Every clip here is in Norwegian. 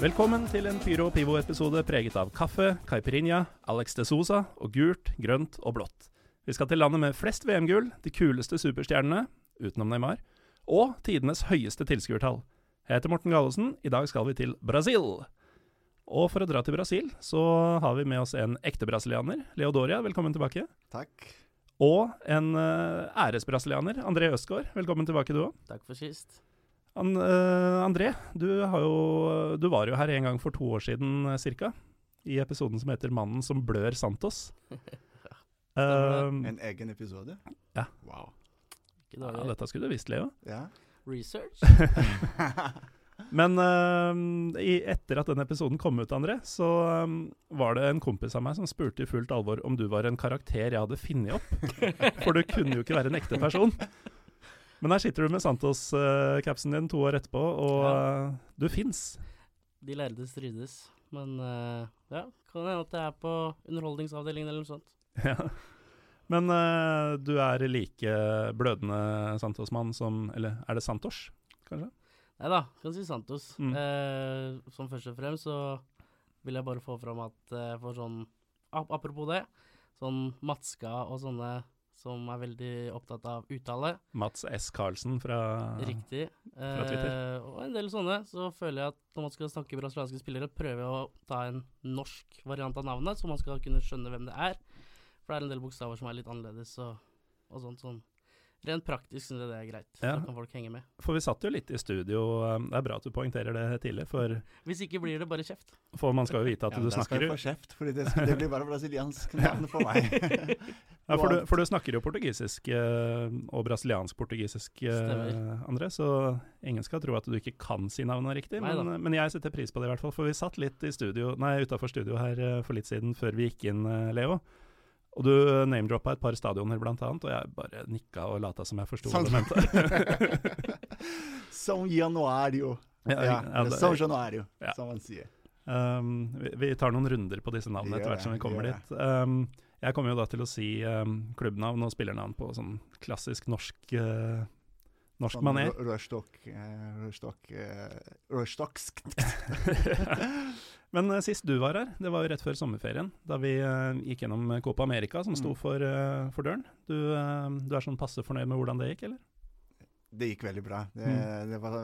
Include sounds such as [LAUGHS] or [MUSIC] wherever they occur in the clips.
Velkommen til en Pyro Pivo-episode preget av kaffe, caipirinha, Alex de Sosa og gult, grønt og blått. Vi skal til landet med flest VM-gull, de kuleste superstjernene, utenom Neymar, og tidenes høyeste tilskuertall. Jeg heter Morten Gallosen, i dag skal vi til Brasil. Og for å dra til Brasil, så har vi med oss en ekte brasilianer, Leodoria, velkommen tilbake. Takk. Og en uh, æresbrasilianer, André Østgaard, velkommen tilbake du òg. Takk for sist. An, uh, André, du, har jo, du var jo her en gang for to år siden ca. cirka, i episoden som heter 'Mannen som blør Santos'. [LAUGHS] Um, En egen episode? Ja. Wow. Ikke ja, dette skulle du visst, Leo. Ja. Research? [LAUGHS] Men eh, i, etter at den episoden kom ut, André, så um, var det en kompis av meg som spurte i fullt alvor om du var en karakter jeg hadde funnet opp. For du kunne jo ikke være en ekte person. Men her sitter du med Santos-capsen din to år etterpå, og Ja. eh, du fins. De lærde strides. Men eh, ja, kan hende at jeg er på underholdningsavdelingen eller noe sånt. [LAUGHS] Ja. Men uh, du er like blødende Santos-mann som Eller er det Santos, kanskje? Nei da, kan si Santos. Mm. Uh, som først og fremst så vil jeg bare få fram at uh, for sånn ap Apropos det, sånn Matska og sånne som er veldig opptatt av uttale. Mats S. Carlsen fra Riktig. fra Twitter. Eh, og en del sånne. Så føler jeg at når man skal snakke brasilianske spillere, prøver jeg å ta en norsk variant av navnet, så man skal kunne skjønne hvem det er. For det er en del bokstaver som er litt annerledes og, og sånt. sånn. Rent praktisk syns jeg det er greit. Ja. Da kan folk henge med. For vi satt jo litt i studio. eh, Det er bra at du poengterer det tidlig, for, Hvis ikke blir det bare kjeft. for man skal jo vite at ja, du da skal snakker jeg jo få kjeft, for det, det blir bare brasiliansk navn for meg. [LAUGHS] ja, for, du, for du snakker jo portugisisk eh, og brasiliansk-portugisisk, eh, André, så ingen skal tro at du ikke kan si navnet riktig. Men, men jeg setter pris på det, i hvert fall. For vi satt litt i studio, nei, utafor studio her eh, for litt siden, før vi gikk inn, Leo. Og du name-droppa et par stadioner, blant annet, og jeg bare nikka og lata som jeg forsto hva du mente. [LAUGHS] som Januario. Ja, Ja, ja, det- São Januário, Ja. som man sier. Um, vi, vi tar noen runder på disse navnene etter hvert som vi kommer dit. Um, jeg kommer jo da til å si um, klubbnavn og spillernavn på sånn klassisk norsk uh, norsk Rørstokk eh, eh, Rørstokksk. [LAUGHS] [LAUGHS] Men uh, sist du var her, det var jo rett før sommerferien, da vi gikk gjennom Copa America, som sto Mm. for, for døren. Du, du er sånn passe fornøyd med hvordan det gikk, eller? Det gikk veldig bra. Det, Mm. det var,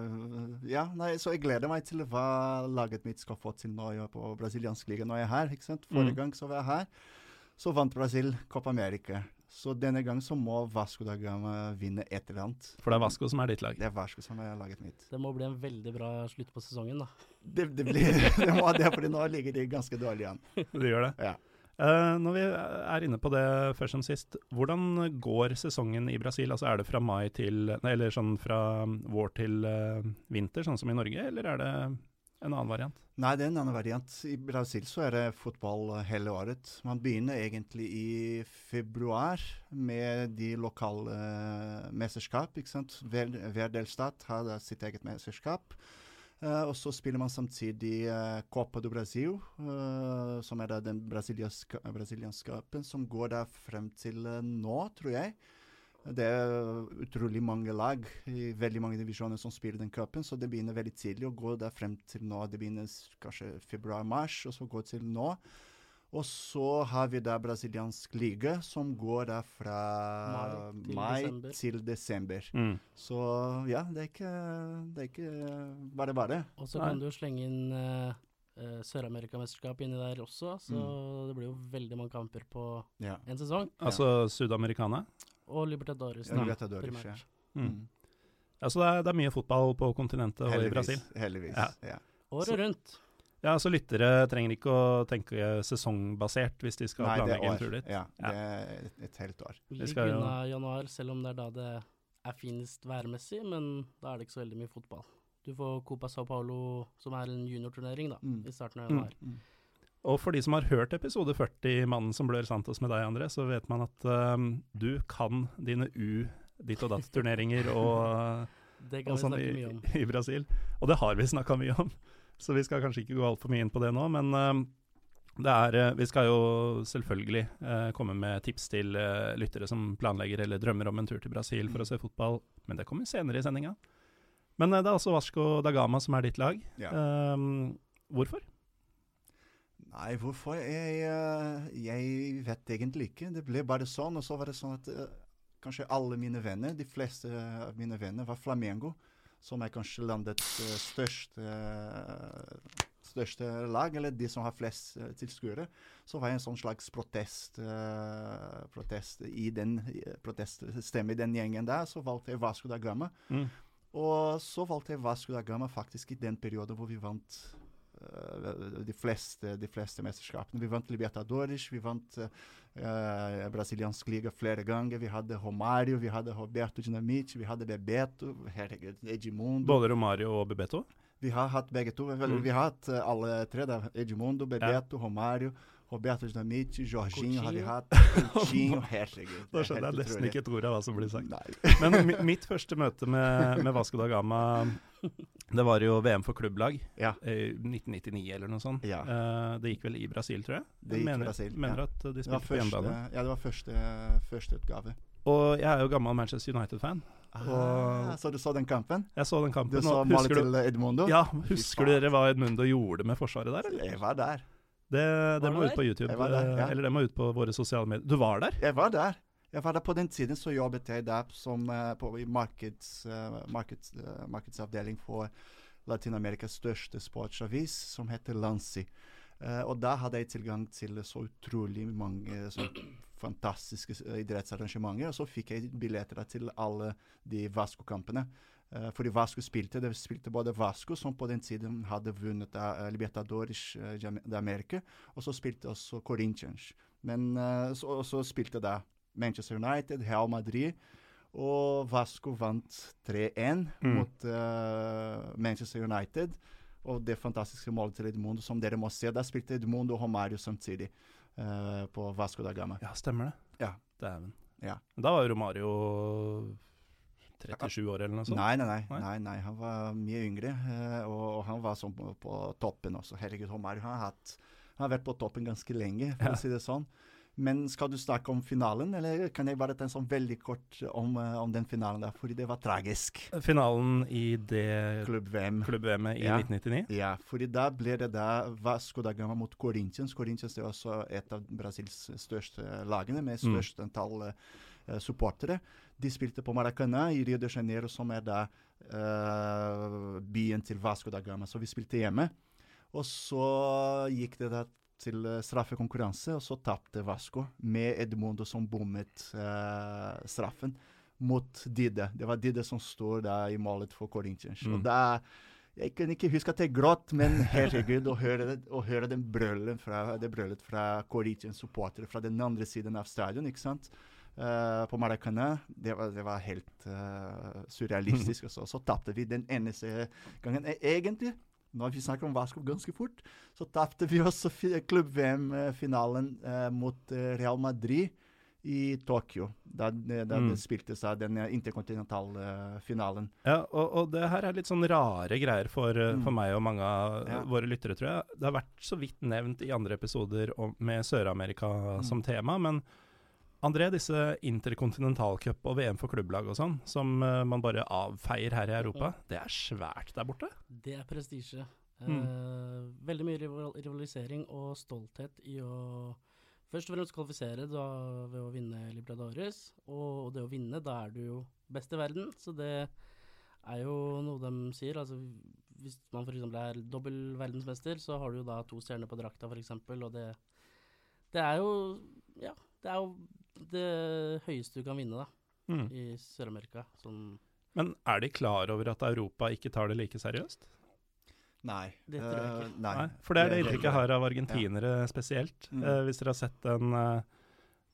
ja, nei, så jeg gleder meg til hva laget mitt skal få til nå på brasiliansk liga når jeg er her. ikke sant? Forrige Mm. gang så var jeg her, så vant Brasil Copa America. Så denne gang så må Vasco da Gama vinne et eller annet. For det er Vasco som er ditt lag. Det er Vasco som er laget mitt. Det må bli en veldig bra slutt på sesongen, da. Det, det, blir, [LAUGHS] det må det, fordi nå ligger de ganske dårlig an. [LAUGHS] Det gjør det? Ja. Uh, når vi er inne på det først som sist, hvordan går sesongen i Brasil? Altså Er det fra mai til Nei, eller sånn fra vår til uh, vinter, sånn som i Norge, eller er det en annen variant? Nei, det er en annen variant. I Brasil så er det fotball eh, hele året. Man begynner egentlig i februar med de lokale eh, mesterskap. ikke sant? Hver, hver delstat har da sitt eget mesterskap. Uh, og så spiller man samtidig uh, Copa do Brasil, uh, som er da den brasilianske, brasilianskapen, som går da frem til nå, tror jeg. Det er utrolig mange lag i veldig mange divisjoner som spiller den cupen, så det begynner veldig tidlig og går der frem til nå. Det begynner kanskje februar-mars, og så går til nå. Og så har vi da brasiliansk liga, som går da fra Mai til mai desember. til desember. Mm. Så ja, det er ikke, det er ikke bare bare. Og så Nei. kan du jo slenge inn uh, Sør-Amerikamesterskapet inni der også, så Mm. det blir jo veldig mange kamper på Ja. en sesong. Altså Sudamericana? Og Libertadores, Ja, Libertadores, primært. ja. Mm. Mm. Ja, Så det er, det er mye fotball på kontinentet og i Brasil. Heldigvis. Ja. Ja. Året rundt. Ja, så lyttere trenger ikke å tenke sesongbasert hvis de skal Nei, planlegge en tur dit. Ja, Ja. det er et, et helt år. Vi Ligg skal jo- unna januar, selv om det er da det er finest værmessig, men da er det ikke så veldig mye fotball. Du får Copa Sao Paulo, som er en juniorturnering, da, Mm. i starten av Mm. Og for de som har hørt episode 40, 'Mannen som blør Santos' med deg, André, så vet man at um, du kan dine U ditt og datt-turneringer og, [LAUGHS] og sånn i, i Brasil. Og det har vi snakka mye om, [LAUGHS] så vi skal kanskje ikke gå altfor mye inn på det nå. Men um, det er, eh, vi skal jo selvfølgelig uh, komme med tips til uh, lyttere som planlegger eller drømmer om en tur til Brasil for å se fotball, men det kommer senere i sendinga. Men uh, det er altså Vasco da Gama som er ditt lag. Ja. Um, hvorfor? Nei, hvorfor? Jeg, eh, jeg vet egentlig ikke. Det ble bare sånn. Og så var det sånn at eh, kanskje alle mine venner, de fleste av mine venner, var Flamengo. Som er kanskje landets eh, største, største lag, eller de som har flest tilskuere. Så var jeg en sånn slags protest, protest i den proteststemme i den gjengen der. Så valgte jeg Vasco da Gama. Mm. Og så valgte jeg Vasco da Gama faktisk i den perioden hvor vi vant de, fleste, de fleste mesterskapene. Vi vant Libertadores, vi vant uh, brasiliansk liga flere ganger. Vi hadde Romário, vi hadde Roberto Dinamite, vi hadde Bebeto, herregud, Edmundo. Både Romario og Bebeto? Vi har hatt begge to. Mm. Vi har hatt eh, alle tre. da. Edmundo, Bebeto, Romário, Roberto Dinamite, Jorginho har vi hatt. [LAUGHS] Coutinho, herregud. Da skjønner jeg nesten ikke et ord av hva som blir sagt. Nei. Men mitt første møte med, med Vasco da Gama, det var jo VM for klubblag Ja. i 1999 eller noe sånt. Ja. Eh, det gikk vel i Brasil, tror jeg. Det gikk mener, Brasil, mener ja. at de spilte første, på hjemmebane. ja, det var første, første utgave. Og jeg er jo gammel Manchester United-fan. Ah, så du så den kampen? Jeg så den kampen. Du så målet til Edmundo? ja, husker dere hva Edmundo gjorde med forsvaret der, eller? Jeg var der. Det, det må ut på YouTube. Der, ja. eh, Eller det må ut på våre sosiale medier. Du var der? Jeg var der. Jeg for På den tiden så jobbet jeg der som eh, på, i markeds, eh, markeds, eh, markedsavdeling for Latin-Amerikas største sportsavis, som heter Lansi. Uh, og da hadde jeg tilgang til så utrolig mange så fantastiske idrettsarrangementer. Og så fikk jeg billetter til alle de Vasco-kampene. Uh, fordi Vasco spilte, det spilte både Vasco, som på den tiden hadde vunnet uh, Libertadores de America, og så spilte også Corinthians. Men så, så spilte da Manchester United, Real Madrid, og Vasco vant 3-1 Mm. mot uh, Manchester United. Og det fantastiske målet til Edmundo, som dere må se. Da spilte Edmundo og Romario samtidig uh, på Vasco da Gama. Ja, stemmer det. Ja. Dæven. Ja. Da var jo Romario 37 år eller noe sånt. Nei, nei, nei, Nei? nei, nei. Han var mye yngre, eh, og, og han var sånn på, på toppen også. Herregud, Romario han har, hatt, han har vært på toppen ganske lenge, for Ja. å si det sånn. Men skal du snakke om finalen, eller kan jeg bare ta en sånn veldig kort om, eh, om den finalen der? Fordi det var tragisk. Finalen i det Klubb-VM. klubb-VM-et i Ja. 1999. Ja, fordi da ble det da Vasco da Gama mot Corinthians. Corinthians er også et av Brasils største lagene, med Mm. størst antall eh, supportere. De spilte på Maracana i Rio de Janeiro, som er da uh, byen til Vasco da Gama. Så vi spilte hjemme. Og så gikk det da til eh, straffekonkurranse, og så tapte Vasco med Edmundo som bommet eh, straffen mot Dide. Det var Dide som står der i målet for Corinthians. Mm. Og da jeg kan ikke huske at jeg gråt, men herregud, å høre, å høre den brølen fra, det brølet fra Corinthians supportere fra den andre siden av stadion, ikke sant? Uh, på Maracanã. Det var, det var helt uh, surrealistisk. [LAUGHS] og så, så tapte vi den eneste gangen. E- Egentlig, når vi snakker om Vasco ganske fort, så tapte vi også klubb-VM-finalen eh, mot eh, Real Madrid i Tokyo. Da, da Mm. det spiltes av den eh, interkontinentale finalen. Ja, og, og det her er litt sånn rare greier for, eh, Mm. for meg og mange av Ja. våre lyttere, tror jeg. Det har vært så vidt nevnt i andre episoder om, med Sør-Amerika Mm. som tema, men André, disse interkontinentalcup og VM for klubblag og sånn, som eh, man bare avfeier her i Europa, det er svært der borte. Det er prestisje. Mm. Eh, veldig mye rival rivalisering og stolthet i å først og fremst kvalifisere da, ved å vinne Libertadores. Og det å vinne, da er du jo best i verden. Så det er jo noe de sier. Altså, hvis man f.eks. er dobbel verdensmester, så har du jo da to stjerner på drakta, f.eks. Og det, det er jo Ja, det er jo det høyeste du kan vinne, da, Mm. i Sør-Amerika. Sånn Men er de klar over at Europa ikke tar det like seriøst? Nei. Det tror jeg ikke. Eh, nei. Nei, for det er det inntrykket jeg har av argentinere spesielt. Mm. Eh, hvis dere har sett en eh,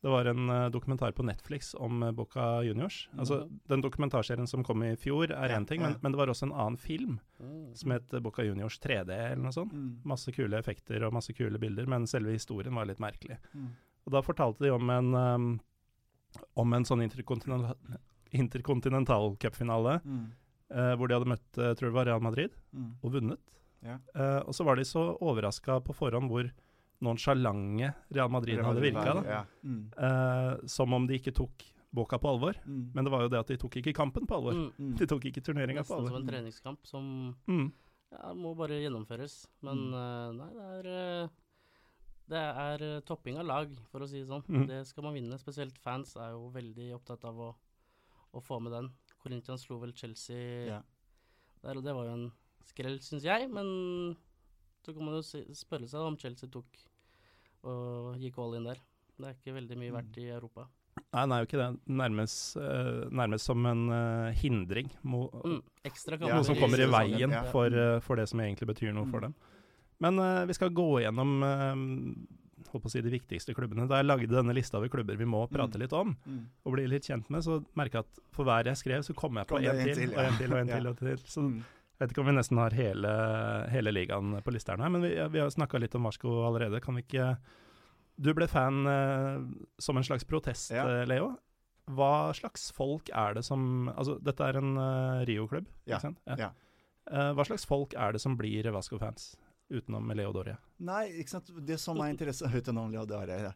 Det var en dokumentar på Netflix om Boca Juniors. Altså, Den dokumentarserien som kom i fjor, er Ja, én ting, men, men det var også en annen film Mm. som het Boca Juniors 3D, eller noe sånt. Mm. Masse kule effekter og masse kule bilder, men selve historien var litt merkelig. Og da fortalte de om en um, om en sånn interkontinental, interkontinental cupfinale Mm. uh, hvor de hadde møtt jeg tror det var Real Madrid Mm. og vunnet. Ja. Uh, og så var de så overraska på forhånd hvor nonsjalante Real Madrid hadde virka. Ja. Mm. Uh, som om de ikke tok Boca på alvor. Mm. Men det var jo det at de tok ikke kampen på alvor. Mm. Mm. De tok ikke turneringa på alvor. Nesten som en treningskamp som Mm. ja, må bare gjennomføres. Men Mm. eh, nei, det er eh, Det er eh, topping av lag, for å si det sånn. Mm. Det skal man vinne. Spesielt fans er jo veldig opptatt av å, å få med den. Corinthians slo vel Chelsea Ja. der, og det var jo en skrell, syns jeg. Men så kan man jo spørre seg om Chelsea tok og gikk all in der. Det er ikke veldig mye verdt i Europa. Nei, det er jo ikke det. Nærmest, uh, nærmest som en uh, hindring. Mo Mm. Noe som kommer i veien ja. for, uh, for det som egentlig betyr noe for Mm. dem. Men uh, vi skal gå gjennom uh, holdt på å si de viktigste klubbene. Da jeg lagde denne lista over klubber vi må prate Mm. litt om, Mm. og bli litt kjent med, så merka jeg at for hver jeg skrev, så kom jeg på én til, til, og ja. en til og en Ja. til. og [LAUGHS] til. Så Mm. jeg vet ikke om vi nesten har hele, hele ligaen på listeren her, men vi, vi har snakka litt om Varsko allerede. Kan vi ikke Du ble fan eh, som en slags protest, Ja. eh, Leo. Hva slags folk er det som Altså, dette er en uh, Rio-klubb, Ja, ikke sant? ja. Uh, hva slags folk er det som blir Vasco-fans, utenom Leo Doria? Nei, ikke sant. Det som er interessant [LAUGHS] Utenom Leodare, ja.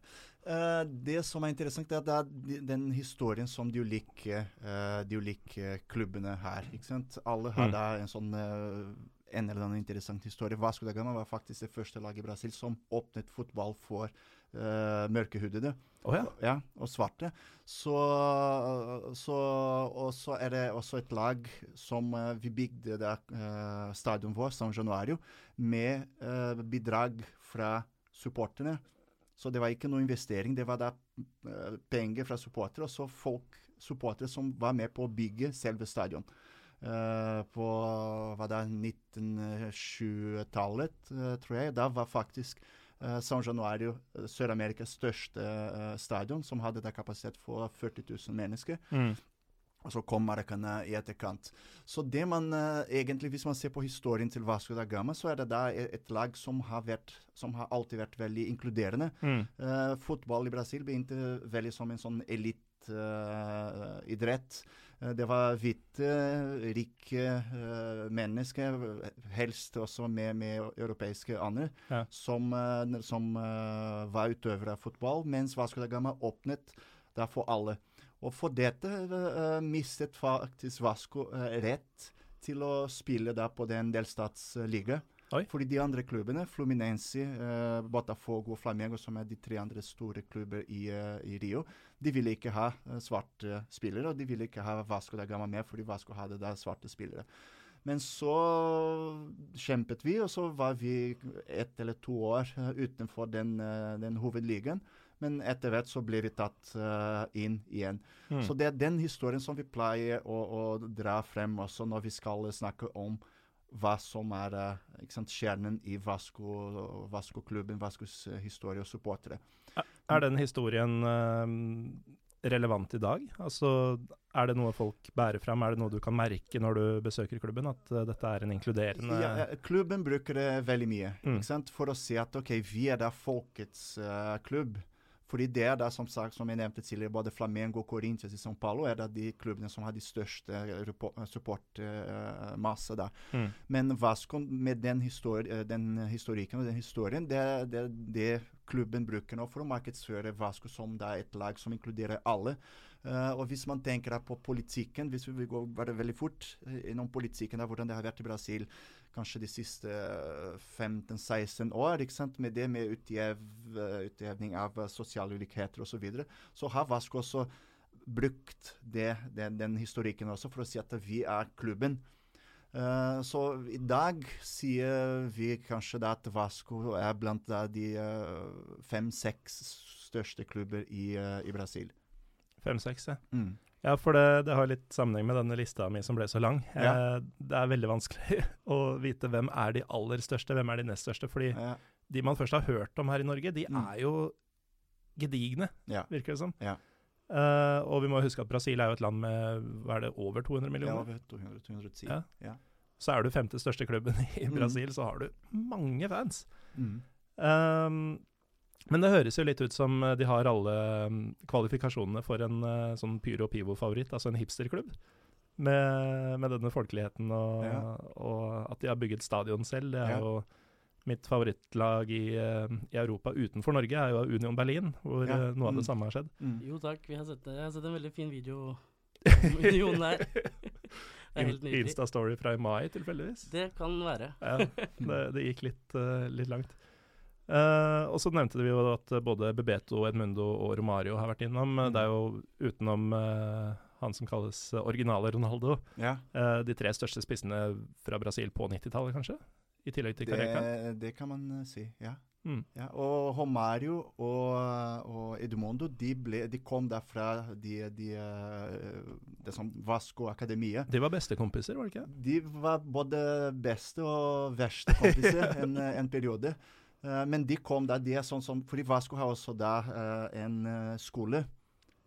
Eh, det som er interessant, er at det er den historien som de ulike, eh, de ulike klubbene her. ikke sant? Alle har Mm. da en sånn eh, en eller annen interessant historie. Vasco da Gama var faktisk det første laget i Brasil som åpnet fotball for uh, mørkehudede. oh, ja. Ja, og svarte. Så, så, og så er det også et lag som eh, vi bygde uh, stadion vår, San Januario, med uh, bidrag fra supporterne. Så det var ikke noe investering, det var da eh, penger fra supportere, og så folk, supportere som var med på å bygge selve stadion. Uh, på hva da, 1920-tallet, uh, tror jeg. Da var faktisk San Januario jo Sør-Amerikas største eh, stadion, som hadde da kapasitet for 40 000 mennesker. Mm. Og så kom Maracana i etterkant. Så det man eh, egentlig, hvis man ser på historien til Vasco da Gama, så er det da et, et lag som har, vært, som har alltid vært veldig inkluderende. Mm. Uh, fotball i Brasil begynte veldig som en sånn eliteidrett. Uh, det var hvite, rike eh, mennesker, helst også med, med europeiske aner, Ja. som, eh, som eh, var utøvere av fotball, mens Vasco da Gama åpnet da for alle. Og for dette eh, mistet faktisk Vasco eh, rett til å spille da på den delstatsliga. Oi. Fordi de andre klubbene, Fluminense, eh, Botafogo og Flamengo, som er de tre andre store klubber i, eh, i Rio, de ville ikke ha eh, svarte spillere, og de ville ikke ha Vasco da Gama med, fordi Vasco hadde da svarte spillere. Men så kjempet vi, og så var vi ett eller to år eh, utenfor den, eh, den hovedligaen. Men etter hvert så ble vi tatt inn igjen. Mm. Så det er den historien som vi pleier å, å dra frem også når vi skal snakke om hva som er eh, sant, kjernen i Vasco- Vasco-klubben, Vascos eh, historie og supportere. Er den historien eh, relevant i dag? Altså, er det noe folk bærer fram? Er det noe du kan merke når du besøker klubben? At dette er en inkluderende Ja, klubben bruker det veldig mye Mm. ikke sant? for å si at ok, vi er da folkets uh, klubb. Fordi det er da, som sagt, som jeg nevnte tidligere, både Flamengo Corinthians i São Paulo er da de klubbene som har de største supportmasse da. Mm. Men Vasco, med den, histori eh, den historikken og den historien, det er det, det klubben bruker nå for å markedsføre Vasco som da et lag som inkluderer alle. Uh, og hvis man tenker på politikken, hvis vi vil gå veldig fort eh, innom politikken, da, hvordan det har vært i Brasil kanskje de siste eh, 15-16 år, ikke sant? med det med utjev, eh, utjevning av eh, sosiale ulikheter osv., så, videre, så har Vasco også brukt det, den, den historikken også for å si at vi er klubben. Uh, så i dag sier vi kanskje at Vasco er blant de eh, fem-seks største klubber i, eh, i Brasil. Fem-seks, ja. Mm. Ja, for det, det har litt sammenheng med denne lista mi som ble så lang. Ja. Eh, det er veldig vanskelig [LAUGHS] å vite hvem er de aller største, hvem er de nest største. Fordi Ja. de man først har hørt om her i Norge, de Mm. er jo gedigne, Ja. virker det som. Ja. Eh, og vi må huske at Brasil er jo et land med hva er det, over 200 Ja, millioner. over 200, 210. Ja. Ja. Så er du femte største klubben [LAUGHS] i Mm. Brasil, så har du mange fans. Mm. Um, men det høres jo litt ut som eh, de har alle um, kvalifikasjonene for en eh, sånn Pyro Pivo-favoritt, altså en hipsterklubb. Med, med denne folkeligheten og, Ja. og at de har bygget stadion selv. Det er Ja. jo mitt favorittlag i, eh, i Europa utenfor Norge, er jo Union Berlin, hvor Ja. noe av det Mm. samme har skjedd. Mm. Jo takk, vi har sett det. Jeg har sett en veldig fin video om [LAUGHS] Union der. [LAUGHS] Det er helt nydelig. Insta-story fra i mai, tilfeldigvis. Det kan være. Ja, det, det gikk litt, litt langt. Eh, og så nevnte vi jo at både Bebeto, Edmundo og Romario har vært innom. Mm. Det er jo utenom uh, han som kalles eh, originale Ronaldo, Ja. uh, de tre største spissene fra Brasil på 90-tallet, kanskje? I tillegg til Careca. Det, det kan man eh, si, ja. Mm. ja. Og Romario og, og Edmundo de, ble, de kom derfra de, de, eh, det som Vasco Akademiet. De var bestekompiser, var det ikke? De var både beste og verste kompiser [LAUGHS] en, eh, en periode. Eh, men de kom da, de er sånn som, fordi Vasco har også da eh, en eh, skole.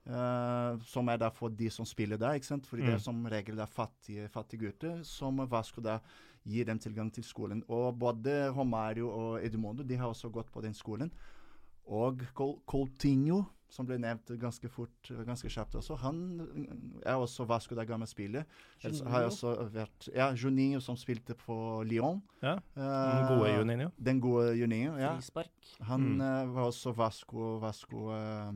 Uh, som er da for de som spiller der, ikke sant? Fordi det Mm. er som regel da fattige, fattige gutter, som Vasco da gir dem tilgang til skolen. Og både Romario og Edmundo de har også gått på den skolen. Og Col Coutinho, som ble nevnt ganske fort, ganske kjapt også, han er også Vasco da Gama spiller. Ellers har også vært Ja, Juninho som spilte på Lyon. Ja, Eh, Den gode Juninho. Den gode Juninho, ja. Frispark. Han Mm. uh, var også Vasco, Vasco uh,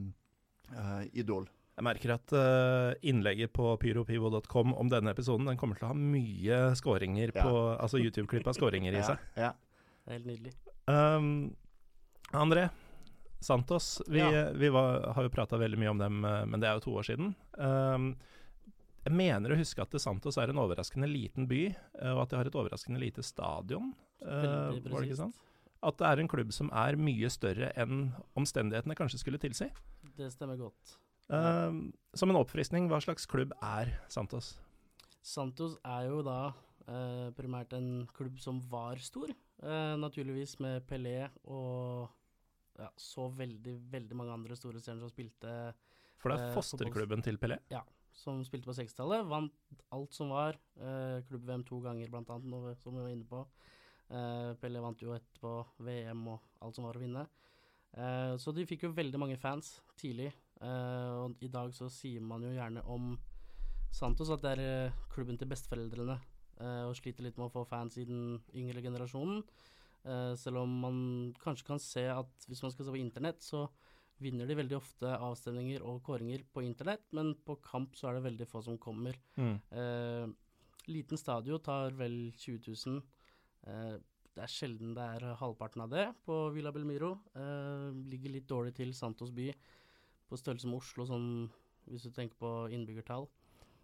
uh, idol. Jeg merker at eh, innlegget på pyropivo.com om denne episoden den kommer til å ha mye skåringer Ja. på Altså YouTube-klipp av skåringer i [LAUGHS] Ja, seg. ja. Det er helt nydelig. Um, André Santos, vi, Ja. vi var, har jo prata veldig mye om dem, eh, men det er jo to år siden. Um, jeg mener å huske at Santos er en overraskende liten by, eh, og at de har et overraskende lite stadion. Uh, var det ikke sånn? At det er en klubb som er mye større enn omstendighetene kanskje skulle tilsi. Det stemmer godt. Uh, som en oppfriskning, hva slags klubb er Santos? Santos er jo da uh, primært en klubb som var stor, naturligvis med Pelé og ja, så veldig, veldig mange andre store stjerner som spilte, For det er Eh, fosterklubben til Pelé. som spilte på 60-tallet. Vant alt som var. Eh, Klubb-VM to ganger, blant annet, som vi var inne på. Eh, Pelé vant jo etterpå VM og alt som var å vinne. Eh, så de fikk jo veldig mange fans tidlig. Eh, og i dag så sier man jo gjerne om Santos at det er klubben til besteforeldrene. eh, og sliter litt med å få fans i den yngre generasjonen. Eh, selv om man kanskje kan se at hvis man skal se på internett, så vinner de veldig ofte avstemninger og kåringer på internett, men på kamp så er det veldig få som kommer. Mm. Eh, liten stadion tar vel 20 000. Eh, det er sjelden det er halvparten av det på Villa Belmiro. Eh, ligger litt dårlig til Santos by, på størrelse med Oslo, sånn hvis du tenker på innbyggertall.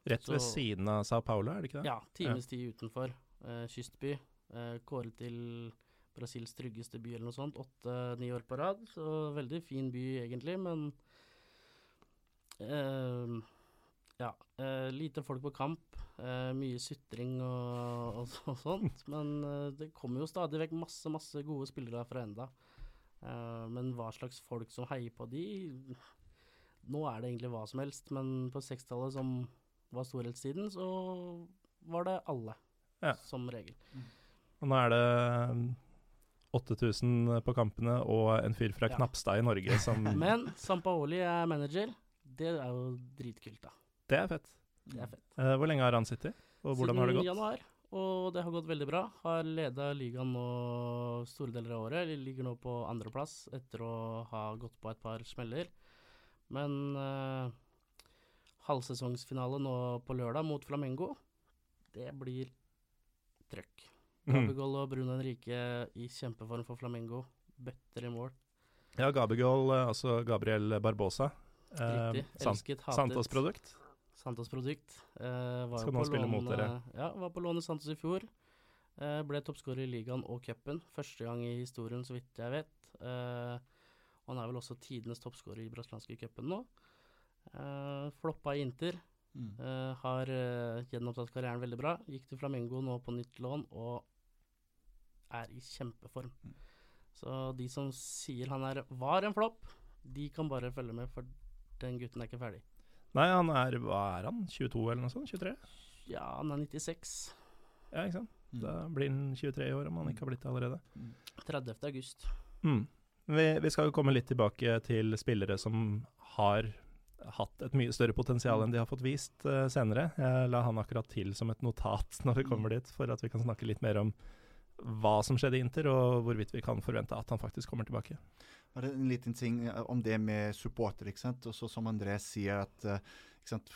Rett ved Så- siden av Sao Paulo, er det ikke det? Ja, times tid utenfor. Eh, kystby. Eh, kåret til Brasils tryggeste by eller noe sånt. Åtte-ni år på rad. Så veldig fin by egentlig, men eh, Ja. Eh, lite folk på kamp. Eh, mye sutring og, og, og sånt. [LAUGHS] Men eh, det kommer jo stadig vekk masse, masse gode spillere fra enda. Eh, men hva slags folk som heier på de Nå er det egentlig hva som helst, men på 60-tallet, som var storhetstiden, så var det alle, Ja. som regel. Og nå er det 8000 på kampene og en fyr fra Ja. Knapstad i Norge som [LAUGHS] Men Sampaoli er manager. Det er jo dritkult, da. Det er fett. Det er fett. Uh, hvor lenge har han sittet? Og hvordan har det gått? Siden januar, og det har gått veldig bra. Har leda ligaen nå store deler av året. Ligger nå på andreplass etter å ha gått på et par smeller. Men uh, halvsesongsfinale nå på lørdag mot Flamengo, det blir trøkk. Mhm. Gabigol og Bruno Henrique i kjempeform for Flamengo. Bøtter i mål. Ja, Gabigol, eh, altså Gabriel Barbosa. Eh, Riktig. Sant- Elsket, hatet. Santos-produkt. Santos-produkt. Eh, var Skal nå spille lån, mot dere. eh, Ja, var på lån i Santos i fjor. Eh, ble toppskårer i ligaen og cupen. Første gang i historien, så vidt jeg vet. Eh, og han er vel også tidenes toppskårer i brasilianske cupen nå. Eh, floppa i Inter. Mm. Eh, har uh, gjenopptatt karrieren veldig bra. Gikk til Flamengo nå på nytt lån og er i kjempeform. Mm. Så de som sier han er, var en flopp, de kan bare følge med, for den gutten er ikke ferdig. Nei, han er Hva er han? 22 eller noe sånt? 23? Ja, han er 96. Ja, ikke sant. Mm. Da blir han 23 i år, om han ikke har blitt det allerede. 30. august. Mm. Vi, vi skal jo komme litt tilbake til spillere som har hatt et mye større potensial enn de har fått vist uh, senere. Jeg la han akkurat til som et notat [LAUGHS] når vi kommer dit, for at vi kan snakke litt mer om hva som skjedde i Inter, og hvorvidt vi kan forvente at han faktisk kommer tilbake. Bare en liten ting eh, om det med supporter. ikke sant? Også som André sier, at ikke sant?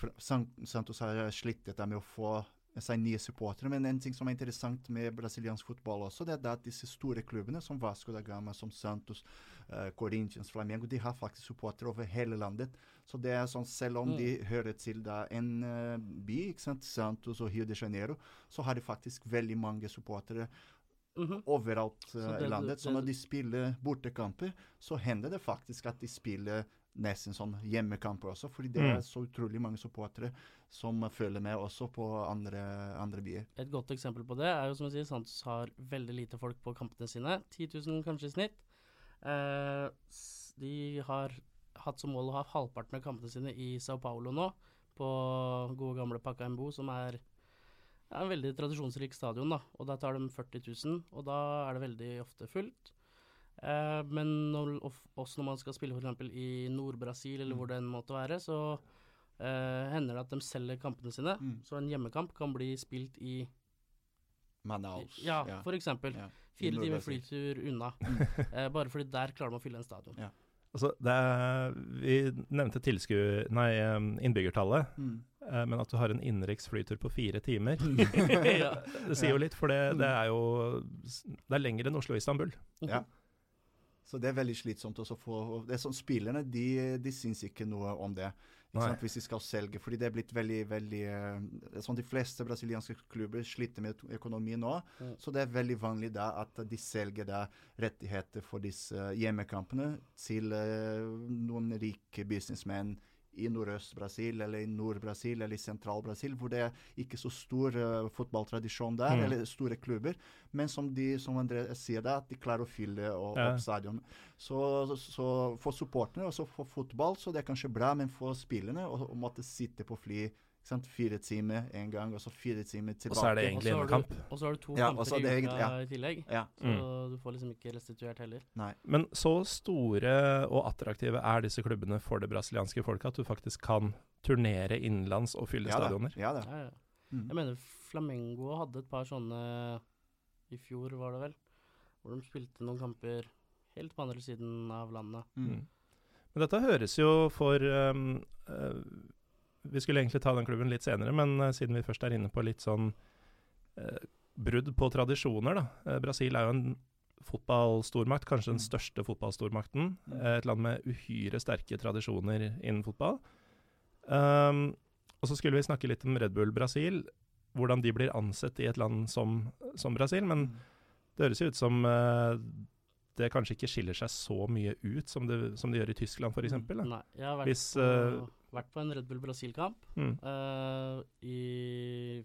Santos har slitt dette med å få seg nye supportere. Men en ting som er interessant med brasiliansk fotball også, det er at disse store klubbene som Vasco da Gama, som Santos, uh, Corinthians, Flamengo, de har faktisk supportere over hele landet. Så det er sånn, selv om mm. de hører til da en uh, by, ikke sant, Santos og Rio de Janeiro, så har de faktisk veldig mange supportere. Mm -hmm. overalt uh, i landet. Så når de spiller bortekamper, så hender det faktisk at de spiller nesten sånn hjemmekamper også, fordi det er mm. så utrolig mange supportere som følger med også på andre, andre, byer. Et godt eksempel på det er jo som jeg sier, Santos har veldig lite folk på kampene sine. 10 000 kanskje i snitt. Eh, de har hatt som mål å ha halvparten av kampene sine i Sao Paulo nå, på gode gamle Pacaembo, som er ja, en veldig tradisjonsrik stadion. da, og Der tar de 40 000, og da er det veldig ofte fullt. Eh, men når, også når man skal spille f.eks. i Nord-Brasil, eller mm. hvor det enn måtte være, så eh, hender det at de selger kampene sine. Mm. Så en hjemmekamp kan bli spilt i Manaus. Ja, ja. for eksempel. Ja. Fire timer flytur unna. Mm. eh, bare fordi der klarer man å fylle en stadion. Ja. Altså, er, vi nevnte tilsku, Nei, innbyggertallet. Mm. Eh, men at du har en innenriks flytur på fire timer [LAUGHS] ja. Det sier jo litt, for det, det, er jo Det er lenger enn Oslo-Istanbul. Ja. Så det er veldig slitsomt å få det er sånn, Spillerne de, de syns ikke noe om det. Hvis de skal selge. fordi det er blitt veldig veldig eh, sånn De fleste brasilianske klubber sliter med økonomi nå. Mm. Så det er veldig vanlig da at de selger da rettigheter for disse hjemmekampene til uh, noen rike businessmenn i Nordøst-Brasil eller i Nord-Brasil eller i Sentral-Brasil, hvor det er ikke så stor uh, fotballtradisjon der, mm. eller store klubber, men som de, som André sier det, at de klarer å fylle opp ja. stadion. Så, så, for supporterne og for fotball så det er kanskje bra, men for spillerne å måtte sitte på fly Sant? Fire timer en gang, og så fire timer tilbake. Og så er det egentlig en kamp. Og så har du to ja, kamper i uka ja. i tillegg. Ja. Så mm. du får liksom ikke restituert heller. Nei. Men så store og attraktive er disse klubbene for det brasilianske folket at du faktisk kan turnere innenlands og fylle ja, stadioner? Ja, det. Ja, mm. Jeg mener Flamengo hadde et par sånne i fjor, var det vel, hvor de spilte noen kamper helt på andre siden av landet. Mm. Men dette høres jo for um, uh, vi skulle egentlig ta den klubben litt senere, men uh, siden vi først er inne på litt sånn uh, brudd på tradisjoner, da. Uh, Brasil er jo en fotballstormakt, kanskje den mm. største fotballstormakten. Mm. et land med uhyre sterke tradisjoner innen fotball. Um, og så skulle vi snakke litt om Red Bull Brasil, hvordan de blir ansett i et land som, som Brasil. Men mm. det høres jo ut som det kanskje ikke skiller seg så mye ut som det, som det gjør i Tyskland, f.eks. Hvis, på vært på en Red Bull Brasil-kamp mm. uh, i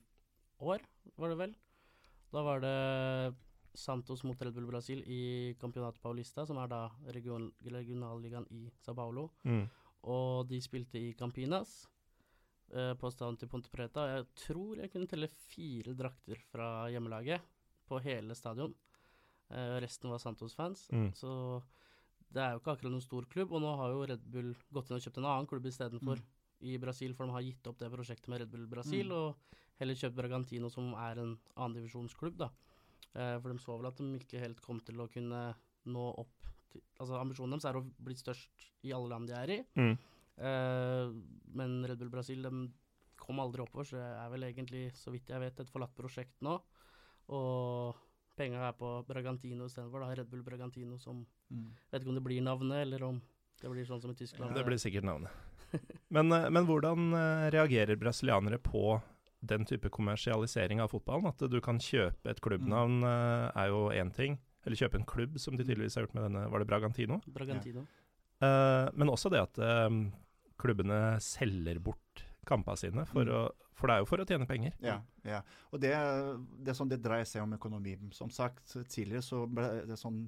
år, var det vel. Da var det Santos mot Red Bull Brasil i Campeonato Paulista, som er da region, regionalligaen i Sa Paulo. Mm. Og de spilte i Campinas, uh, på stadion til Ponte Preta. Jeg tror jeg kunne telle fire drakter fra hjemmelaget på hele stadion. Uh, resten var Santos-fans. Mm. Så det er jo ikke akkurat noen stor klubb, og nå har jo Red Bull gått inn og kjøpt en annen klubb istedenfor mm. i Brasil, for de har gitt opp det prosjektet med Red Bull Brasil, mm. og heller kjøpt Bragantino, som er en annendivisjonsklubb, da. Eh, for de så vel at de ikke helt kom til å kunne nå opp til Altså ambisjonen deres er å bli størst i alle land de er i, mm. eh, men Red Bull Brasil de kom aldri oppover, så det er vel egentlig, så vidt jeg vet, et forlatt prosjekt nå. Og penga er på Bragantino istedenfor. Red Bull Bragantino som mm. Vet ikke om det blir navnet, eller om det blir sånn som i Tyskland. Ja, det blir sikkert navnet. [LAUGHS] men, eh, men, hvordan eh, reagerer brasilianere på den type kommersialisering av fotballen? At du kan kjøpe et klubbnavn mm. Eh, er jo én ting. Eller kjøpe en klubb, som de tydeligvis har gjort med denne Var det Bragantino? Bragantino. Ja. Uh, men også det at uh, klubbene selger bort kampene sine, for, Mm. å, for det er jo for å tjene penger. Ja, ja. Og det, det sånn det dreier seg om økonomi. Som sagt tidligere, så ble det sånn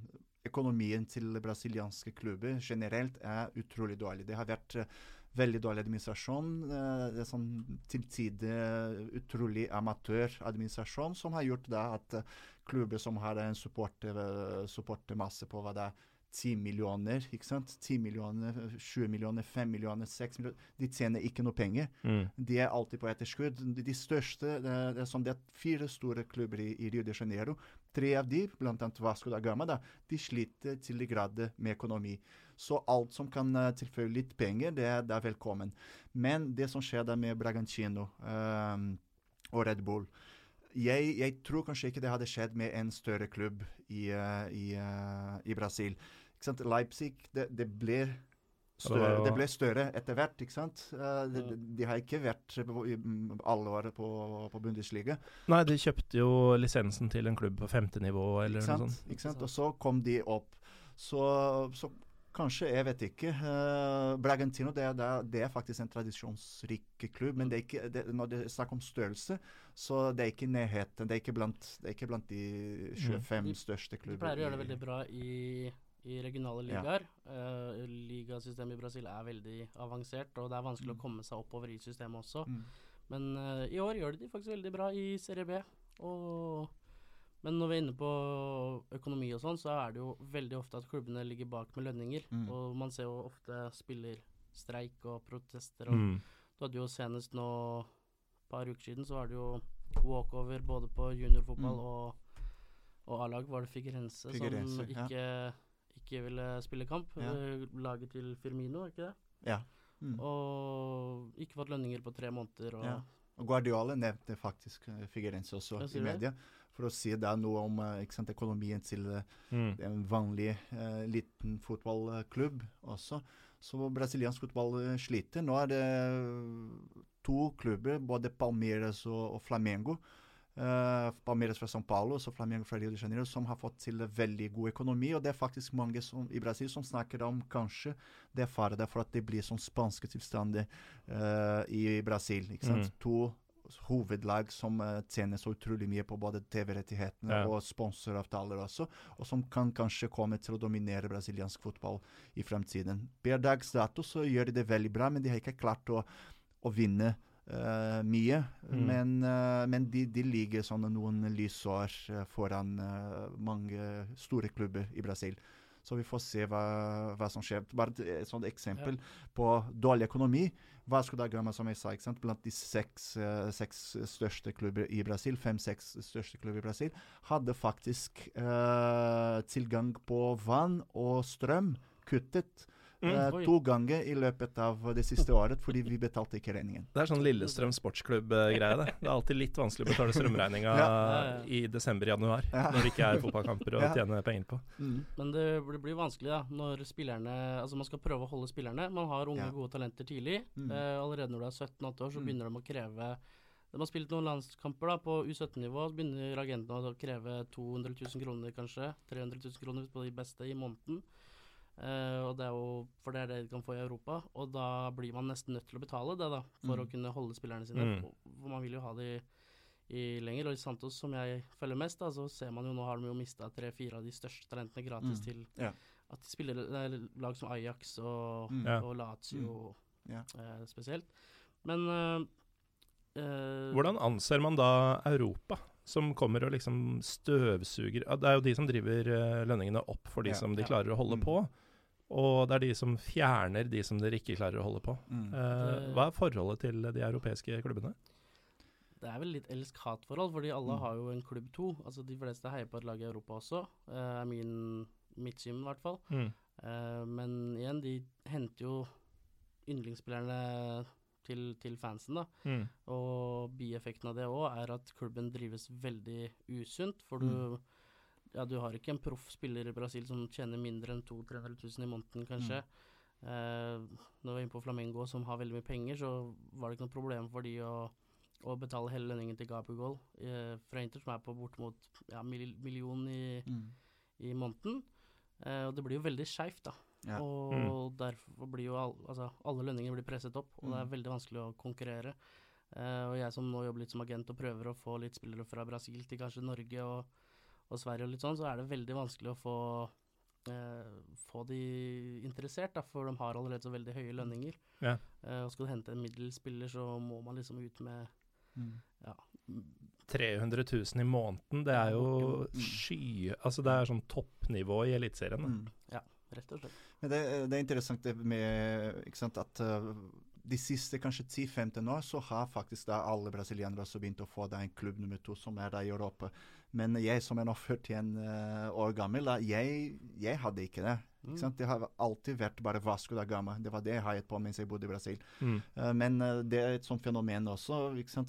Økonomien til brasilianske klubber generelt er utrolig dårlig. Det har vært eh, veldig dårlig administrasjon. eh, det er sånn til tider utrolig amatøradministrasjon som har gjort da at eh, klubber som har en supporter, eh, på hva det er, 10 millioner, ikke sant? 10 millioner, 20 millioner, 5 millioner, 6 millioner. De tjener ikke noe penger. De er alltid på etterskudd. De, de største, det er, det er som det er fire store klubber i, i Rio de Janeiro. Tre av de, bl.a. Vasco da Gama, da, de sliter til de grader med økonomi. Så alt som kan uh, tilføre litt penger, det det er velkommen. Men det som skjer da med Bragantino um, og Red Bull jeg, jeg tror kanskje ikke det hadde skjedd med en større klubb i, uh, i, uh, i Brasil. Ikke sant? Leipzig, det, det ble Større, det ble større etter hvert, ikke sant? Eh, de, de, de har ikke vært på, i mm, alle år på, på Bundesliga. Nei, de kjøpte jo lisensen til en klubb på femte nivå, eller Ikke noe sånt. Ikke sant? Og så kom de opp. Så, så kanskje, jeg vet ikke. Uh, Bragantino det det, er, det er faktisk en tradisjonsrik klubb, men det er ikke, det, når det er snakk om størrelse, så det er ikke nærheten. Det er ikke blant, det er ikke blant de 25 De- største De pleier å gjøre det veldig bra i, i regionale Ja. ligaer. Eh, ligasystemet i Brasil er veldig avansert, og det er vanskelig Mm. å komme seg oppover i systemet også. Mm. Men uh, i år gjør de det faktisk veldig bra i Serie B. Og, men når vi er inne på økonomi og sånn, så er det jo veldig ofte at klubbene ligger bak med lønninger. Mm. Og man ser jo ofte spillerstreik og protester. Og Mm. Du hadde jo senest nå et par uker siden, så var det jo walkover både på juniorfotball Mm. og, og A-lag. Var det Figurense, Figurense som ja. Ikke, ville spille kamp? Ja. Eh, Laget til Firmino, ikke det? Ja. Mm. Og ikke fått lønninger på tre måneder. Og, Ja. Og Guardiola nevnte faktisk Figuerense også i media, for å si da noe om eh, ikke sant, økonomien til eh, Mm. en vanlig eh, liten fotballklubb også. Så brasiliansk fotball eh, sliter. Nå er det to klubber, både Palmeiras og, og Flamengo. Eh, Palmeiras fra São Paulo og Flamengo fra Rio de Janeiro, som har fått til veldig god økonomi. Og det er faktisk mange som, i Brasil som snakker om kanskje det er fare for at det blir sånn spanske tilstander uh, i Brasil. ikke sant? Mm. To hovedlag som uh, tjener så utrolig mye på både TV-rettighetene Ja. og sponsoravtaler også, og som kan kanskje komme til å dominere brasiliansk fotball i fremtiden. Per dags dato så gjør de det veldig bra, men de har ikke klart å, å vinne eh, mye. Mm. Men, uh, men de, de ligger sånn noen lysår eh, foran uh, mange store klubber i Brasil. Så vi får se hva, hva som skjer. Bare et, sånt eksempel på dårlig økonomi. Vasco da Gama, som jeg sa, ikke sant? blant de seks, seks største klubber i Brasil, fem-seks største klubber i Brasil, hadde faktisk tilgang på vann og strøm kuttet Mm. eh, to ganger i løpet av det siste året, fordi vi betalte ikke regningen. Det er sånn Lillestrøm sportsklubb-greie, det. Det er alltid litt vanskelig å betale strømregninga [LAUGHS] Ja. I desember-januar, Ja. når det ikke er fotballkamper å [LAUGHS] Ja. tjene penger på. Men det blir, blir vanskelig da, når spillerne Altså man skal prøve å holde spillerne. Man har unge, Ja. gode talenter tidlig. Mm. Eh, allerede når du er 17-18 år, så Mm. begynner de å kreve De har spilt noen landskamper da, på U17-nivå, så begynner agentene å kreve 200 000 kroner, kanskje. 300 000 kroner på de beste i måneden. Eh, og det er jo, For det er det de kan få i Europa. Og da blir man nesten nødt til å betale det, da, for Mm. å kunne holde spillerne sine. Mm. For, man vil jo ha de i lenger. Og i Santos, som jeg følger mest, da, så ser man jo nå har de jo mista tre-fire av de største talentene gratis Mm. til Ja. at de spiller er lag som Ajax og, Mm. Og Lazio Ja. uh, spesielt. Men eh, eh, Hvordan anser man da Europa, som kommer og liksom støvsuger Det er jo de som driver eh, lønningene opp for de Ja, som de ja. klarer å holde Mm. på. Og det er de som fjerner de som dere ikke klarer å holde på. Mm. Uh, hva er forholdet til de europeiske klubbene? Det er vel litt elsk-hat-forhold, fordi alle Mm. har jo en klubb to. Altså De fleste heier på et lag i Europa også, eh, er min, mitt syn i hvert fall. Mm. Uh, men igjen, de henter jo yndlingsspillerne til, til fansen, da. Mm. Og bieffekten av det òg er at klubben drives veldig usunt. For du, Mm. ja, du har ikke en proff spiller i Brasil som tjener mindre enn 200 000-300 000 i måneden, kanskje. Eh, når vi er inne på Flamengo, som har veldig mye penger, så var det ikke noe problem for de å, å betale hele lønningen til Gabugol eh, fra Inter, som er på bortimot ja, million i, Mm. i måneden. Eh, og det blir jo veldig skeivt, da. Ja. Og derfor blir jo all, altså, alle lønninger blir presset opp, og det er Mm. veldig vanskelig å konkurrere. Uh, og jeg som nå jobber litt som agent og prøver å få litt spillere fra Brasil til kanskje Norge og, og Sverige og litt sånn, så er det veldig vanskelig å få uh, få de interessert, da, for de har allerede så veldig høye lønninger. Ja. Uh, og skal du hente en middels spiller, så må man liksom ut med Mm. 300 000 i måneden, det er jo Mm. sky... Altså det er sånn toppnivå i Eliteserien. Mm. Ja, Rett og slett. Men det, det er interessant det med sant, at uh, de siste kanskje 10-15 år så har faktisk da alle brasilianere også begynt å få da en klubb nummer to som er da i Europa. Men jeg som er nå 41 uh, år gammel, da, jeg, jeg hadde ikke det. Mm. Ikke? Det har alltid vært bare Vasco da Gama. Det var det jeg heiet på mens jeg bodde i Brasil. Mm. Uh, men uh, det er et sånt fenomen også.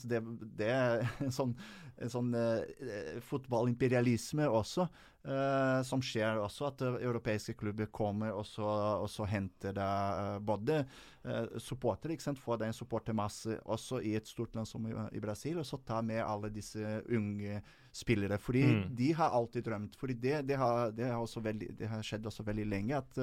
Det, det er [LAUGHS] en sånn, en sånn uh, fotballimperialisme også, uh, som skjer også. At uh, europeiske klubber kommer og så, og så henter det uh, både uh, supportere, ikke sant? får da en supportermasse også i et stort land som i, i Brasil, og så tar med alle disse unge spillere. Fordi Mm. de har alltid drømt. Fordi det, det, har, det, har, også veldig, det har skjedd også veldig lenge at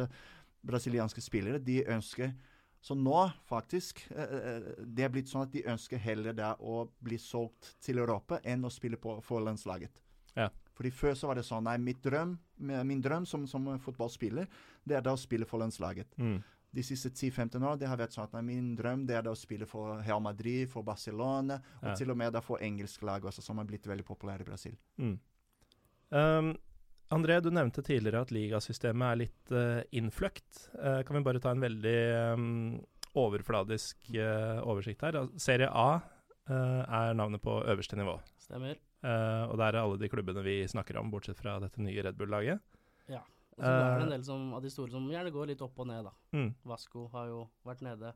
brasilianske spillere de ønsker så nå, faktisk, eh, eh, det er blitt sånn at de ønsker heller da å bli solgt til Europa enn å spille på for landslaget. Ja. Fordi Før så var det sånn Nei, mitt drøm, min drøm som, som fotballspiller, det er da å spille for landslaget. Mm. De siste 10-15 år det har vært sånn at nei, min drøm det er da å spille for Real Madrid, for Barcelona, og Ja. til og med da for engelsk lag også, som har blitt veldig populære i Brasil. Mm. Um, André, du nevnte tidligere at ligasystemet er litt uh, innfløkt. Uh, kan vi bare ta en veldig um, overfladisk uh, oversikt her? Serie A uh, er navnet på øverste nivå. Stemmer. Uh, og der er alle de klubbene vi snakker om, bortsett fra dette nye Red Bull-laget. Ja. Og så er det Eh, en del som, av de store som gjerne går litt opp og ned, da. Mm. Vasco har jo vært nede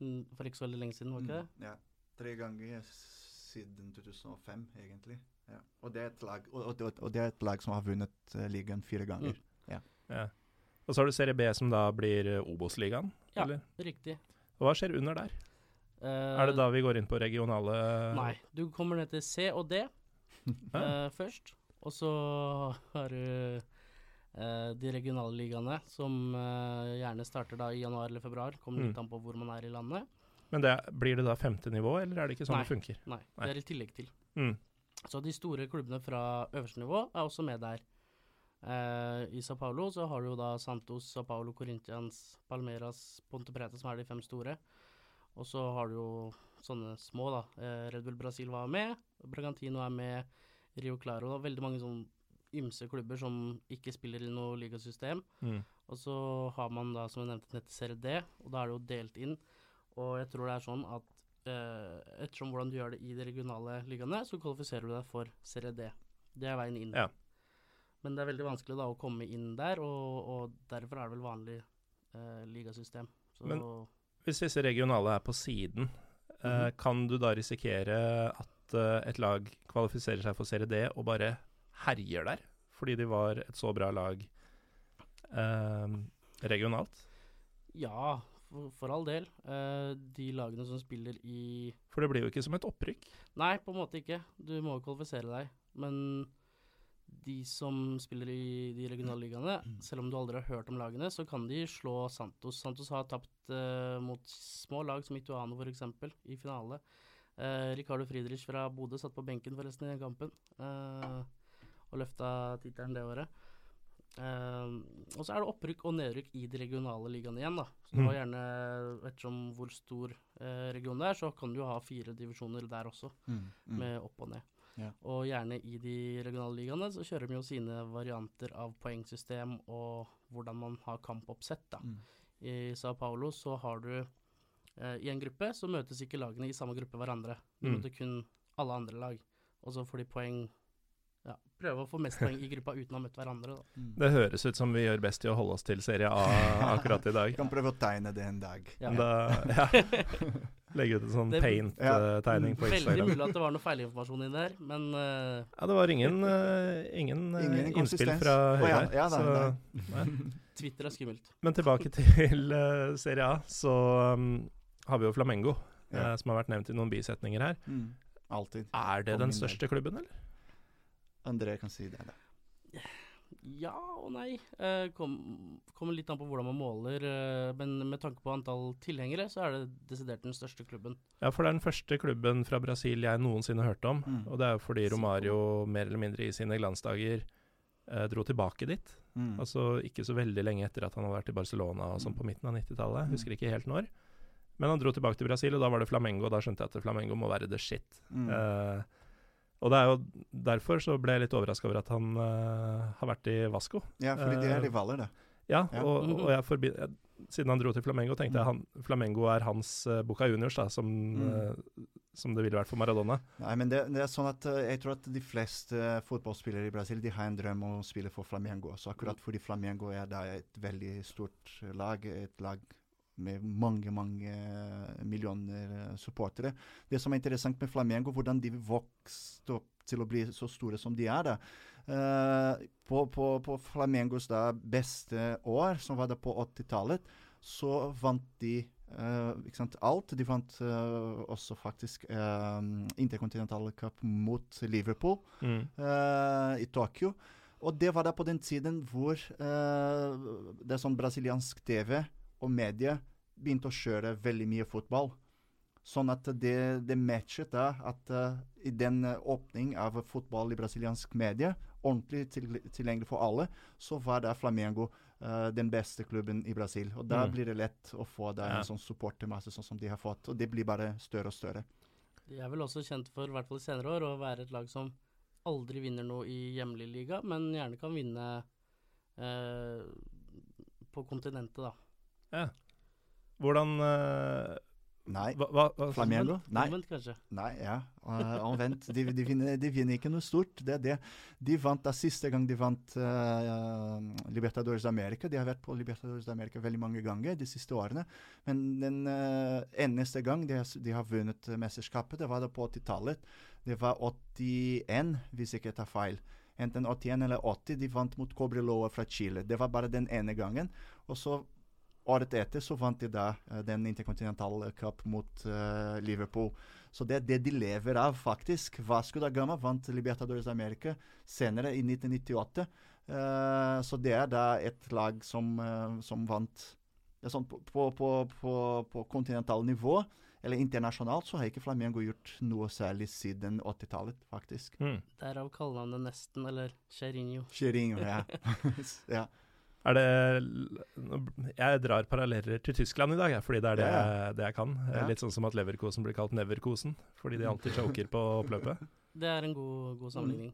mm, for ikke så veldig lenge siden, var ikke det? Mm, ja. Tre ganger siden 2005, egentlig. Ja. Og, det er et lag, og, og, og det er et lag som har vunnet uh, ligaen fire ganger. Ja. Og så har du Serie B, som da blir Obos-ligaen. Ja. eller? Riktig. Og hva skjer under der? Eh, Er det da vi går inn på regionale Nei. Du kommer ned til C og D [LAUGHS] eh, først. Og så har du eh, de regionale ligaene, som gjerne starter da i januar eller februar. Kommer litt Mm. an på hvor man er i landet. Men det, blir det da femte nivå, eller er det ikke sånn Nei. det funker? Nei, Nei. det er i tillegg til. Mm. Så de store klubbene fra øverste nivå er også med der. Eh, I Sao Paulo så har du jo da Santos, Sao Paulo, Corinthians, Palmeras, Ponte Preta, som er de fem store. Og så har du jo sånne små, da. Eh, Red Bull Brasil var med, Bragantino er med, Rio Claro. Og veldig mange sånn ymse klubber som ikke spiller i noe ligasystem. Mm. Og så har man da, som jeg nevnte, nettet Serie D, og da er det jo delt inn. Og jeg tror det er sånn at eh, ettersom hvordan du gjør det i de regionale ligaene, så kvalifiserer du deg for Serie D. Det er veien inn. Ja. Men det er veldig vanskelig da å komme inn der, og, og derfor er det vel vanlig eh, ligasystem. Så Men- Hvis disse regionale er på siden, eh, Mhm. kan du da risikere at eh, et lag kvalifiserer seg for Serie D og bare herjer der? Fordi de var et så bra lag eh, regionalt? ja, for, for all del. Uh, de lagene som spiller i For det blir jo ikke som et opprykk. Nei, på en måte ikke. Du må jo kvalifisere deg. Men de som spiller i de regionale ligaene, selv om du aldri har hørt om lagene, så kan de slå Santos. Santos har tapt uh, mot små lag som Ituano f.eks. i finale. Uh, Ricardo Friedrich fra Bodø satt på benken forresten i den kampen uh, og løfta tittelen det året. Og så er det opprykk og nedrykk i de regionale ligaene igjen. da. Så det Mm. var gjerne, Ettersom hvor stor regionen er, så kan du ha fire divisjoner der også, Mm, mm. med opp og ned. Ja. Og gjerne i de regionale ligaene så kjører de jo sine varianter av poengsystem og hvordan man har kampoppsett. da. Mm. I Sao Paulo så har du eh, I en gruppe så møtes ikke lagene i samme gruppe hverandre. De Mm. møter kun alle andre lag. Og så får de poeng Ja, prøve å få mest poeng i gruppa uten å ha møtt hverandre. da. Mm. Det høres ut som vi gjør best i å holde oss til Serie A [LAUGHS] akkurat i dag. Vi kan prøve å tegne det en dag. Ja. Da, ja. [LAUGHS] Legge ut en sånn paint-tegning på Instagram. Veldig mulig at det var noe feilinformasjon inni der, men uh, Ja, det var ingen, uh, ingen, eh, Ingen innspill fra Høyre her, oh, ja, ja, så- nei. [LAUGHS] Twitter er skummelt. Men tilbake [LAUGHS] til uh, Serie A, så um, har vi jo Flamengo, Ja. eh, som har vært nevnt i noen bisetninger her. Mm. Alltid. Er det den største klubben, eller? André kan si det. Da. Ja og nei. Eh, kom, kommer litt an på hvordan man måler, eh, men med tanke på antall tilhengere, så er det desidert den største klubben. Ja, for det er den første klubben fra Brasil jeg noensinne hørte om. Mm. Og det er jo fordi Romario mer eller mindre i sine glansdager eh, dro tilbake dit. Mm. Altså ikke så veldig lenge etter at han hadde vært i Barcelona og sånn på midten av 90-tallet. Mm. Husker ikke helt når. Men han dro tilbake til Brasil, og da var det Flamengo. Og da skjønte jeg at Flamengo må være the shit. Mm. Eh, og det er jo derfor så ble jeg litt overraska over at han uh, har vært i Vasco. Ja, fordi de eh, er rivaler, da. Ja, Ja. Og, og jeg forbi, jeg, siden han dro til Flamengo, tenkte jeg han, Flamengo er hans uh, Boca Juniors, da, som, Mm. uh, som det ville vært for Maradona. Nei, men det, det er sånn at uh, jeg tror at de fleste eh, fotballspillere i Brasil de har en drøm om å spille for Flamengo. Så akkurat fordi Flamengo er da et veldig stort lag, et lag med mange, mange eh, millioner eh, supportere. Det som er interessant med Flamengo, hvordan de vokste opp til å bli så store som de er. da. Uh, på, på, på Flamengos da beste år, som var da på 80-tallet, så vant de uh, ikke sant, alt. De vant uh, også faktisk uh, interkontinentale cup mot Liverpool Mm. i Tokyo. Og det var da på den tiden hvor det er sånn brasiliansk TV og media begynte å kjøre veldig mye fotball. Sånn at det, det matchet da at uh, i den eh, åpning av fotball i brasiliansk medie, ordentlig til, tilgjengelig for alle, så var da Flamengo uh, den beste klubben i Brasil. Og da Mm. blir det lett å få da Ja. en sånn supportermasse sånn som de har fått. Og det blir bare større og større. De er vel også kjent for, i hvert fall i senere år, å være et lag som aldri vinner noe i hjemlig liga, men gjerne kan vinne eh, på kontinentet, da. Ja. Hvordan uh, Nei. hva, hva, hva, Flamengo? Nei. Omvendt, kanskje. Nei, ja. Uh, omvendt. De, de, vinner, de vinner ikke noe stort. Det, er det. De vant da siste gang de vant uh, Libertadores America. De har vært på Libertadores America veldig mange ganger de siste årene. Men den uh, eneste gang de har, de har vunnet mesterskapet, det var da på 80-tallet. Det var 81, hvis ikke jeg tar feil. Enten 81 eller 80. De vant mot Cobreloa fra Chile. Det var bare den ene gangen. Og så Året etter så vant de da eh, den interkontinentale cup mot uh, Liverpool. Så det er det de lever av, faktisk. Vasco da Gama vant Libertadores America senere, i 1998. Uh, så det er da et lag som, uh, som vant det er sånn på, på, på, på, på kontinentalt nivå, eller internasjonalt, så har ikke Flamengo gjort noe særlig siden 80-tallet, faktisk. mm. Derav kallenavnet Nesten, eller Cherinho. Chirinho, ja. [LAUGHS] [LAUGHS] ja. Er det Jeg drar paralleller til Tyskland i dag, jeg, fordi det er det, Ja, jeg, det jeg kan. Ja. Litt sånn som at Leverkosen blir kalt Neverkosen, fordi de alltid choker på oppløpet. [LAUGHS] Det er en god, god sammenligning.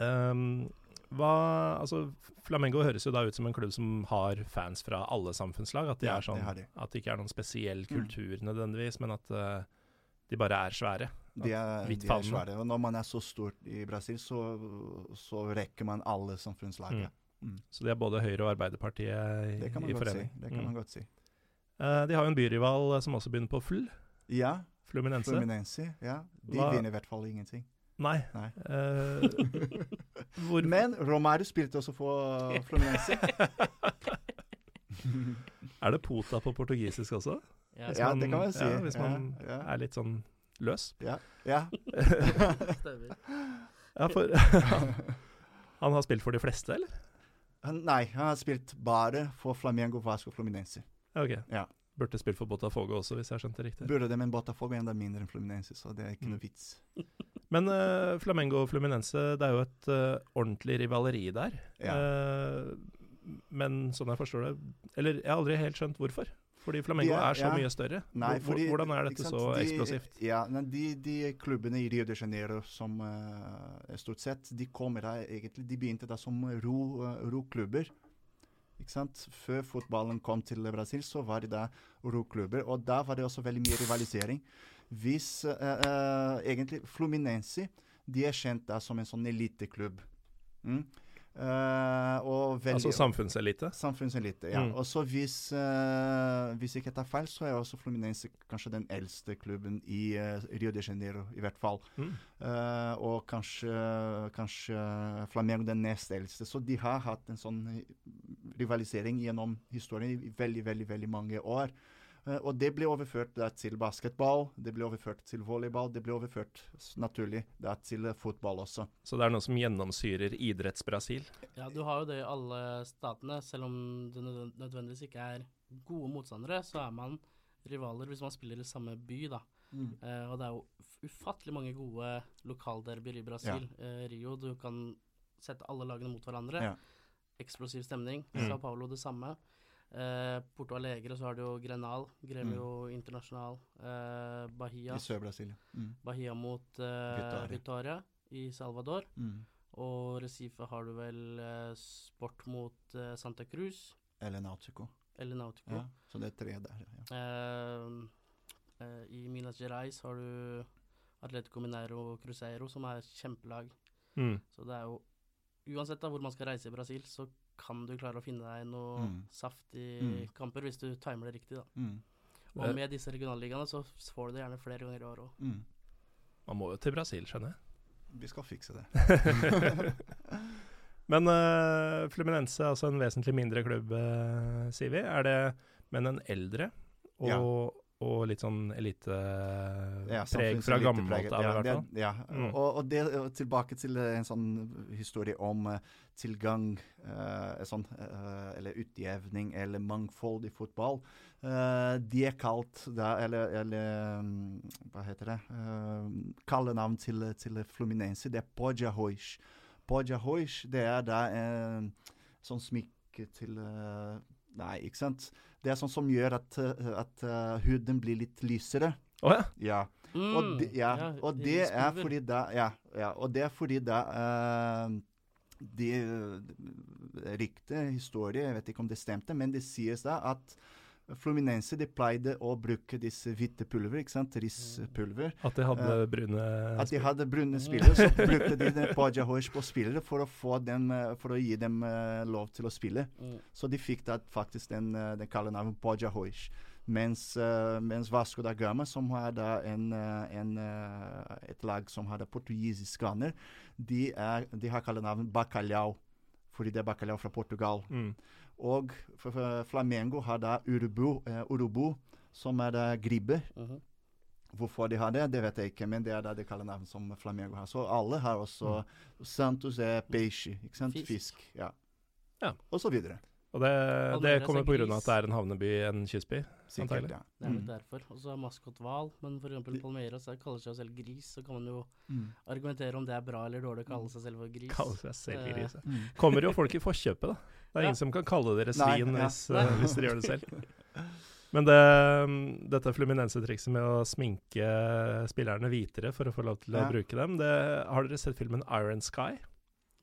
Um, hva, altså, Flamengo høres jo da ut som en klubb som har fans fra alle samfunnslag. At, de Ja, er sånn, det de. at det ikke er noen spesiell Mm. kultur nødvendigvis, men at uh, de bare er svære. De er, de er svære. Og når man er så stort i Brasil, så, så rekker man alle samfunnslagene. ja. Mm. Så de er både Høyre og Arbeiderpartiet i, Det kan man i godt si. Det kan Mm. man godt si. Uh, de har jo en byrival eh, som også begynner på fl. Ja, Fluminense. Fluminense. Ja. De Hva- vinner i hvert fall ingenting. Nei. Nei. Uh, [LAUGHS] hvor, Men Romario spilte også for Fluminense. [LAUGHS] er det pota på portugisisk også? Ja, man, ja, det kan man si. ja, hvis man ja, ja. Er litt sånn løs? Ja. ja. [LAUGHS] stemmer. Ja, for Han har spilt for de fleste, eller? Han- Nei, han har spilt bare for Flamengo, Vasco og Fluminense. Ok. Ja. Burde spilt for Botafogo også, hvis jeg skjønte riktig. Burde det, men Botafogo er enda mindre enn Fluminense, så det er ikke Mm. noe vits. [LAUGHS] Men uh, Flamengo og Fluminense, det er jo et uh, ordentlig rivaleri der. Ja. Uh, men sånn jeg forstår det Eller jeg har aldri helt skjønt hvorfor. Fordi Flamengo er- er så ja. mye større. Nei, fordi, hvordan er dette så de, eksplosivt? Ja, men de, de klubbene i Rio de Janeiro som uh, stort sett, de kommer da egentlig De begynte da som eh, roklubber. Ro? Før fotballen kom til Brasil, så var det da roklubber. Og da var det også veldig mye rivalisering. Hvis uh, uh, egentlig Fluminense de er kjent da som en sånn eliteklubb. Mm? Eh, og veldig, Altså samfunnselite? Samfunnselite, ja. Mm. Og så hvis, uh, hvis jeg ikke tar feil, så er også Fluminense kanskje den eldste klubben i uh, Rio de Janeiro, i hvert fall. Mm. Eh, og kanskje, kanskje Flamengo den nest eldste. Så de har hatt en sånn rivalisering gjennom historien i veldig, veldig, veldig mange år. Eh, og det ble overført da, til basketball, det ble overført til volleyball, det ble overført naturlig da, til eh, fotball også. Så det er noe som gjennomsyrer idretts-Brasil. Ja, du har jo det i alle statene. Selv om det nødvendigvis ikke er gode motstandere, så er man rivaler hvis man spiller i samme by, da. Eh, og det er jo ufattelig mange gode lokalderbyer i Brasil. Eh, Rio, du kan sette alle lagene mot hverandre. Ja. Eksplosiv stemning. Mm. Sao Paulo det samme. Eh, Porto Alegre så har du jo Grenal, Gremio Internasjonal, eh, Bahia. I Sør-Brasil. Mm. Bahia mot eh, Vitória. Vitória i Salvador. Mm. Og Recife har du vel eh, sport mot eh, Santa Cruz, Eller Nautico. eller Nautico. Ja. Så det er tre der. Ja. Eh, eh, I Minas Gerais har du Atletico Mineiro Cruzeiro, som er kjempelag. Mm. Så det er jo Uansett da hvor man skal reise i Brasil, så kan du klare å finne deg noe Mm. saft i Mm. kamper hvis du timer det riktig, da. Mm. Og Eh. med disse regionalligaene så får du det gjerne flere ganger i året òg. Mm. Man må jo til Brasil, skjønner jeg. Vi skal fikse det. [LAUGHS] Men uh, Fluminense er altså en vesentlig mindre klubb, uh, sier vi. Er det men en eldre og, Ja. Og litt sånn elitepreg ja, fra gammelt av, i Ja, det- Ja, Mm. og, og det og tilbake til eh, en sånn historie om uh, tilgang, uh, sånn, uh, eller utjevning, eller mangfold i fotball. Eh, de er kalt da, eller, eller um, hva heter det, kallenavn til, til Fluminense, det er Podjahois. Podjahois, det er da en sånn smykke til eh, Nei, ikke sant? Det er sånn som gjør at, eh, at eh, huden blir litt lysere. Å ja. Ja. Mm, Og det, ja, og det er fordi da Ja, ja og det er fordi da uh, De rykte, historie, jeg vet ikke om det stemte, men det sies da at Fluminense de pleide å bruke disse hvite pulver, ikke sant, rispulver. At de hadde uh, brune At de hadde brune spillere, så [LAUGHS] brukte de det på Jahoish på spillere for å, få dem, eh, for å gi dem uh, lov til å spille. Mm. Så de fikk da faktisk den, uh, den kallenavnet Podjahoish. Mens, uh, mens Vasco da Gama, som er da en, en, et lag som har da skanner, de, de har kallenavn Bacalhau, fordi det er bacalhau fra Portugal. mm. Og Flamengo har da Urubu, eh, Urubu, som er da Uh -huh. Hvorfor de har det, det vet jeg ikke, men det er da det kallenavn som Flamengo har. Så alle har også Santos er peixe, ikke sant? Fisk. Fisk. ja. Ja. Og så videre. Og det, det kommer pga. på grunn av at det er en havneby, en kystby. Sikkert, ja. Det er nok Mm. derfor. Og så er maskot hval, men eksempel Palmeiras er- kaller seg selv gris, så kan man jo Mm. argumentere om det er bra eller dårlig å kalle seg selv for gris. Kalle seg selv Eh, gris. ja. Mm. Kommer jo folk i forkjøpet, da. Det er Ja. ingen som kan kalle dere Nei, svin ja. hvis, uh, hvis dere gjør det selv. Men det, dette Fluminense-trikset med å sminke spillerne hvitere for å få lov til å Ja. bruke dem, det, har dere sett filmen Iron Sky?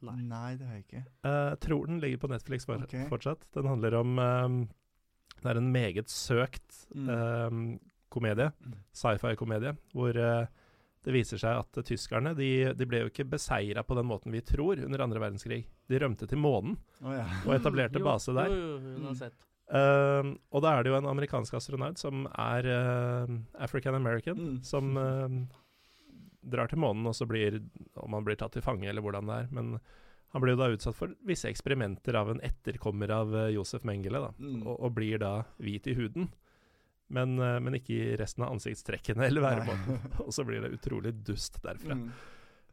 Nei. Nei, det har jeg ikke. Uh, tror den ligger på Netflix for, okay. fortsatt. Den handler om um, Det er en meget søkt Mm. um, komedie, Mm. sci-fi-komedie, hvor eh, det viser seg at tyskerne de, de ble jo ikke beseira på den måten vi tror under andre verdenskrig. De rømte til månen oh, ja. og etablerte [LAUGHS] base der. Jo, jo, jo, Mm. sett. Eh, og da er det jo en amerikansk astronaut som er uh, African American, Mm. som uh, drar til månen, og så blir Om han blir tatt til fange, eller hvordan det er. Men han blir jo da utsatt for visse eksperimenter av en etterkommer av eh, Josef Mengele, da. Mm. Og, og blir da hvit i huden. Men, eh, men ikke i resten av ansiktstrekkene eller væremåten. [LAUGHS] og så blir det utrolig dust derfra. Mm.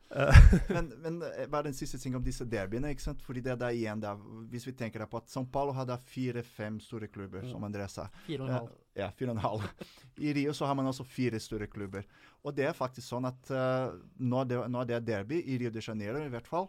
Eh, [LAUGHS] Men, men eh, bare en siste ting om disse derbyene. ikke sant? Fordi det er igjen da, Hvis vi tenker på at São Paulo har da fire-fem store klubber, Mm. som André sa. Fire og en halv. Ja, fire og en halv. [LAUGHS] I Rio så har man også fire store klubber. Og det er faktisk sånn at uh, når, det, når det er derby, i Rio de Janeiro i hvert fall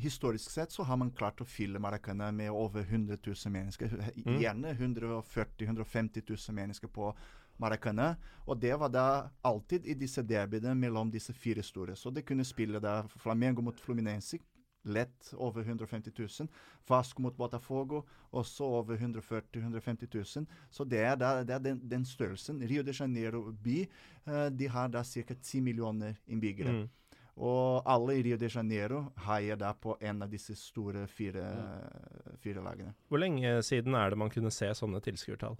Historisk sett så har man klart å fylle Maracana med over 100 000 mennesker. Mm. Gjerne 140 000-150 000 mennesker på Maracana. Og det var da alltid i disse derbyene mellom disse fire store. Så det kunne spille da Flamengo mot Fluminense. Lett over 150 000. Vasco mot Botafogo også over 140 000-150 000. Så det er, da, det er den, den størrelsen. Rio de Janeiro by eh, de har da ca. 10 millioner innbyggere. mm. Og alle i Rio de Janeiro heier da på en av disse store fire, fire lagene. Hvor lenge siden er det man kunne se sånne tilskuertall?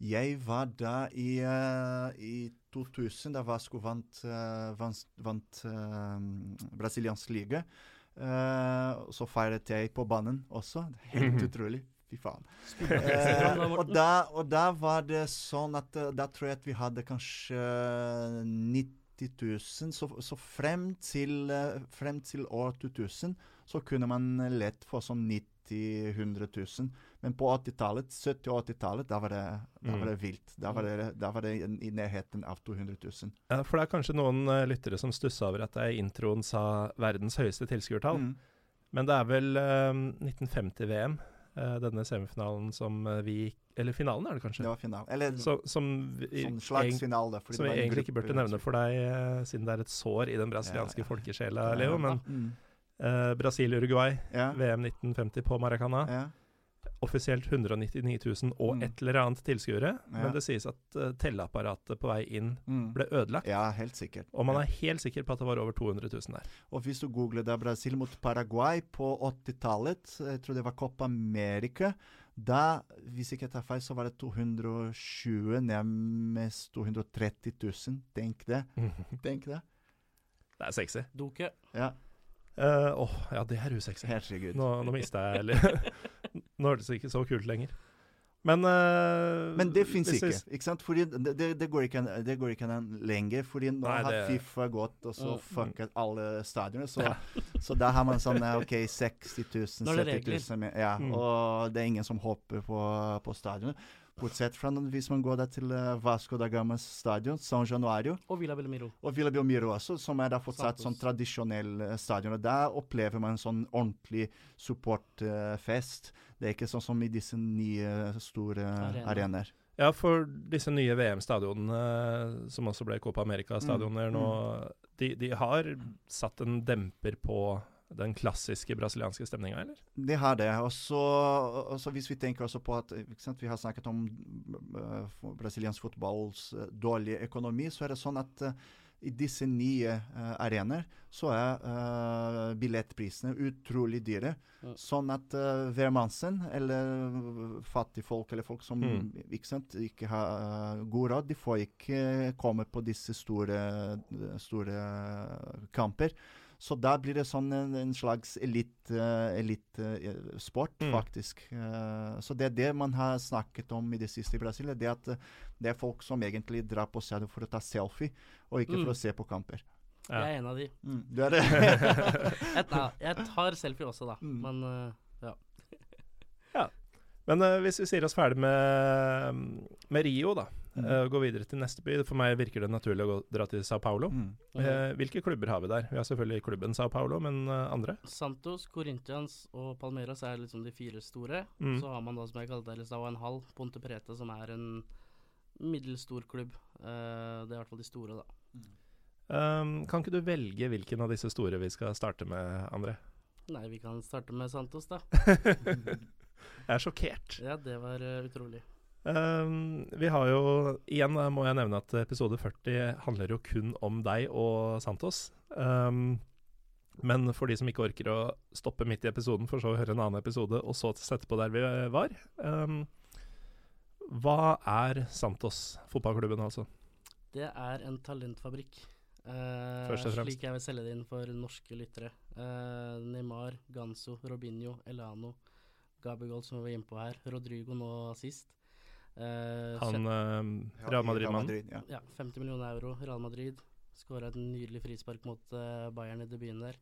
Jeg var da i, uh, i 2000, da Vasco vant, uh, vant, vant uh, brasiliansk liga. Eh, så feiret jeg på banen også. Helt [LAUGHS] utrolig. Fy faen. Eh, og, da, og da var det sånn at eh, Da tror jeg at vi hadde kanskje 90 000. Så, så frem, til, eh, frem til år 2000 så kunne man lett få sånn 90 000-100 000. Men på 80-tallet, 70- og 80-tallet, da var det, da Mm. var det vilt. Da var det, da var det i- nærheten av 200 000. Ja, for det er kanskje noen eh, lyttere som stussa over at jeg i introen sa verdens høyeste tilskuertall. Mm. Men det er vel eh, 1950-VM, eh, denne semifinalen som eh, vi Eller finalen, er det kanskje? Det var finalen. Eller Så, som vi, sånn slags finale. fordi som vi egentlig ikke burde nevne for deg, eh, siden det er et sår i den brasilianske Ja, ja. folkesjela, Leo. Men Mm. eh, Brasil-Uruguay, Ja. VM 1950 på Maracana. Offisielt 199 000 og Mm. et eller annet tilskuere. Ja. Men det sies at uh, telleapparatet på vei inn Mm. ble ødelagt. Ja, helt sikkert. Og man Ja. er helt sikker på at det var over 200 000 der. Og hvis du googler da Brasil mot Paraguay på 80-tallet, jeg tror det var Copa America, da, hvis ikke jeg tar feil, så var det 220, nærmest 230 000. Tenk det. [LAUGHS] Tenk det. Det er sexy. Doke. Ja, Uh, Åh, ja, det er usexy. herregud. Nå, nå mista jeg eller [LAUGHS] Nå hørtes det ikke så kult lenger. Men uh, Men det fins ikke. ikke sant? Fordi det, det, det, går ikke an, det går ikke an lenger. Fordi nå Nei, har det- Fifa gått og så uh, fucket alle stadioner. Så, Ja. [LAUGHS] så da har man sånn eh, OK, 60 000, Nå er det 70 000 Ja, Mm. og det er ingen som hopper på, på stadionet. Bortsett fra hvis man går da til eh, Vasco da Gamas stadion, San Januario, Og Villa Belmiro. og Villa Belmiro også, som er da fortsatt Santos. sånn tradisjonell eh, stadion. Og der opplever man sånn ordentlig supportfest. det er ikke sånn som i disse nye store Arena. arenaer. Ja, for disse nye VM-stadionene, som også ble Copa America-stadioner Mm, nå, de, de har satt en demper på den klassiske brasilianske stemninga, eller? Det har det. Og så hvis vi tenker også på at ikke sant, Vi har snakket om uh, brasiliansk fotballs uh, dårlige økonomi. Så er det sånn at uh, i disse nye uh, arenaer så er uh, billettprisene utrolig dyre. Ja. Sånn at uh, hvermannsen, eller fattigfolk, eller folk som Mm. ikke, sant, ikke har eh, god råd, de får ikke komme på disse store, store kamper. Så da blir det sånn en, en slags elitesport, elit, eh, sport, Mm. faktisk. Eh, så det er det man har snakket om i det siste i Brasil. Det at eh, det er folk som egentlig drar på stadion for å ta selfie, og ikke for Mm. å se på kamper. Ja. Jeg er en av de. Du er det? [LAUGHS] [LAUGHS] Jeg, tar selfie også, da. Mm. Men eh, Men uh, hvis vi sier oss ferdig med, med Rio, da, Mm. eh, og gå videre til neste by For meg virker det naturlig å gå, dra til Sao Paulo. Mm. Eh, hvilke klubber har vi der? Vi har selvfølgelig klubben Sao Paulo, men eh, andre? Santos, Corinthians og Palmeiras er liksom de fire store. Mm. Så har man da, som jeg kalte det, Lisao en halv, Ponte Preta, som er en middels stor klubb. Eh, det er i hvert fall de store, da. Um, kan ikke du velge hvilken av disse store vi skal starte med, André? Nei, vi kan starte med Santos, da. [LAUGHS] Jeg er sjokkert. Ja, det var eh, utrolig. Um, vi har jo Igjen eh, må jeg nevne at episode 40 handler jo kun om deg og Santos. Um, men for de som ikke orker å stoppe midt i episoden, for så å høre en annen episode, og så sette på der vi var um, Hva er Santos, fotballklubben altså? Det er en talentfabrikk. Uh, Først og fremst. Slik jeg vil selge det inn for norske lyttere. Uh, Neymar, Ganso, Robinho, Elano, Gabigol, som vi var inne på her, Rodrigo nå sist. Eh, Han uh, Real Madrid-mannen? ja. Ja, 50 millioner euro. Real Madrid skåra et nydelig frispark mot uh, Bayern i debuten der.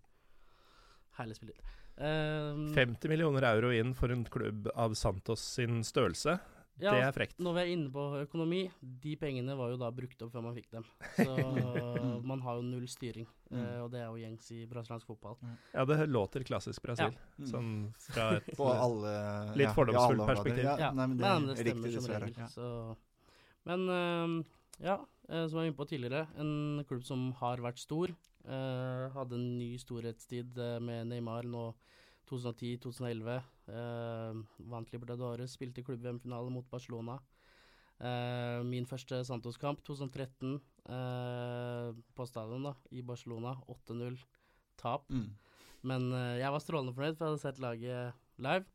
Herlig spiller. Eh, 50 millioner euro inn for en klubb av Santos sin størrelse. Ja, Det er frekt. Når vi er inne på økonomi, de pengene var jo da brukt opp før man fikk dem. [LAUGHS] Så man har jo null styring, Mm. eh, og det er jo gjengs i brasiliansk fotball. Ja, det låter klassisk Brasil. ja. Sånn fra et På alle Litt ja, fordomsfullt perspektiv. Ja, nei, men det men det er stemmer riktig, som regel. Ja. Så. Men eh, ja, eh, som jeg var inne på tidligere, en klubb som har vært stor. eh, hadde en ny storhetstid eh, med Neymar nå 2010-2011. Uh, vant Libertadores, spilte klubb-VM-finale mot Barcelona. Eh, min første Santos-kamp, 2013, eh, på stadion da, i Barcelona. 8-0. Tap. Mm. Men eh, jeg var strålende fornøyd, for jeg hadde sett laget live.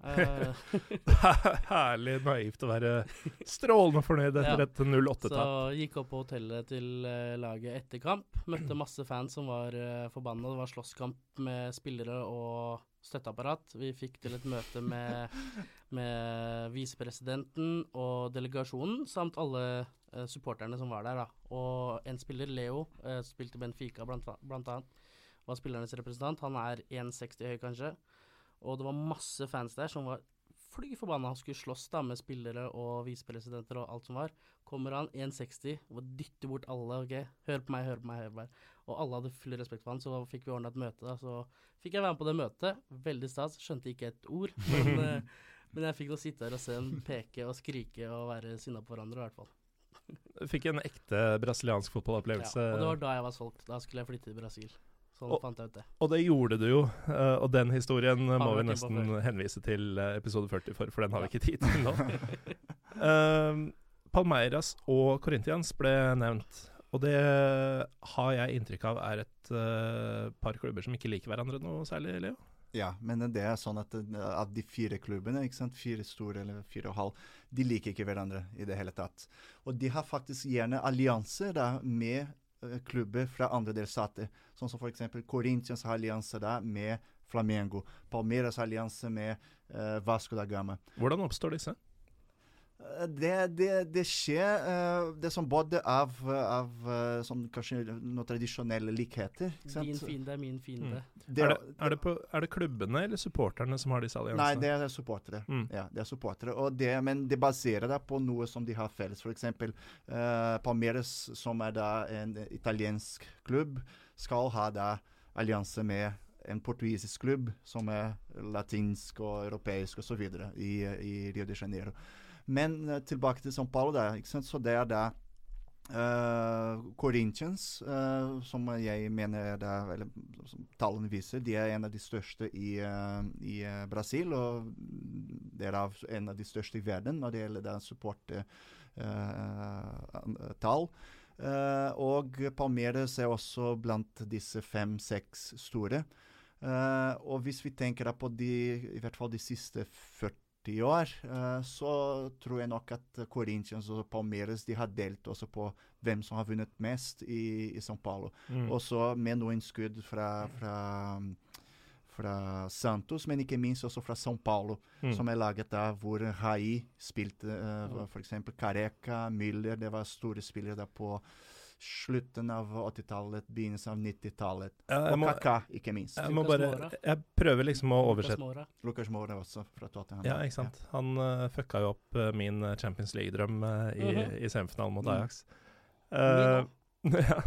Eh, [LAUGHS] Herlig naivt å være strålende fornøyd etter Ja. et 08-tap. så gikk opp på hotellet til uh, laget etter kamp. Møtte masse fans som var uh, forbanna. Det var slåsskamp med spillere og støtteapparat. Vi fikk til et møte med, med visepresidenten og delegasjonen, samt alle eh, supporterne som var der. da. Og en spiller, Leo, eh, spilte Benfica blant, blant annet, var spillernes representant. Han er 1,60 høy, kanskje. Og det var masse fans der som var fly forbanna. Han skulle slåss da med spillere og visepresidenter og alt som var. Kommer han 1,60 og dytter bort alle. ok, Hør på meg, hør på meg. hør på meg. Og alle hadde full respekt for han, så fikk vi ordna et møte. da, Så fikk jeg være med på det møtet. Veldig stas. Skjønte ikke et ord. [LAUGHS] Men, eh, men jeg fikk nå sitte her og se dem peke og skrike og være sinna på hverandre, i hvert fall. Fikk en ekte brasiliansk fotballopplevelse. Ja, og det var da jeg var solgt. Da skulle jeg flytte til Brasil. Sånn Og- fant jeg ut det. Og det gjorde du jo, eh, og den historien må vi vært inne på nesten henvise til eh, episode 40 for, for den har vi ikke tid til nå. uh, [LAUGHS] Palmeiras og Corinthians ble nevnt, og det har jeg inntrykk av er et uh, par klubber som ikke liker hverandre noe særlig, Leo? Ja, men det er sånn at at de fire klubbene, ikke sant, fire store eller fire og halv, de liker ikke hverandre i det hele tatt. Og de har faktisk gjerne allianser da med eh, klubber fra andre delstater. Sånn som f.eks. Corinthians allianse da med Flamengo. Palmeiras allianse med eh, Vasco da Gama. Hvordan oppstår disse? Eh, Det, det, det skjer uh, det som både av, av eh, sånn, kanskje noen tradisjonelle likheter. ikke sant? Din fiende er min fiende. Det- er, det, er, det på, er det klubbene eller supporterne som har disse Nei, alliansene? det er supportere. Mm. Ja, det er supportere. Og det, men det baserer deg på noe som de har felles. F.eks. Uh, Palmeiras, som er da en italiensk klubb, skal ha da allianse med en portugisisk klubb som er latinsk og europeisk osv. I, i Rio de Janeiro. Men eh, tilbake til São Paulo, sant? så det er da Uh, Corinthians, uh, som jeg mener er er, eller som tallene viser, de er en av de største i, uh, i Brasil. Og er en av de største i verden når det gjelder supporttall. Uh, og Palmeiras er også blant disse fem-seks store. Og hvis vi tenker på de, i hvert fall de siste 40 år, eh, så tror jeg nok at Corinthians og Palmeiras de har delt også på hvem som har vunnet mest i, i São Paulo. Mm. Også med noen skudd fra, fra, fra Santos, men ikke minst også fra São Paulo, Mm. som er laget der hvor Rai spilte, uh, f.eks. Careca, Müller, det var store spillere der på slutten av 80-tallet, begynnelsen av 90-tallet. Ja, Og må, Kaka, ikke minst. jeg må bare Jeg prøver liksom å oversette Moura. Lucas Mora også, fra Tottenham. Ja, ikke sant. Han uh, fucka jo opp uh, min eh, Champions League-drøm uh, i, Mhm. i semifinalen mot Mm. Ajax. Eh, [LAUGHS] ja.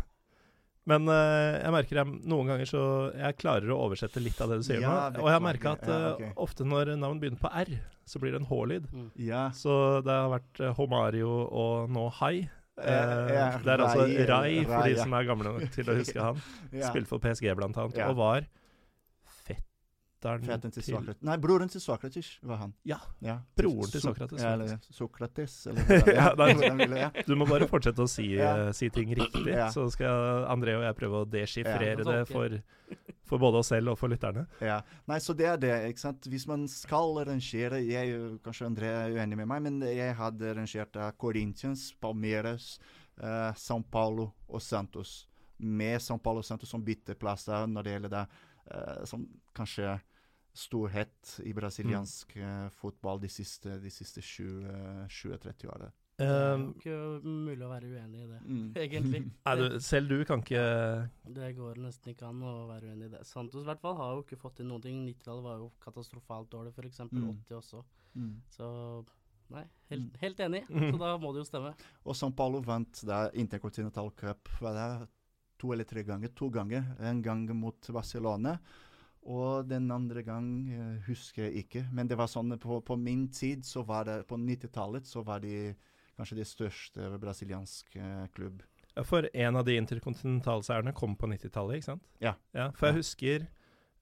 Men uh, jeg merker jeg, noen ganger så Jeg klarer å oversette litt av det du sier Ja, nå. Og jeg har merker at Ja, okay. ofte når navn begynner på R, så blir det en H-lyd. Mm. Ja. Så det har vært Homario og nå Hai. Eh, det er altså Rai, for de som er gamle nok til å huske han. [LAUGHS] Spilte for PSG blant annet, og var fetteren Fetten til til Sokrates. Nei, broren til Sokrates var han. Ja. Ja. Broren til Sokrates, Ja, eller. Sokrates, eller [LAUGHS] Ja, [LAUGHS] ja. Du må bare fortsette å si, [LAUGHS] Ja. eh, si ting riktig, Ja. så skal André og jeg prøve å deschiffrere Ja. det for, for både oss selv og for lytterne. Ja. Nei, så det er det, ikke sant. Hvis man skal rangere jeg, Kanskje André er uenig med meg, men jeg hadde rangert Corinthians, Palmeiras, uh, São Paulo og Santos. Med São Paulo og Santos som bytteplasser når det gjelder det uh, som kanskje storhet i brasiliansk mm. fotball de siste, de siste 20-30 årene. Det er jo Eh, ikke mulig å være uenig i det, Mm. [LAUGHS] egentlig. nei, [LAUGHS] du, selv du kan ikke Det går nesten ikke an å være uenig i det. Santos i hvert fall har jo ikke fått til noen ting. 90-tallet var jo katastrofalt dårlig, f.eks. Mm. 80 også. Mm. Så nei, helt, helt enig. Mm. Så da må det jo stemme. Og São Paulo vant da Intercontinental Cup var det to eller tre ganger. To ganger. En gang mot Barcelona. Og den andre gang uh, husker jeg ikke. Men det var sånn på, på min tid, så var det på 90-tallet, så var de kanskje det største brasilianske eh, klubb. Ja, For en av de interkontinentalseierne kom på 90-tallet, ikke sant? Ja. For jeg Ja. husker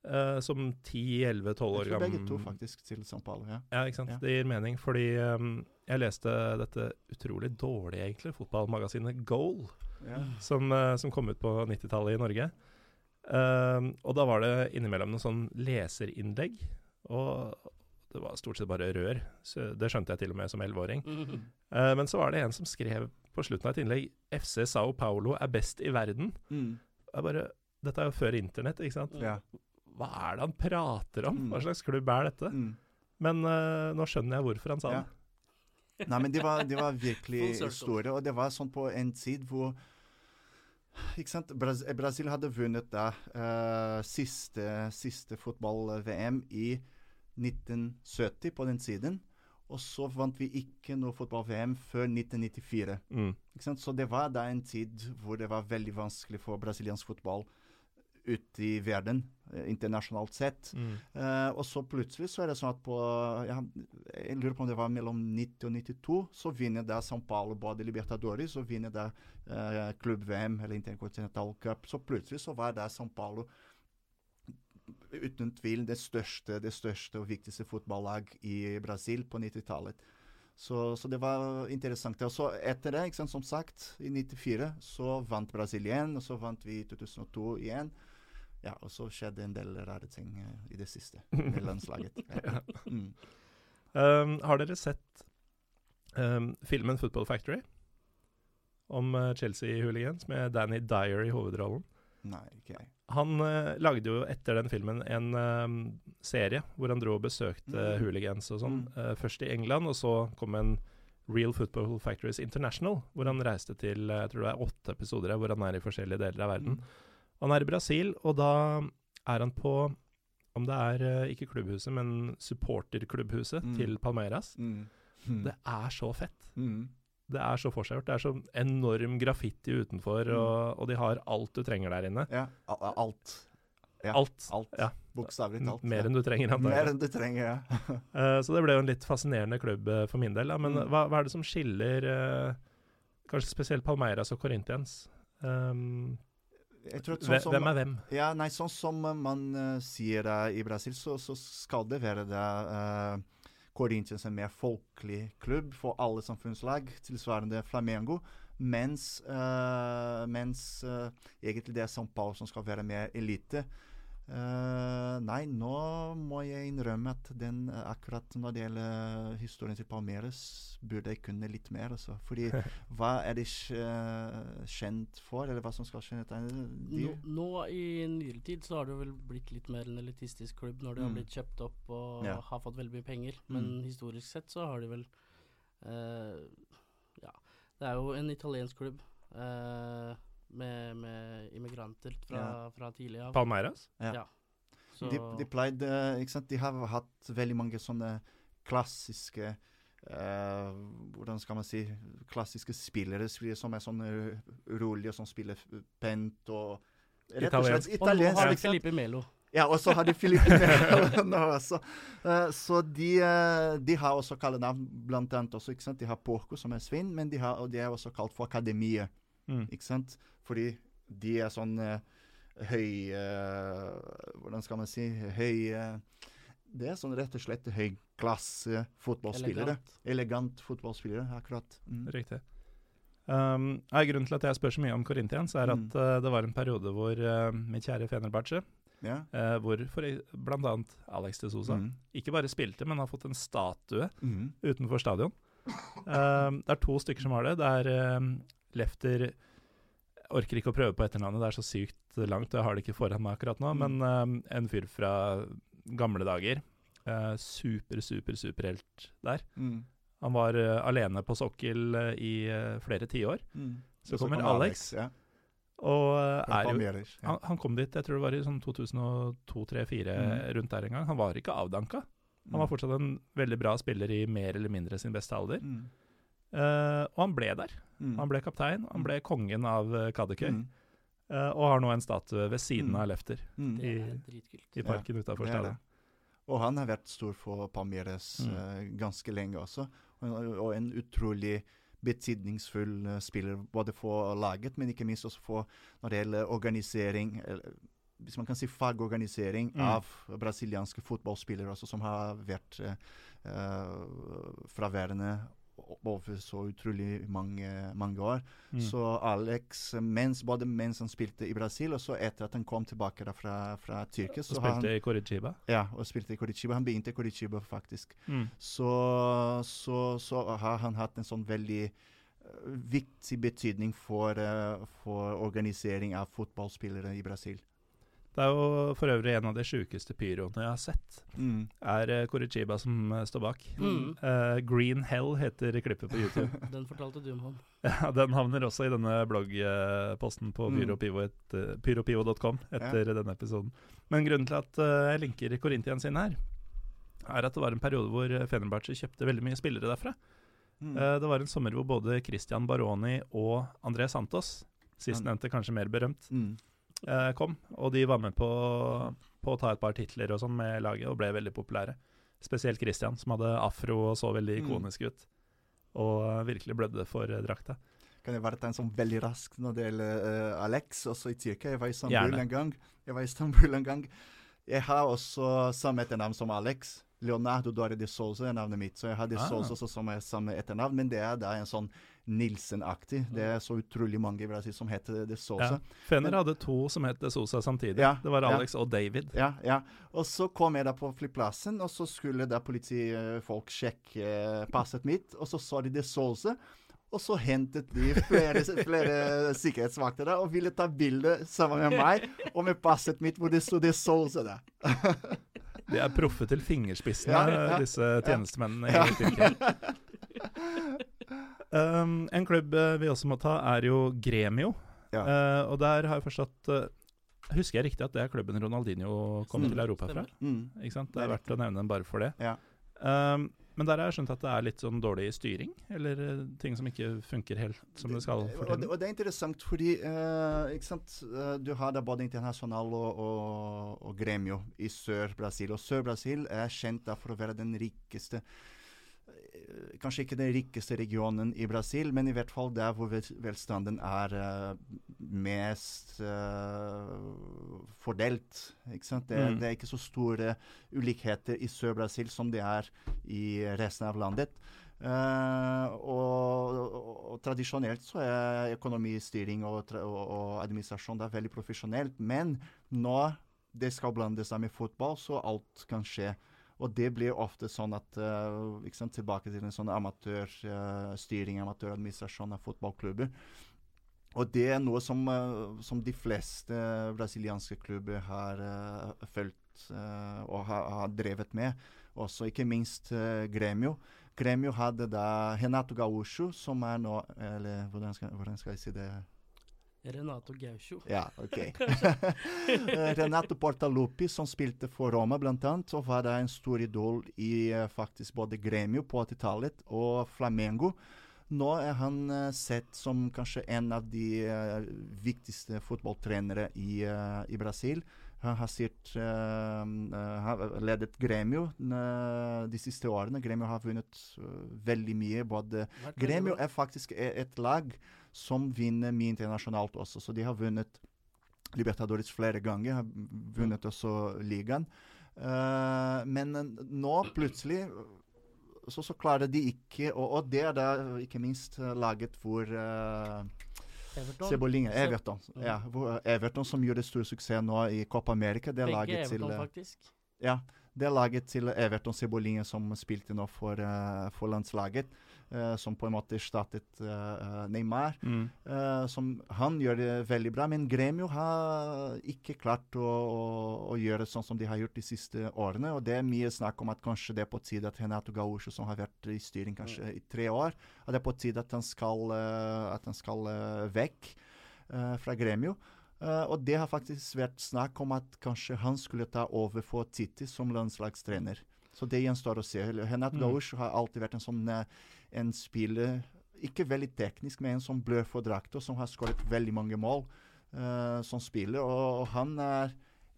uh, som 10-11-12 år tror begge to faktisk til São Paulo. ja. Ja, ikke sant. Ja. Det gir mening, fordi um, jeg leste dette utrolig dårlige, egentlig, fotballmagasinet Goal, ja. som, uh, som kom ut på 90-tallet i Norge. Um, og da var det innimellom noen sånn leserinnlegg. Og det var stort sett bare rør. Så det skjønte jeg til og med som elleveåring. [LAUGHS] Eh, men så var det en som skrev på slutten av et innlegg FC Sao Paulo er best i verden. Mm. Jeg bare, Dette er jo før internett, ikke sant. Ja. Hva er det han prater om? Mm. Hva slags klubb er dette? Mm. Men uh, nå skjønner jeg hvorfor han sa Ja. det. Nei, men det var, det var [LAUGHS] virkelig store, og det var sånn på en tid hvor Brasil hadde vunnet da uh, siste, siste fotball-VM i 1970 på den siden. Og så vant vi ikke noe fotball-VM før 1994. Mm. Ikke sant? Så det var da en tid hvor det var veldig vanskelig for brasiliansk fotball ute i verden, eh, internasjonalt sett. Mm. Uh, og så plutselig så er det sånn at på ja, Jeg lurer på om det var mellom 90 og 92, så vinner da São Paulo både Libertadores og vinner da uh, klubb-VM eller Intercontinental Cup. Så plutselig så var da São Paulo uten tvil det største, det største og viktigste fotballag i Brasil på 90-tallet. Så, så det var interessant. Og så etter det, sant, som sagt, i 94 så vant Brasil igjen, og så vant vi i 2002 igjen. Ja, og så skjedde en del rare ting eh, i det siste [LAUGHS] med landslaget. Ja. Mm. Um, har dere sett um, filmen 'Football Factory'? Om uh, Chelsea-hooligans med Danny Dyer i hovedrollen. Nei, ikke jeg. Han uh, lagde jo etter den filmen en um, serie hvor han dro og besøkte Mm. hooligans og sånn. Mm. Uh, først i England, og så kom en Real Football Factories International, hvor han reiste til uh, jeg tror det er åtte episoder hvor han er i forskjellige deler av verden. Han er i Brasil, og da er han på om det er uh, ikke klubbhuset, men supporterklubbhuset Mm. til Palmeiras. Mm. Mm. Det er så fett. Mm. Det er så forseggjort. Det er så enorm graffiti utenfor, Mm. og, og de har alt du trenger der inne. Ja, alt. Ja, Alt. Alt. Ja. Bokstavelig talt. Mer enn du trenger. Mer enn du trenger, ja. uh, [LAUGHS] så det ble jo en litt fascinerende klubb uh, for min del. Da. Men Mm. hva, hva er det som skiller uh, kanskje spesielt Palmeiras og Corinthians? Um, At hvem, sånn som, hvem er hvem? Ja, nei, sånn som man uh, sier uh, i Brasil, så, så skal det være det uh, Corinthians en mer folkelig klubb for alle samfunnslag, tilsvarende Flamengo. Mens, eh, mens egentlig det er São Paulo som skal være mer elite. Eh, nei, nå må jeg innrømme at den eh, akkurat når det gjelder historien til Palmeiras, burde jeg kunne litt mer. Altså. Fordi [LAUGHS] hva er de uh, kjent for, eller hva som skal kjennetegne de? Nå, nå i nyere tid så har det vel blitt litt mer en elitistisk klubb når de har Mm. blitt kjøpt opp og Ja. har fått veldig mye penger. Men Mm. historisk sett så har de vel uh, Ja, det er jo en italiensk klubb eh, med, med immigranter fra, Ja. fra tidlig av. Palmeiras? Ja. Ja. Så De, de pleide ikke sant? De har hatt veldig mange sånne klassiske Uh, Hvordan skal man si Klassiske spillere som er sånn rolige, som spiller pent og Rett og slett Italiensk. og nå har de ikke? Felipe Melo. Ja, og så har de Filippe [LAUGHS] Melo nå også. Uh, så de, uh, de har også kallenavn, blant annet også, ikke sant? De har Porco, som er svin, men de, har, og de er også kalt for Akademiet. Mm. Ikke sant? Fordi de er sånn eh, høy eh, Hvordan skal man si Høy eh, Det er sånn rett og slett høyklasse fotballspillere. Elegant. Elegant fotballspillere, akkurat. Mm. Riktig. Um, nei, grunnen til at jeg spør så mye om Korintians, er at Mm. eh, det var en periode hvor uh, mitt kjære Fenerbahçe, Ja. uh, hvor for, e- annet Alex de Sosa Mm. ikke bare spilte, men har fått en statue Mm. utenfor stadion. Uh, det er to stykker som har det. Det er uh, Lefter orker ikke å prøve på etternavnet, det er så sykt langt, og jeg har det ikke foran meg akkurat nå. Mm. Men uh, en fyr fra gamle dager. Uh, super, super, superhelt der. Mm. Han var uh, alene på sokkel i flere tiår. Mm. Så så, kommer kom Alex, Ja. og er jo ja. han, han kom dit, jeg tror det var i sånn 2002-2004, Mm. rundt der en gang. Han var ikke avdanka. Han var fortsatt en veldig bra spiller i mer eller mindre sin beste alder. mm. Uh, og han ble der. Mm. Han ble kaptein, han ble kongen av uh, Kadekøy. Mm. Uh, og har nå en statue ved siden Mm. av Lefter Mm. I- i parken utenfor utafor stedet. Og han har vært stor for Palmeiras Mm. eh, ganske lenge også. Og, og en utrolig betydningsfull eh, spiller både for laget, men ikke minst også for når det gjelder organisering eller, Hvis man kan si fagorganisering Mm. av brasilianske fotballspillere også, som har vært eh, eh, fraværende over så utrolig mange, mange år. Mm. Så Alex, mens, både mens han spilte i Brasil, og så etter at han kom tilbake fra, fra Tyrkia Og spilte han, i Coritiba. ja, og spilte i Coritiba. Han begynte i Coritiba, faktisk. Mm. Så, så, så har han hatt en sånn veldig eh, viktig betydning for, eh, for organisering av fotballspillere i Brasil. Det er jo for øvrig en av de sjukeste pyroene jeg har sett. Mm. Er Korichiba som eh, står bak. Mm. Uh, Green Hell heter klippet på YouTube. [LAUGHS] Den fortalte du om. ja, Den havner også i denne bloggposten på Mm. pyropivo etter ja. pyropivo.com denne episoden. Men grunnen til at eh, jeg linker Korintian sin her, er at det var en periode hvor Fenerbahçe kjøpte veldig mye spillere derfra. Mm. Uh, det var en sommer hvor både Christian Baroni og André Santos, sistnevnte kanskje mer berømt, Mm. Eh, kom. Og de var med på, på å ta et par titler og sånn med laget, og ble veldig populære. Spesielt Christian, som hadde afro og så veldig Mm. ikonisk ut. Og virkelig blødde for eh, drakta. Kan jeg bare ta en sånn veldig rask når det gjelder uh, Alex, også i Tyrkia? Jeg var i Istanbul Gjerne. en gang. Jeg var i Istanbul en gang. Jeg har også samme etternavn som Alex. Leonardo Dore de Souza er navnet mitt. Så jeg har de Ah. Souza også som er samme etternavn, men det er da en sånn Nilsen-aktig. Det er så utrolig mange i Brasil som heter de Sosa. Ja. Fener hadde to som het Sosa samtidig. Ja, det var ja. Alex og David. Ja, ja. Og så kom jeg da på flyplassen, og så skulle da politifolk sjekke eh, passet mitt, og så så de De Sosa. Og så hentet de flere, [LAUGHS] flere sikkerhetsvakter da, og ville ta bilde sammen med meg og med passet mitt hvor det sto De Sosa der. [LAUGHS] De er proffe til fingerspissene, Ja, ja. disse tjenestemennene Ja. [LAUGHS] Um, en klubb eh, vi også må ta, er jo Gremio. Ja. Uh, og der har jeg forstått uh, Husker jeg riktig at det er klubben Ronaldinho kom Mm, til Europa fra? Mm. Ikke sant? Det Det er er verdt å nevne den bare for det. Ja. Um, men der har jeg skjønt at det er litt sånn dårlig styring, eller eh, ting som ikke funker helt som det skal for Og det, tiden. og det er interessant fordi eh, ikke sant? eh, du har da både Internasjonal og, og, og Gremio i Sør-Brasil. Og Sør-Brasil er kjent da for å være den rikeste eh, Kanskje ikke den rikeste regionen i Brasil, men i hvert fall der hvor velstanden er eh, mest eh, fordelt. Det, Mm. det er ikke så store ulikheter i Sør-Brasil som det er i resten av landet. Uh, og, og, og tradisjonelt så er økonomistyring og, og, administrasjon da veldig profesjonelt. Men når det skal blandes seg med fotball, så alt kan skje. Og det blir ofte sånn at uh, liksom, Tilbake til en sånn amatørstyring, amatøradministrasjon av fotballklubber. Og det er noe som, eh, som de fleste brasilianske klubber har uh, fulgt eh, og har, har drevet med. Også ikke minst eh, Gremio. Gremio hadde da Renato Gaúcho, som er nå Eller hvordan skal, hvordan skal jeg si det? Renato Gaucho. Ja, OK. [LAUGHS] [LAUGHS] Renato Portaluppi, som spilte for Roma bl.a., og var da en stor idol i eh, faktisk både Gremio på 80-tallet og Flamengo. Nå er han eh, sett som kanskje en av de eh, viktigste fotballtrenere i, i Brasil. Han har eh, eh, ledet Gremio de siste årene. Gremio har vunnet veldig mye. både Gremio er faktisk e- et lag som vinner mye internasjonalt også. Så de har vunnet Libertadores flere ganger, har vunnet også ligaen. Uh, men eh, nå plutselig så, så klarer de ikke Og, og det er da ikke minst laget hvor uh, Everton. Cebolinha, Everton. Mm. Ja, hvor, Everton som gjorde stor suksess nå i Copa America. Det er laget Everton, til faktisk. ja, det er laget til Everton Cebolinha som spilte nå for, uh, for landslaget. Eh, som på en måte erstattet eh, Neymar. Mm. Eh, som han gjør det veldig bra, men Gremio har ikke klart å, å, å gjøre sånn som de har gjort de siste årene. Og det er mye snakk om at kanskje det er på tide at Renato Gaúcho, som har vært i styring kanskje i tre år, at det er på tide at han skal, eh, at han skal eh, vekk fra Gremio. Uh, og det har faktisk vært snakk om at kanskje han skulle ta over for Titi som landslagstrener. Så det gjenstår å se. Renato Mm. Gaúcho har alltid vært en sånn eh, en spiller Ikke veldig teknisk, men en som blør for drakta, som har skåret veldig mange mål uh, som spiller. Og, og han er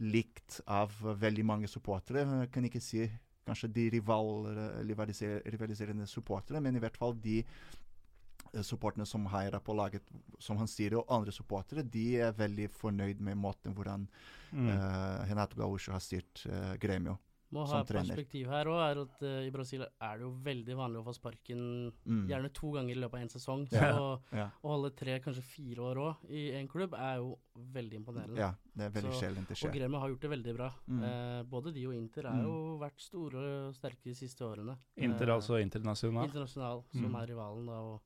likt av veldig mange supportere. Jeg kan ikke si kanskje de rival, rivaliser, rivaliserende supportere, men i hvert fall de eh, supporterne som heier på laget, som han sier, og andre supportere, de er veldig fornøyd med måten hvordan Mm. uh, Renato Gaúcho har styrt uh, Gremio. Må ha som perspektiv her òg, er at uh, i Brasil er det jo veldig vanlig å få sparken Mm. gjerne to ganger i løpet av en sesong. Så Ja. å holde tre, kanskje fire år òg i én klubb er jo veldig imponerende. ja, det er veldig sjelden det Og skjer. Gremio har gjort det veldig bra. Mm. Eh, både de og Inter har Mm. jo vært store og sterke de siste årene. Inter Eh, altså internasjonal. Internasjonal, som Mm. er rivalen, da. Og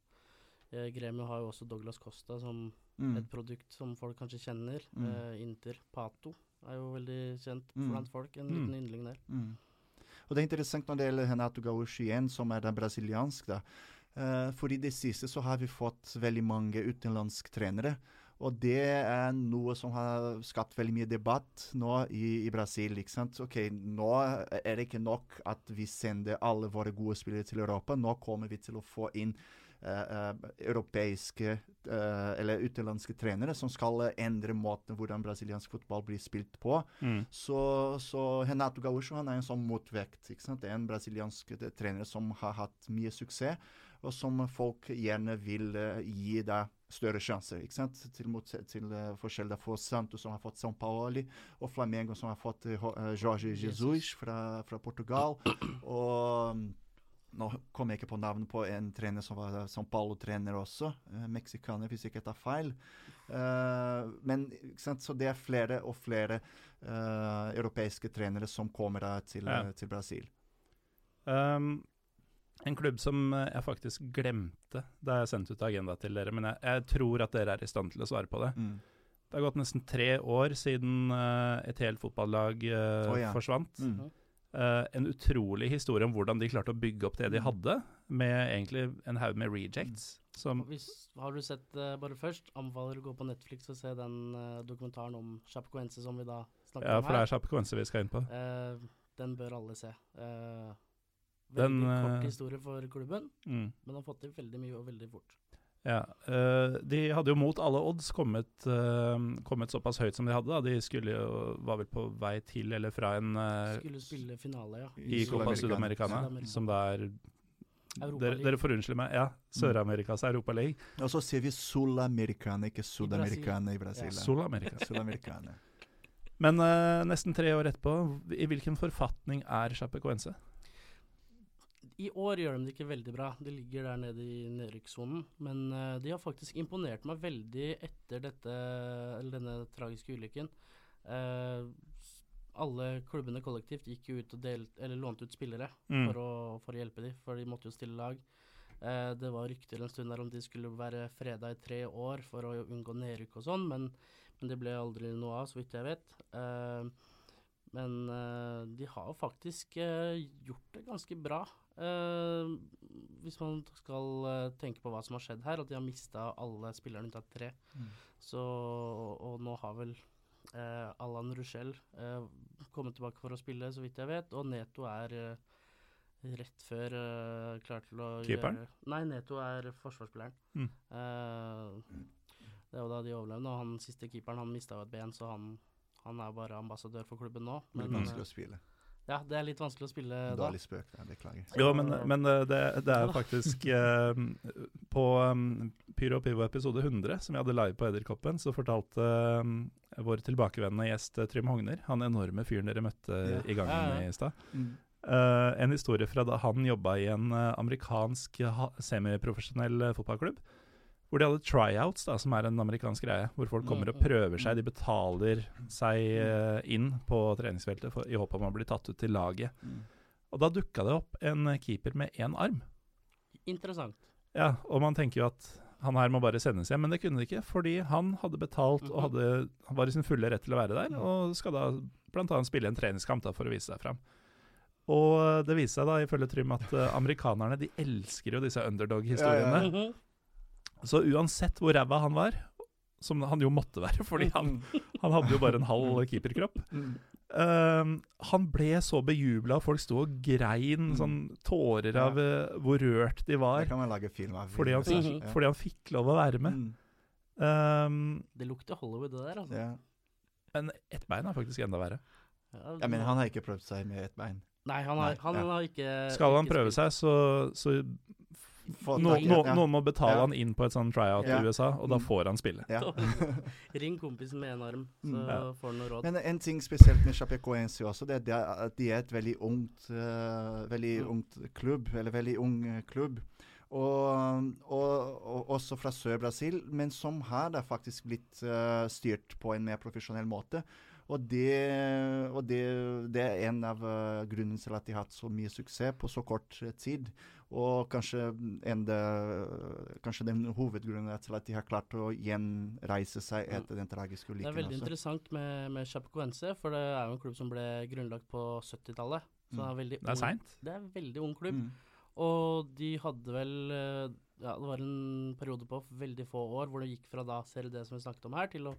eh, Gremio har jo også Douglas Costa som Mm. et produkt som folk kanskje kjenner. Mm. Eh, Inter Pato er jo veldig kjent Mm. blant folk. En Mm. liten yndling der. Mm. Og det er interessant når det gjelder Renato Gauchien, som er brasiliansk. da. Eh, for i det siste så har vi fått veldig mange utenlandske trenere. Og det er noe som har skapt veldig mye debatt nå i, i Brasil. ikke sant? Ok, Nå er det ikke nok at vi sender alle våre gode spillere til Europa. Nå kommer vi til å få inn europeiske eh, eller utenlandske trenere som skal eh, endre måten hvordan brasiliansk fotball blir spilt på. Mm. Så, så Renato Gaúcho han er en sånn motvekt. ikke sant? Det er en brasiliansk eh, trener som har hatt mye suksess, og som folk gjerne vil eh, gi deg større sjanser. ikke sant? Til, mot, til uh, forskjell fra Santos, som har fått São Paulo, og Flamengo, som har fått uh, eh, Jorge Jesus fra, fra Portugal. Og nå kom jeg ikke på navnet på en trener som var São Paulo-trener også. Uh, Meksikaner, hvis jeg ikke tar feil. Uh, men? Så det er flere og flere uh, europeiske trenere som kommer da til, Ja. eh, til Brasil. Um, en klubb som eh, jeg faktisk glemte da jeg sendte ut agenda til dere, men jeg, jeg tror at dere er i stand til å svare på det. Mm. Det har gått nesten tre år siden uh, et helt fotballag eh, Å, ja. forsvant. Mm. Eh, en utrolig historie om hvordan de klarte å bygge opp det de Mm. hadde, med egentlig en haug med rejects. Som, Hvis, har du sett det bare først, anbefaler å gå på Netflix og se den uh, dokumentaren om Chapecoense som vi da snakker om her. ja, for det er Chapecoense vi skal inn på. Den bør alle se. veldig Den, kort historie for klubben, Mm. men har fått til veldig mye og veldig fort. Ja, eh, De hadde jo mot alle odds kommet, eh, kommet såpass høyt som de hadde. Da. De skulle jo, var vel på vei til eller fra en eh, Skulle spille finale, ja. i Copa Sudamericana, Sud som da er Europa dere, dere får unnskylde meg. Ja, Sør-Amerikas Europa League. Og så sier vi Sulamericana, ikke Sudamericana i Brasil. Ja. Sol-Amerika. Sulamericana. Men uh, nesten tre år etterpå, i hvilken forfatning er Chapecoense? I år gjør de det ikke veldig bra. De ligger der nede i nedrykkssonen. Men uh, de har faktisk imponert meg veldig etter dette, eller denne tragiske ulykken. Uh, alle klubbene kollektivt gikk jo ut og delt, eller lånte ut spillere Mm. for, å, for å hjelpe dem, for de måtte jo stille lag. Eh, det var rykter en stund der om de skulle være freda i tre år for å unngå nedrykk og sånn, men, men det ble aldri noe av, så vidt jeg vet. Eh, men de har faktisk eh, gjort det ganske bra. Eh, hvis man skal uh, tenke på hva som har skjedd her, at de har mista alle spillerne unntatt tre. Mm. Så, og nå har vel uh, Allan Rushell kommet tilbake for å spille, så vidt jeg vet. Og Neto er rett før klar til å Keeperen? gjøre Nei, Neto er forsvarsspilleren. Mm. Eh, det er jo da de overlevde. Og han siste keeperen han mista jo et ben, så han, han er bare ambassadør for klubben nå. Det Men, vanskelig eh, å spille. Ja, det er litt vanskelig å spille da. Dårlig spøk, da. Beklager. Jo, men, men eh, det, det er faktisk [LAUGHS] eh, På um, Pyro og Pivo episode 100, som vi hadde live på Edderkoppen, så fortalte um, vår tilbakevendende gjest eh, Trym Hogner, han enorme fyren dere møtte Ja. i gangen Ja, ja. i stad, Mm. uh, en historie fra da han jobba i en amerikansk semiprofesjonell fotballklubb. Hvor de hadde tryouts, da, som er en amerikansk greie. Hvor folk kommer og Mm, mm, prøver seg. De betaler seg eh, inn på treningsfeltet for, i håp om å bli tatt ut til laget. Mm. Og da dukka det opp en keeper med én arm. Interessant. Ja, og man tenker jo at han her må bare sendes hjem, men det kunne de ikke. Fordi han hadde betalt og Mhm. hadde, var i sin fulle rett til å være der, og skal da bl.a. spille en treningskamp da, for å vise seg fram. Og det viser seg da, ifølge Trym, at eh, amerikanerne de elsker jo disse underdog-historiene. Mhm. Så uansett hvor ræva han var, som han jo måtte være, fordi han, han hadde jo bare en halv keeperkropp Mm. Ehm, Han ble så bejubla, og folk sto og grein, Mm. sånn tårer av eh, hvor rørt de var. Det kan man lage film av. Fordi han, fikk. Fordi han fikk lov å være med. Mm. Ehm, Det lukter Hollywood, det der, altså. Ja. men ett bein er faktisk enda verre. Ja, ja, men han har ikke prøvd seg med ett bein. Nei, han har, Nei, han ja. har ikke Skal han ikke prøve spilt. seg, så, så Få No, no, ja. Noen må betale Ja. han inn på et sånn tryout Ja. i USA, og da får han spille. Ja. [LAUGHS] Ring kompisen med én arm, så Mm. Ja. får han noe råd. Men en ting spesielt med Chapecoense også, det er at de er et veldig ungt, uh, veldig Mm. ungt klubb, eller veldig ung eh, klubb. Og, og, og også fra Sør-Brasil, men som har da faktisk blitt uh, styrt på en mer profesjonell måte. Og, det, og det, det er en av uh, grunnene til at de har hatt så mye suksess på så kort eh, tid. Og kanskje, det, kanskje den hovedgrunnen til at de har klart å gjenreise seg etter den tragiske Det er veldig også. interessant med, med Chapecoense, for det er jo en klubb som ble grunnlagt på 70-tallet. Så det er, veldig Det er seint. Det er en veldig ung klubb. Mm. Og de hadde vel eh, Ja, det var en periode på veldig få år hvor det gikk fra da Serie D, som vi snakket om her, til å,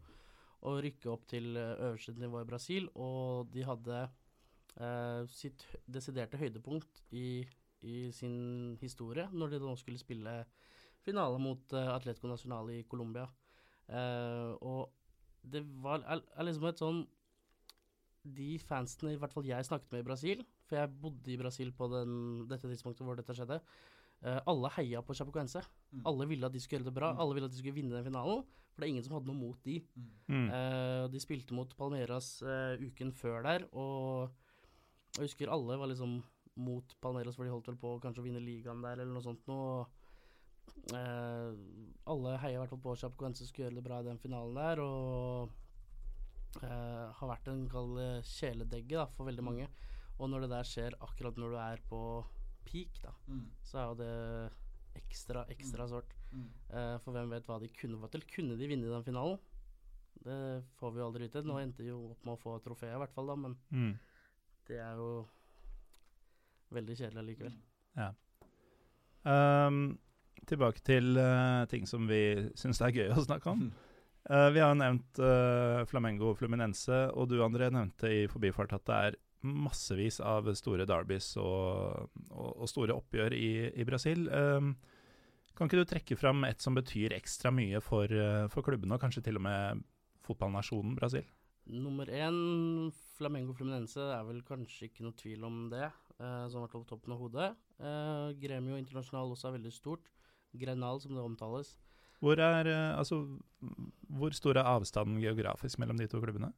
å rykke opp til eh, øverste nivå i Brasil. Og de hadde eh, sitt desiderte høydepunkt i, i sin historie når de nå skulle spille finale mot uh, Atletico Nacional i Colombia. Uh, og det var er, er liksom et sånn De fansene i hvert fall jeg snakket med i Brasil, for jeg bodde i Brasil på den, dette tidspunktet hvor dette skjedde, uh, alle heia på Chapecoense. Mm. Alle ville at de skulle gjøre det bra, Mm. alle ville at de skulle vinne den finalen. For det er ingen som hadde noe mot de. Mm. Uh, de spilte mot Palmeiras eh, uken før der, og jeg husker alle var liksom mot Palmeiras, for de holdt vel på kanskje å vinne ligaen der, eller noe sånt noe. Eh, alle heia i hvert fall på Chapecoense skulle gjøre det bra i den finalen der, og eh, har vært en kald kjæledegge da, for veldig mange. Og når det der skjer akkurat når du er på peak, da, Mm. så er jo det ekstra, ekstra sårt. Mm. Eh, for hvem vet hva de kunne fått til. Kunne de vinne den finalen? Det får vi jo aldri vite. Nå endte de jo opp med å få trofeet, i hvert fall, da, men Mm. det er jo veldig kjedelig allikevel. Um, tilbake til uh, ting som vi syns er gøy å snakke om. Uh, [LAUGHS] vi har nevnt uh, Flamengo Fluminense, og du André nevnte i forbifart at det er massevis av store derbys og, og, og store oppgjør i, i Brasil. Um, kan ikke du trekke fram et som betyr ekstra mye for, for klubbene, og kanskje til og med fotballnasjonen Brasil? Nummer én, Flamengo Fluminense, er vel kanskje ikke noe tvil om det, som har vært på toppen av hodet. Eh, Gremio Internasjonal også er veldig stort. Grenal, som det omtales. Hvor, er, eh, altså, hvor stor er avstanden geografisk mellom de to klubbene?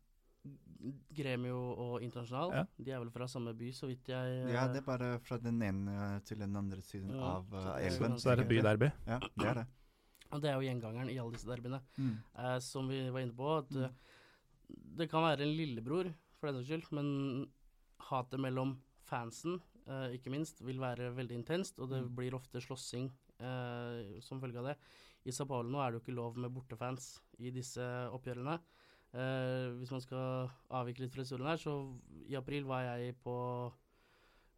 Gremio og Internasjonal, Ja. de er vel fra samme by, så vidt jeg eh, Ja, det er bare fra den ene til den andre siden Ja, av uh, elven. Så det er et byderby? Ja, det er det. Og det er jo gjengangeren i alle disse derbyene. Mm. eh, som vi var inne på, at mm. det kan være en lillebror, for den saks skyld, men hatet mellom fansen, eh, ikke minst, vil være veldig intenst, og det Mm. blir ofte slåssing eh, som følge av det. I Sao Paulo nå er det jo ikke lov med bortefans i disse oppgjørene. Eh, hvis man skal avvike litt fra historien her, så i april var jeg på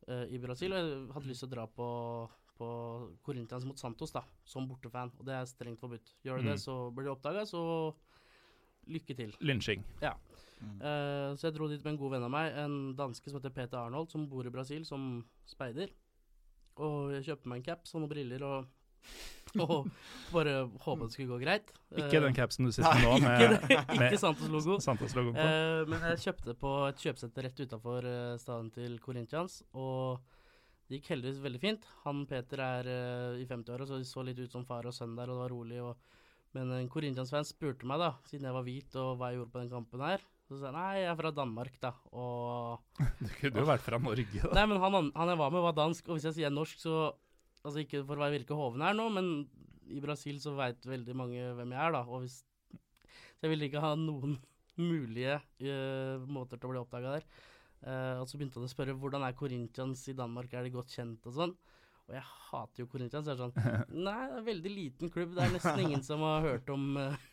eh, i Brasil, og jeg hadde lyst til å dra på på Corinthians mot Santos da, som bortefan, og det er strengt forbudt. Gjør du Mm. det, så blir det oppdaga, så lykke til. Lynsjing. Mm. Uh, så jeg dro dit med en god venn av meg, en danske som heter Peter Arnold, som bor i Brasil som speider. Og jeg kjøpte meg en caps og noen briller og, og bare håpet det skulle gå greit. Ikke den Eh, capsen du sitter med nå, ikke, med, det, ikke Santos-logo. Santos-logoen på. Eh, men jeg kjøpte på et kjøpesenter rett utafor uh, stadion til Corinthians, og det gikk heldigvis veldig fint. Han Peter er eh, i 50-åra, så de så litt ut som far og sønn der, og det var rolig. Og, men en Corinthians-fan spurte meg, da, siden jeg var hvit, og hva jeg gjorde på den kampen her. Så sa jeg nei, jeg er fra Danmark, da. Og [LAUGHS] Du kunne jo vært fra Norge, da. Nei, men han, han jeg var med, var dansk, og hvis jeg sier norsk, så Altså ikke for å virke hoven her nå, men i Brasil så veit veldig mange hvem jeg er, da. Og hvis Så jeg ville ikke ha noen [LAUGHS] mulige uh, måter til å bli oppdaga der. Uh, og så begynte han å spørre hvordan er Corinthians i Danmark, er de godt kjent og sånn. Og jeg hater jo Corinthians. Jeg er sånn Nei, det er en veldig liten klubb. Det er nesten ingen som har hørt om eh,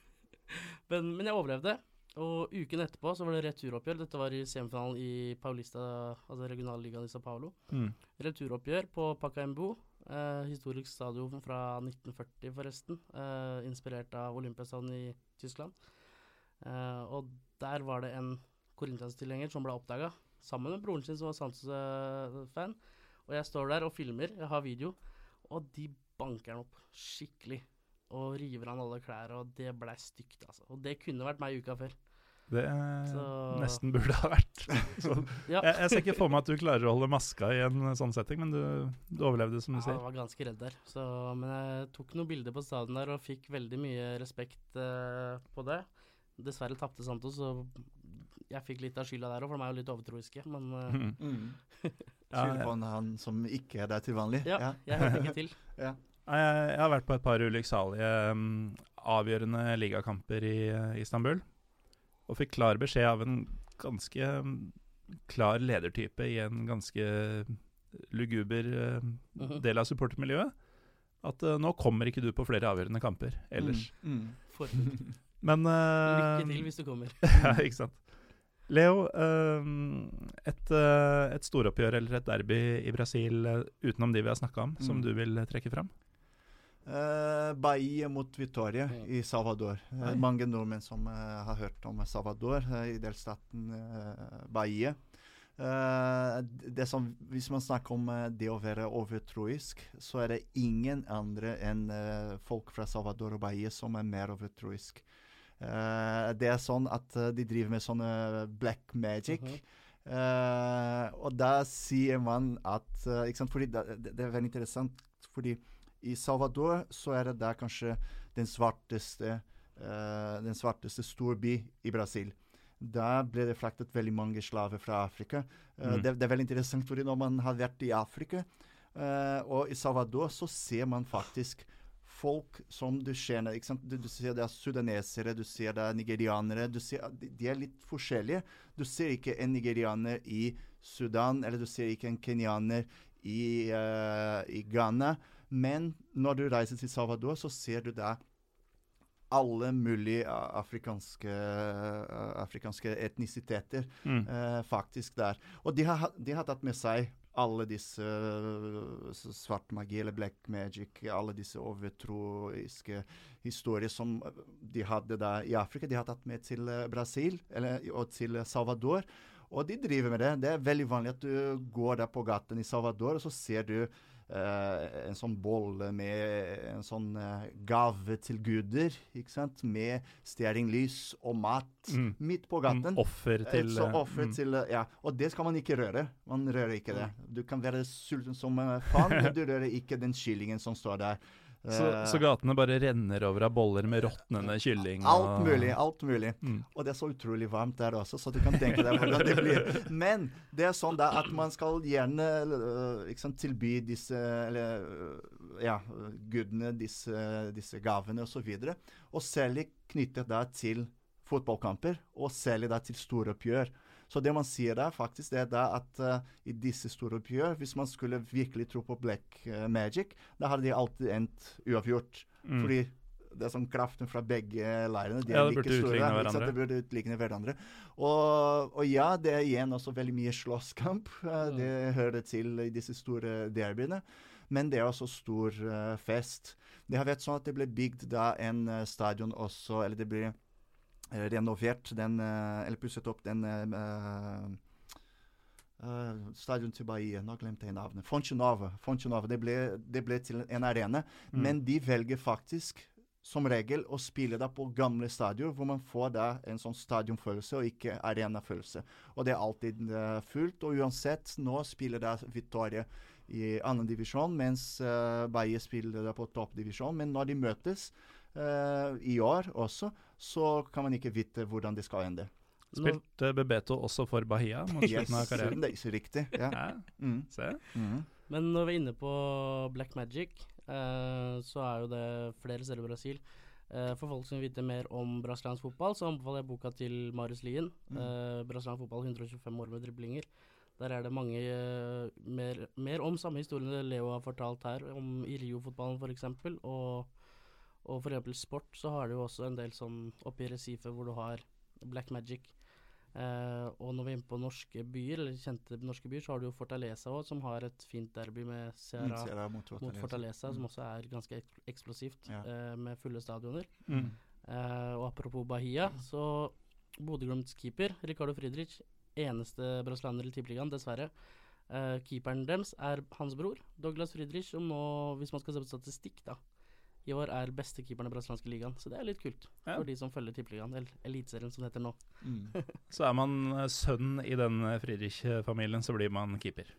men, men jeg overlevde. Og uken etterpå så var det returoppgjør. Dette var i semifinalen i Paulista, altså regionalligaen i Sa Paulo. Mm. Returoppgjør på Pacaembu. Eh, historisk stadion fra 1940, forresten. Eh, inspirert av Olympiastadion i Tyskland. Eh, og der var det en Corinthians-tilhenger som ble oppdaga, sammen med broren sin som var Santos-fan. Og jeg står der og filmer, jeg har video, og de banker han opp skikkelig. Og river han alle klær, og det blei stygt, altså. Og det kunne vært meg uka før. Det Så- nesten burde ha vært. [LAUGHS] Så, Ja. jeg, jeg ser ikke for meg at du klarer å holde maska i en sånn setting, men du, du overlevde, som du Ja, sier. jeg var ganske redd der. Så, men jeg tok noen bilder på stadion der og fikk veldig mye respekt uh, på det. Dessverre tapte Santos, så jeg fikk litt av skylda der òg, for de er jo litt overtroiske. Men Mhm. [LAUGHS] Mm. [LAUGHS] Ja, ja. på han som ikke er der til vanlig. ja, jeg hørte ikke til. [LAUGHS] ja. Jeg, har vært på et par ulykksalige um, avgjørende ligakamper i uh, Istanbul. Og fikk klar beskjed av en ganske um, klar ledertype i en ganske luguber uh, del av supportermiljøet. At uh, nå kommer ikke du på flere avgjørende kamper ellers. Mm. mm. Men uh, lykke til hvis du kommer. [LAUGHS] ja, ikke sant. Leo, um, et, uh, et storoppgjør eller et derby i Brasil uh, utenom de vi har snakka om, som Mm. du vil trekke fram? Uh, Bahia mot Vitoria Mm. i Salvador. Uh, mange nordmenn som uh, har hørt om Salvador, eh, i delstaten eh, Bahia. Eh, det som, hvis man snakker om eh, det å være overtroisk, så er det ingen andre enn eh, folk fra Salvador og Bahia som er mer overtroisk. Eh, det er sånn at eh, de driver med sånne black magic. Mhm. Eh, og da sier man at ikke sant? Fordi det, det, det er veldig interessant, fordi i Salvador så er det der kanskje den svarteste den svarteste storby i Brasil. Der ble det fraktet veldig mange slaver fra Afrika. Mm. det, det er veldig interessant, fordi når man har vært i Afrika Uh, og i Salvador, så ser man faktisk folk som du ser? Du, du ser det er sudanesere, du ser det er nigerianere. Du ser, de, de er litt forskjellige. Du ser ikke en nigerianer i Sudan, eller du ser ikke en kenyaner i, uh, i Ghana. Men når du reiser til Salvador, så ser du der alle mulige eh, afrikanske, eh, afrikanske etnisiteter Mm. uh, faktisk der. Og de har, de har tatt med seg alle disse s- svart magi eller black magic, alle disse overtroiske historier som uh, de hadde da i Afrika. De har tatt med til uh, Brasil eller, og til Salvador. Og de driver med det. Det er veldig vanlig at du går der på gaten i Salvador, og så ser du eh, en sånn bolle med en sånn eh, gave til guder, ikke sant? Med stearinlys og mat Mm. midt på Mm, gaten. Offer til Et så eh, offer mm. til Ja, og det skal man ikke røre. Man rører ikke det. Du kan være sulten som faen, men [LAUGHS] du rører ikke den kyllingen som står der. Så, Eh, så gatene bare renner over av boller med råtnende kylling? Alt og- mulig, alt mulig. Mm. Og det er så utrolig varmt der også, så du kan tenke deg hvordan det blir. Men det er sånn da at man skal gjerne liksom, tilby disse eller, øh, ja, gudene disse, disse gavene osv. Og, så videre. og særlig knyttet da til fotballkamper, og særlig da til store oppgjør. Så det man sier da, faktisk, det er da at uh, i disse store oppgjør, hvis man skulle virkelig tro på black uh, magic, da hadde de alltid endt uavgjort. Mm. Fordi det er sånn kraften fra begge leirene. De Ja, er det like store. hverandre. Det burde utligne hverandre. Og, og ja, det er igjen også veldig mye slåsskamp. eh, Det hører til i disse store derbyene. Men det er også stor uh, fest. Det har vært sånn at det ble bygd da en uh, stadion også, eller det eh, renovert, den, eh, eller pusset opp den Uh, eh, stadion til Bahia, nå glemte jeg navnet. Fonte Nova. Fonte Nova. Det, ble, det ble til en arena. Mm. Men de velger faktisk som regel å spille da på gamle stadion, hvor man får da en sånn stadionfølelse og ikke arenafølelse. Og det er alltid uh, fullt. Og uansett, nå spiller da Victoria i divisjon, mens uh, Bahia spiller da på toppdivisjon. Men når de møtes eh, i år også, så kan man ikke vite hvordan det skal ende. Spilte Bebeto også for Bahia mot slutten av karrieren? det er så riktig. Ja. Ja, Mm. se. Mm. men når vi er inne på Black Magic, eh, så er jo det flere steder i Brasil. Eh, for folk som vil vite mer om brasiliansk fotball, så anbefaler jeg boka til Marius Lien. Mm. Eh, brasiliansk fotball 125 år med driblinger. Der er det mange mer, mer om samme historiene Leo har fortalt her, om i Rio-fotballen f.eks. Og, og for eksempel sport, så har du jo også en del sånn oppe i Recife hvor du har Black Magic. Eh, og når vi er inne på norske byer, eller kjente norske byer, så har du jo Fortaleza òg, som har et fint derby med Mm, Sierra mot, mot mot Fortaleza. mm. som også er ganske eksplosivt, Ja. eh, med fulle stadioner. Mm. Eh, og apropos Bahia, så Bodø-Glimts keeper, Ricardo Friedrich, eneste brasilianer i Tippeligaen, dessverre. Eh, keeperen deres er hans bror, Douglas Friedrich, som nå, hvis man skal se på statistikk, da, i år er beste keeperen i brasilianske ligaen. Så det er litt kult Ja. for de som følger Tippeligaen, eller Eliteserien som det heter nå. [LAUGHS] Så er man eh, sønn i den eh, Friedrich-familien, så blir man keeper.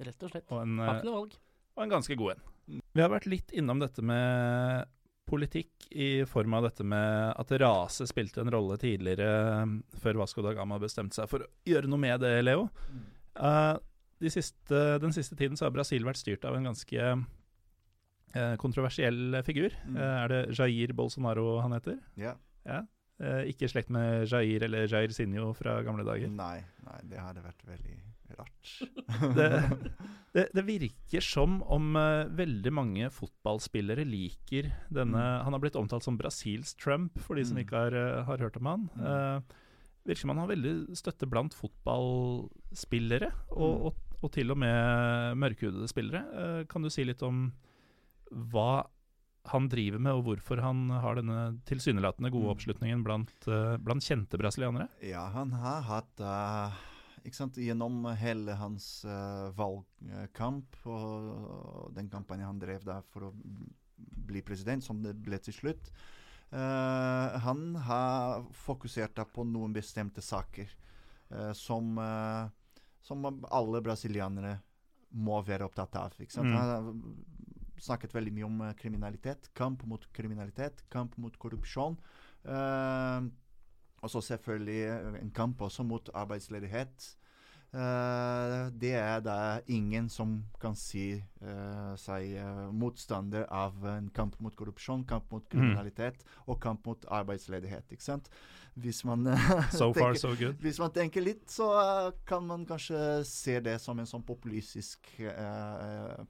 Rett og slett. Og en, Har eh, ikke noe valg. og en ganske god en. Vi har vært litt innom dette med politikk i form av dette med at rase spilte en rolle tidligere, før Vasco da Gama bestemte seg for å gjøre noe med det, Leo. Eh, de siste, den siste tiden så har Brasil vært styrt av en ganske kontroversiell figur. Mm. Eh, er det Jair Bolsonaro han heter? Ja. Ja. Eh, ikke i slekt med Jair eller Jair Sinjo fra gamle dager. Nei, nei, det hadde vært veldig rart. [LAUGHS] Det, det, det virker som om eh, veldig mange fotballspillere liker denne Mm. Han har blitt omtalt som Brasils Trump, for de som Mm. ikke har, eh, har hørt om han. Eh, virker som han har veldig støtte blant fotballspillere, og, Mm. og, og til og med mørkhudede spillere. Uh, kan du si litt om hva han driver med, og hvorfor han har denne tilsynelatende gode Mm. oppslutningen blant, eh, blant kjente brasilianere? Ja, han har hatt uh, sant, Gjennom hele hans uh, valgkamp og den kampanjen han drev der for å bli president, som det ble til slutt Uh, Han har fokusert på noen bestemte saker uh, som, uh, som alle brasilianere må være opptatt av. Mm. Han snakket veldig mye om eh, kriminalitet, kamp mot kriminalitet, kamp mot korrupsjon. Uh, og så selvfølgelig en kamp også mot arbeidsledighet. Uh, det er da ingen som kan si uh, seg eh, motstander av en kamp mot korrupsjon, kamp mot kriminalitet og kamp mot arbeidsledighet. ikke sant? Hvis man [LAUGHS] So far, tenker- so good. hvis man tenker litt, så eh, kan man kanskje se det som en sånn populistisk eh,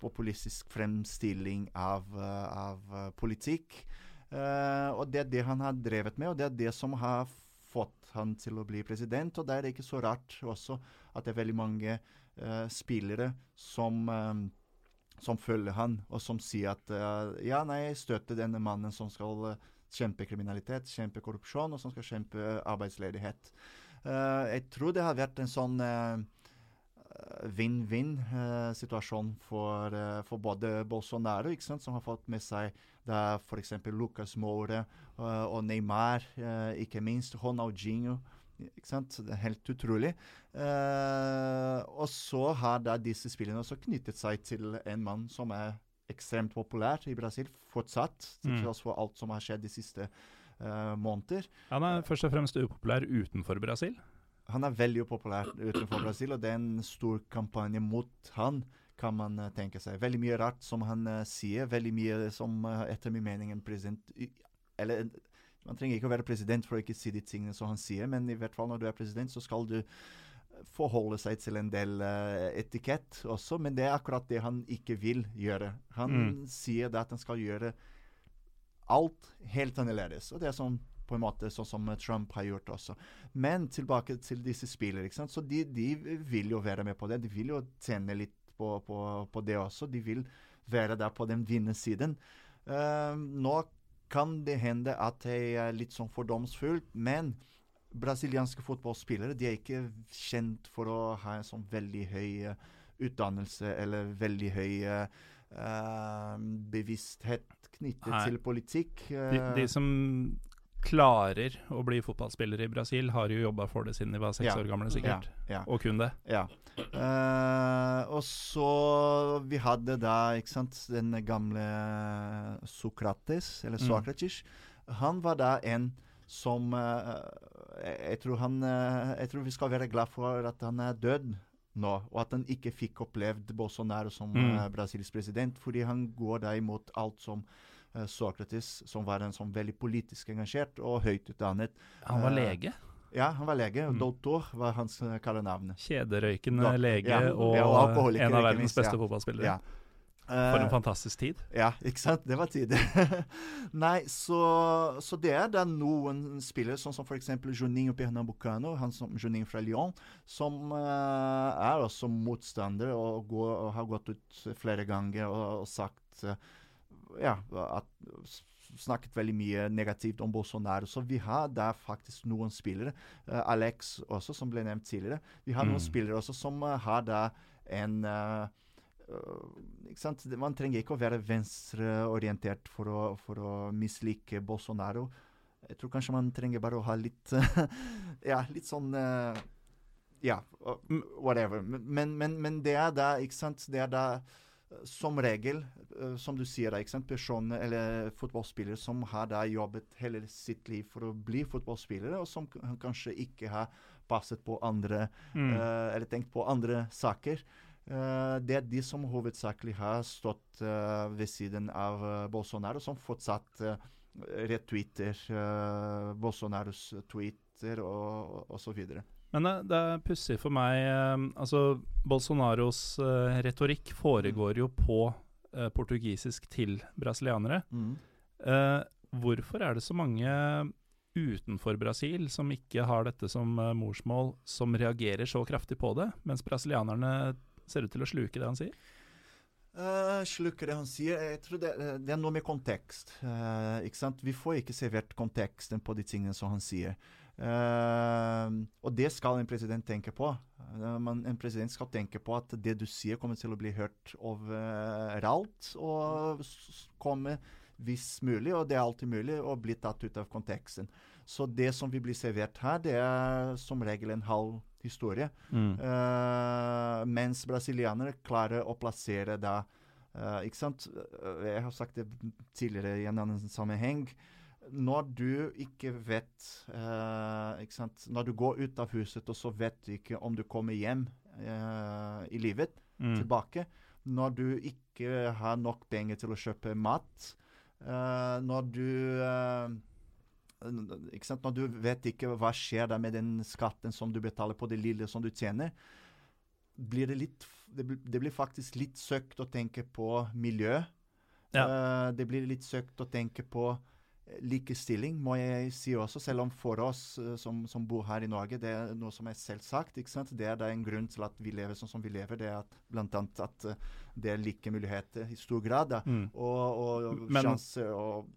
populistisk fremstilling av, eh, av eh, politikk. Eh, og det er det han har drevet med, og det er det som har fått han til å bli president. Og da er det ikke så rart også at det er veldig mange uh, spillere som uh, som følger han, og som sier at uh, ja, nei, jeg støtter denne mannen som skal kjempe kriminalitet, kjempe korrupsjon, og som skal kjempe arbeidsledighet. Jeg tror det har vært en sånn vinn-vinn-situasjon for, eh, for både Bolsonaro, som har fått med seg da f.eks. Lucas Moura eh, og Neymar, eh, ikke minst Ronaldinho. Ikke sant? Det er helt utrolig. Eh, og så har da disse spillene også knyttet seg til en mann som er ekstremt populær i Brasil fortsatt, til Mm. tross for alt som har skjedd de siste uh, måneder. Han er først og fremst upopulær utenfor Brasil. Han er veldig upopulær utenfor Brasil, og det er en stor kampanje mot han, kan man eh, tenke seg. Veldig mye rart som han eh, sier, veldig mye som eh, etter min mening en president Eller man trenger ikke å være president for å ikke si de tingene som han sier, men i hvert fall når du er president, så skal du forholde seg til en del uh, etikett også, men det er akkurat det han ikke vil gjøre. Han Mm. sier det at han skal gjøre alt helt annerledes. Og det er sånn på en måte sånn som Trump har gjort også. Men tilbake til disse spillere. ikke sant? Så de, de vil jo være med på det. De vil jo tjene litt på, på, på det også. De vil være der på den vinnersiden. Uh, nå kan det hende at jeg er litt sånn fordomsfullt, men brasilianske fotballspillere de er ikke kjent for å ha en sånn veldig høy eh, utdannelse eller veldig høy eh, bevissthet knyttet Nei. til politikk. De, de som klarer å bli fotballspiller i Brasil, har jo jobba for det siden de var seks Ja. år gamle, sikkert. Ja, ja. Og kun det. Ja. Uh, og så Vi hadde da ikke sant, den gamle Sokrates, eller Mm. Sokrates. Han var da en som uh, jeg, tror han, uh, jeg tror vi skal være glad for at han er død nå, og at han ikke fikk opplevd Bolsonaro som Mm. Brasils president, fordi han går da imot alt som Sokrates, som var en sånn veldig politisk engasjert og høyt utdannet. Han var Eh, lege. Ja, han var lege. Mm. Doktor var hans uh, kallenavn. Kjederøykende Da- lege ja, og, ja, og en av verdens beste ja. fotballspillere. Ja. For en Eh, fantastisk tid. Ja, ikke sant? Det var tid. [LAUGHS] Nei, så, så det er da noen spillere, sånn som f.eks. Juninho Pernambucano, han som Juninho fra Lyon, som uh, er også motstander og, går, og har gått ut flere ganger og, og sagt eh, Ja, at snakket veldig mye negativt om Bolsonaro. Så vi har der faktisk noen spillere, uh, Alex også, som ble nevnt tidligere. Vi har Mm. noen spillere også som uh, har da en uh, ikke sant? Man trenger ikke å være venstreorientert for å, for å mislike Bolsonaro. Jeg tror kanskje man trenger bare å ha litt [LAUGHS] Ja, litt sånn Ja, whatever. Men, men, men det er da, ikke sant Det er da som regel, øh, som du sier, ikke sant, personer eller fotballspillere som har da jobbet hele sitt liv for å bli fotballspillere, og som kanskje ikke har passet på andre Mm. uh, eller tenkt på andre saker. Uh, det er de som hovedsakelig har stått uh, ved siden av eh, Bolsonaro, som fortsatt retweeter Bolsonaros tweeter og, videre. Men det, det er pussig for meg eh, Altså, Bolsonaros eh, retorikk foregår jo på eh, portugisisk til brasilianere. Eh, hvorfor er det så mange utenfor Brasil som ikke har dette som morsmål, som reagerer så kraftig på det, mens brasilianerne ser ut til å sluke det han sier? Uh, slukker det han sier. Jeg tror det, det er noe med kontekst. Uh, ikke sant? Vi får ikke servert konteksten på de tingene som han sier. Eh, og det skal en president tenke på. Eh, man, en president skal tenke på at det du sier, kommer til å bli hørt overalt. Og s- s- komme, hvis mulig, og det er alltid mulig, å bli tatt ut av konteksten. Så det som vi blir servert her, det er som regel en halv historie. Eh, mens brasilianere klarer å plassere da uh, Ikke sant? Eh, Jeg har sagt det tidligere i en annen sammenheng. Når du ikke vet eh, ikke sant? Når du går ut av huset, og så vet du ikke om du kommer hjem eh, i livet Mm. tilbake. Når du ikke har nok penger til å kjøpe mat. eh, når du eh, ikke sant? Når du vet ikke hva skjer med den skatten som du betaler på det lille som du tjener, blir det litt Det, blir- det blir faktisk litt søkt å tenke på miljø. Eh, det blir litt søkt å tenke på likestilling, må jeg si også. Selv om for oss eh, som, som bor her i Norge, det er noe som er selvsagt. ikke sant? Det er da en grunn til at vi lever sånn som vi lever. Det er at, blant annet at eh, det er like muligheter i stor grad. da. Mm. Og, og og sjanse og,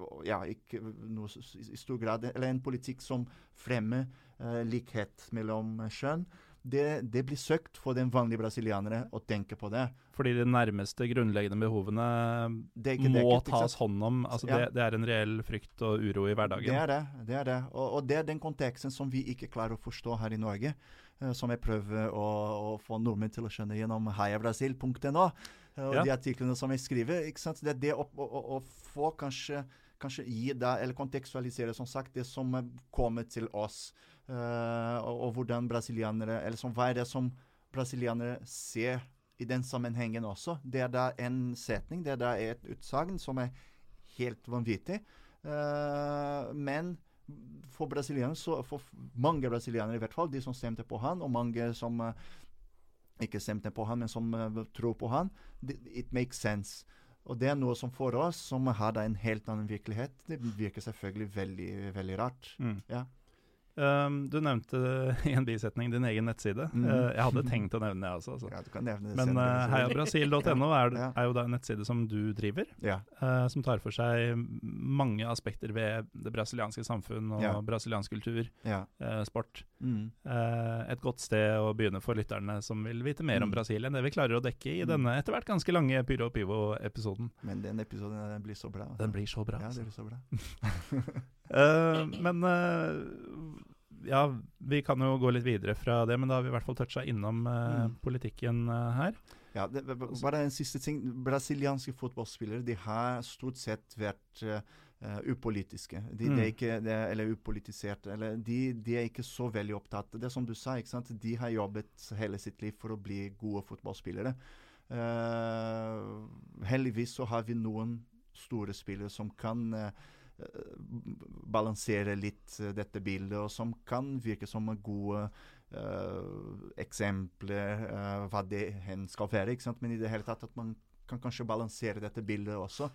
og Ja, ikke noe i stor grad Eller en politikk som fremmer uh, likhet mellom kjønn. Det, det blir søkt for den vanlige brasilianere å tenke på det. Fordi de nærmeste grunnleggende behovene Det ikke må ikke tas hånd om. Altså Ja. det, det er en reell frykt og uro i hverdagen. Det er det. det er det. Og, og det er den konteksten som vi ikke klarer å forstå her i Norge. eh, som jeg prøver å, å få nordmenn til å skjønne gjennom heiabrasil.no. eh, og Ja. de artiklene som jeg skriver. ikke sant? Det er det å, å, å, få kanskje, kanskje gi deg, eller kontekstualisere som sagt, det som kommer til oss. Eh, og, og hvordan brasilianere Eller som, hva er det som brasilianere ser i den sammenhengen også. Det er da en setning, det er da et utsagn som er helt vanvittig. Uh, men for så for mange brasilianere i hvert fall, de som stemte på han, og mange som uh, ikke stemte på han, men som tror på han, it makes sense. Og det er noe som for oss, som har da en helt annen virkelighet, det virker selvfølgelig veldig, veldig rart. Mm. Ja. Um, du nevnte [LAUGHS] i en bisetning din egen nettside. Mm. Uh, jeg hadde tenkt å nevne det også. Altså. Ja, du kan nevne det Men uh, vil. heiabrasil.no er, Ja. er jo da en nettside som du driver, Ja. uh, som tar for seg mange aspekter ved det brasilianske samfunn og Ja. brasiliansk kultur, Ja. uh, sport. Mm. Et godt sted å begynne for lytterne som vil vite mer om Mm. Brasil enn det vi klarer å dekke i Mm. denne etter hvert ganske lange Pyro Pivo-episoden. Men den episoden den blir så bra. altså. Den blir så bra. Ja, altså. det blir så bra. [LAUGHS] Eh, men uh, ja, vi kan jo gå litt videre fra det, men da har vi i hvert fall toucha innom uh, Mm. politikken her. Ja, det, bare en siste ting. Brasilianske fotballspillere de har stort sett vært eh, upolitiske. De, de Mm. er ikke, de, er- eller upolitiserte. Eller de, de er ikke så veldig opptatt. Det er som du sa, ikke sant? de har jobbet hele sitt liv for å bli gode fotballspillere. Uh, heldigvis så har vi noen store spillere som kan eh, balansere litt eh, dette bildet, og som kan virke som gode uh, eksempler, uh, hva det hen skal være. ikke sant? Men i det hele tatt at man kan kanskje balansere dette bildet også.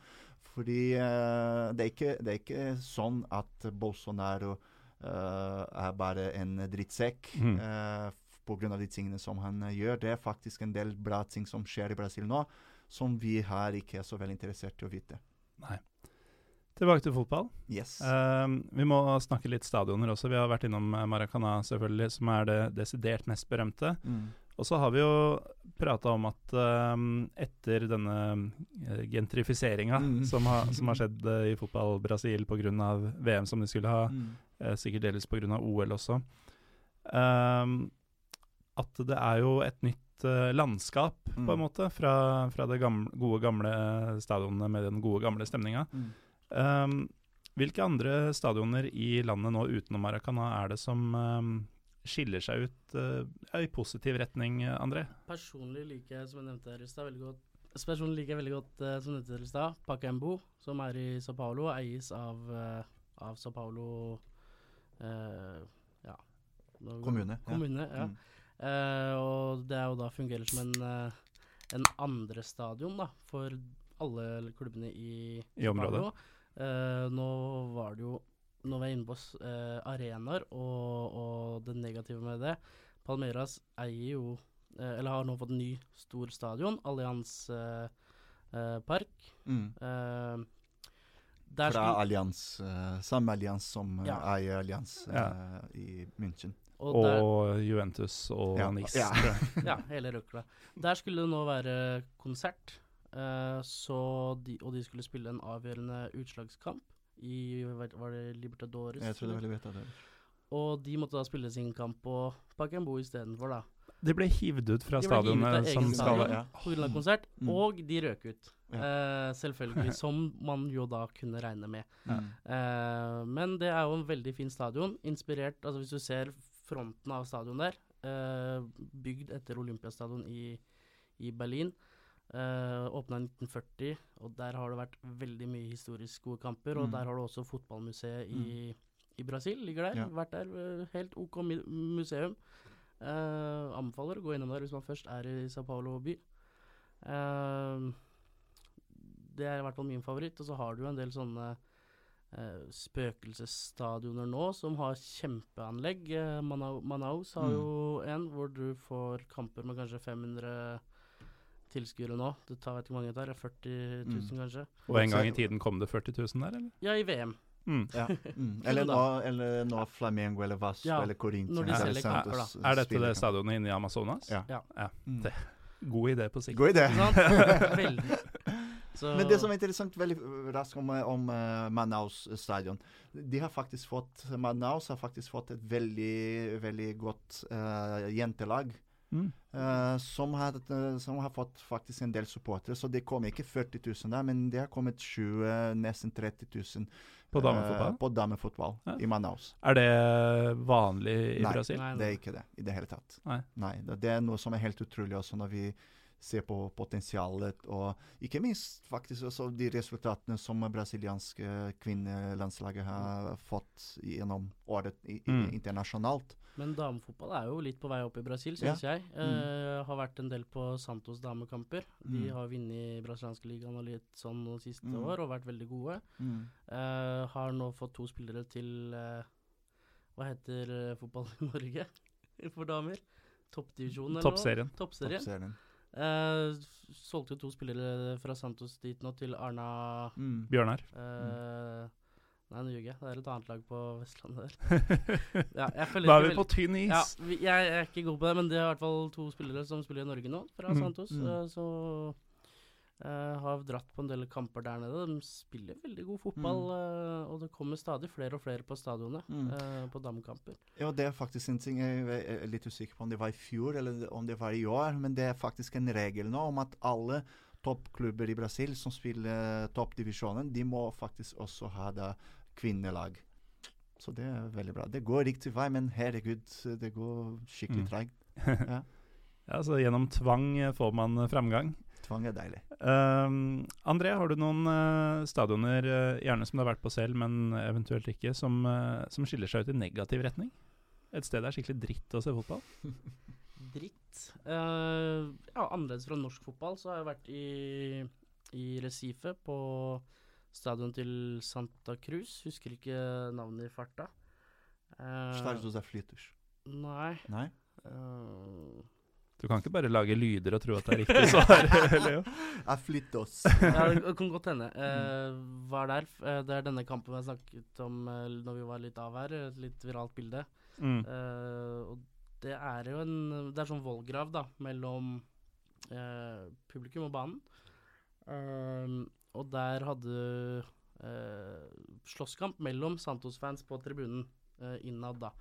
Fordi uh, det, er ikke, det er ikke sånn at Bolsonaro eh, er bare en drittsekk. Mm. Uh, av de tingene som han eh, gjør. Det er faktisk en del bra ting som skjer i Brasil nå, som vi her ikke er så veldig interessert i å vite. Nei. Tilbake til fotball. Yes. Uh, vi må snakke litt stadioner også. Vi har vært innom eh, Maracana, selvfølgelig, som er det desidert mest berømte. Mm. Og så har vi jo prata om at uh, etter denne gentrifiseringa Mm. som, har- [LAUGHS] som har skjedd uh, i fotball Brasil pga. VM som de skulle ha, Mm. sikkert delvis pga. OL også, at det er jo et nytt landskap, på Mm. en måte, fra, fra det gamle, gode, gamle stadionene med den gode, gamle stemninga. Mm. Ehm, hvilke andre stadioner i landet nå utenom Maracana er det som um, skiller seg ut uh, i positiv retning, André? Personlig liker jeg, som jeg nevnte her i stad, veldig godt Personlig liker jeg veldig godt, uh, som nevnte her i stad, Pacaembo, som er i Sao Paulo, eies av, uh, av Sao Paulo eh, Ja. Kommune. Kommune. ja. Ja. Mm. Uh, og det er jo da fungerer som en, uh, en andre stadion da, for alle klubbene i, I området. Paulo. Eh, nå var det jo Nå var jeg inne på uh, arenaer og, og det negative med det. Palmeiras eier jo eh, Eller har nå fått en ny stor stadion, Allianz Park. Mm. Der Fra skulle- Allians, uh, samme Allians som uh, Ja. eier Allians Ja. eh, i München. og Og, Juventus og Ja, Nice. ja. [LAUGHS] [LAUGHS] Ja, hele røkla. Der skulle det nå være konsert, så de, og de skulle spille en avgjørende utslagskamp i Var var det Libertadores? Jeg tror det er vet det. Og de måtte da spille sin kamp på Pacaembo istedenfor, da. De ble hivd ut fra stadionet som egen stadion ja. konsert, Mm. og de røk ut. Ja. Eh, selvfølgelig, [LAUGHS] som man jo da kunne regne med. Mm. Eh, men det er jo en veldig fin stadion. Inspirert Altså hvis du ser fronten av stadion der, eh, bygd etter Olympiastadion i, i Berlin. Uh, Åpna i 1940, og der har det vært veldig mye historisk gode kamper. Og Mm. der har du også fotballmuseet i, i Brasil, ligger der. Ja. Vært der, eh, helt OK museum. Uh, anbefaler å gå innom der hvis man først er i Sao Paulo by. Uh, det er i hvert fall min favoritt. Og så har du en del sånne uh, spøkelsesstadioner nå som har kjempeanlegg. Eh, Manau, Manaus har Mm. jo en hvor du får kamper med kanskje 500 tilskuere nå. Det tar vet ikke hvor mange det tar, 40 000 Mm. kanskje. Og en gang i tiden kom det 40 000 der, eller? Ja, i VM. Mm. Ja. [LAUGHS] Mm. Eller, nå, eller nå Flamengo eller Vasco Ja, eller Corinthians de eller kamper, da. Santos, Er dette det stadionet inne i Amazonas? Ja. Ja. Mm. Det- God idé på sikt. God idé. [LAUGHS] Men det som er interessant veldig raskt om, om uh, Manaus stadion De har faktisk fått Manaus har faktisk fått et veldig, veldig godt uh, jentelag. Mm. uh, som, har, som har fått faktisk en del supportere. Så det kom ikke 40 000 der, men det har kommet 20 nesten 30 000 På damefotball? uh, på damefotball Ja. i Manaus. Er det vanlig i Nei. Brasil? Nei, Det er ikke det i det hele tatt. Nei. nei. det er noe som er helt utrolig også når vi ser på potensialet, og ikke minst faktisk også de resultatene som brasilianske kvinnelandslaget har fått gjennom året i, i, Mm. internasjonalt. Men damefotball er jo litt på vei opp i Brasil, syns jeg. Uh, har vært en del på Santos damekamper. De Mm. har vunnet brasilianske ligaen og litt sånn de siste Mm. år og vært veldig gode. Eh, har nå fått to spillere til uh, Hva heter fotball i Norge [LAUGHS] for damer? Toppdivisjonen, eller noe? Toppserien. Toppserien. Toppserien. Eh, solgte jo to spillere fra Santos dit nå, til Arna Mm. Bjørnar. eh, Nei, nå ljuger jeg. Det er et annet lag på Vestlandet der. [LAUGHS] Ja, Da er vi på tynn is. ja, vi, jeg er ikke god på det, men det er i hvert fall to spillere som spiller i Norge nå, fra Mm, Santos. mm. eh, så uh, har dratt på en del kamper der nede. De spiller veldig god fotball, eh, og det kommer stadig flere og flere på stadionet Mm. eh, på damekamper. Ja, det er faktisk en ting jeg er er litt usikker på om det var i fjor eller om det var i år, men det er faktisk en regel nå om at alle toppklubber i Brasil som spiller toppdivisjonen, de må faktisk også ha da kvinnelag. Så det er veldig bra. Det går riktig vei, men herregud, det går skikkelig Mm. treigt. [LAUGHS] Ja. Ja, så gjennom tvang eh, får man eh, framgang. Tvang er deilig. Um, André, har du noen uh, stadioner, uh, gjerne som du har vært på selv, men eventuelt ikke, som, uh, som skiller seg ut i negativ retning? Et sted det er skikkelig dritt å se fotball? [LAUGHS] Dritt. Eh, ja, annerledes fra norsk fotball, så har jeg vært i, i Recife, på stadion til Santa Cruz. Husker ikke navnet i farta. Uh, Estádio dos Aflitos. Nei. Nei? Uh, Du kan ikke bare lage lyder og tro at det er riktig [LAUGHS] svar, Leo. Aflitos. ja, det kan godt hende. Eh, var der. uh, eh, det er denne kampen vi har snakket om uh, når vi var litt av her. Et litt viralt bilde. Mm. Eh, og det er jo en Det er sånn vollgrav, da, mellom eh, publikum og banen. Og der hadde eh, slåsskamp mellom Santos-fans på tribunen eh, innad, da.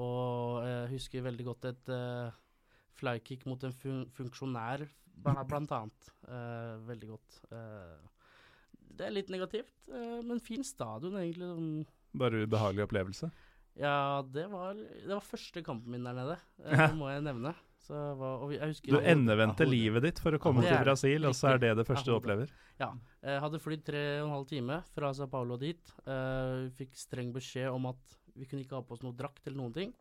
Og jeg husker veldig godt et eh, flykick mot en fun funksjonær, blant, annet. Eh, veldig godt. Eh, det er litt negativt, eh, men fin stadion, egentlig. sånn Bare ubehagelig opplevelse. ja, det var, det var første kampen min der nede, eh, det må jeg nevne. Var, vi- Du endevendte livet ditt for å komme til Brasil, Brasil, og så er det det første du opplever? Ja. Jeg hadde flydd tre og en halv time fra Sao Paulo dit. Uh, fikk streng beskjed om at vi kunne ikke ha på oss noe drakt eller noen ting.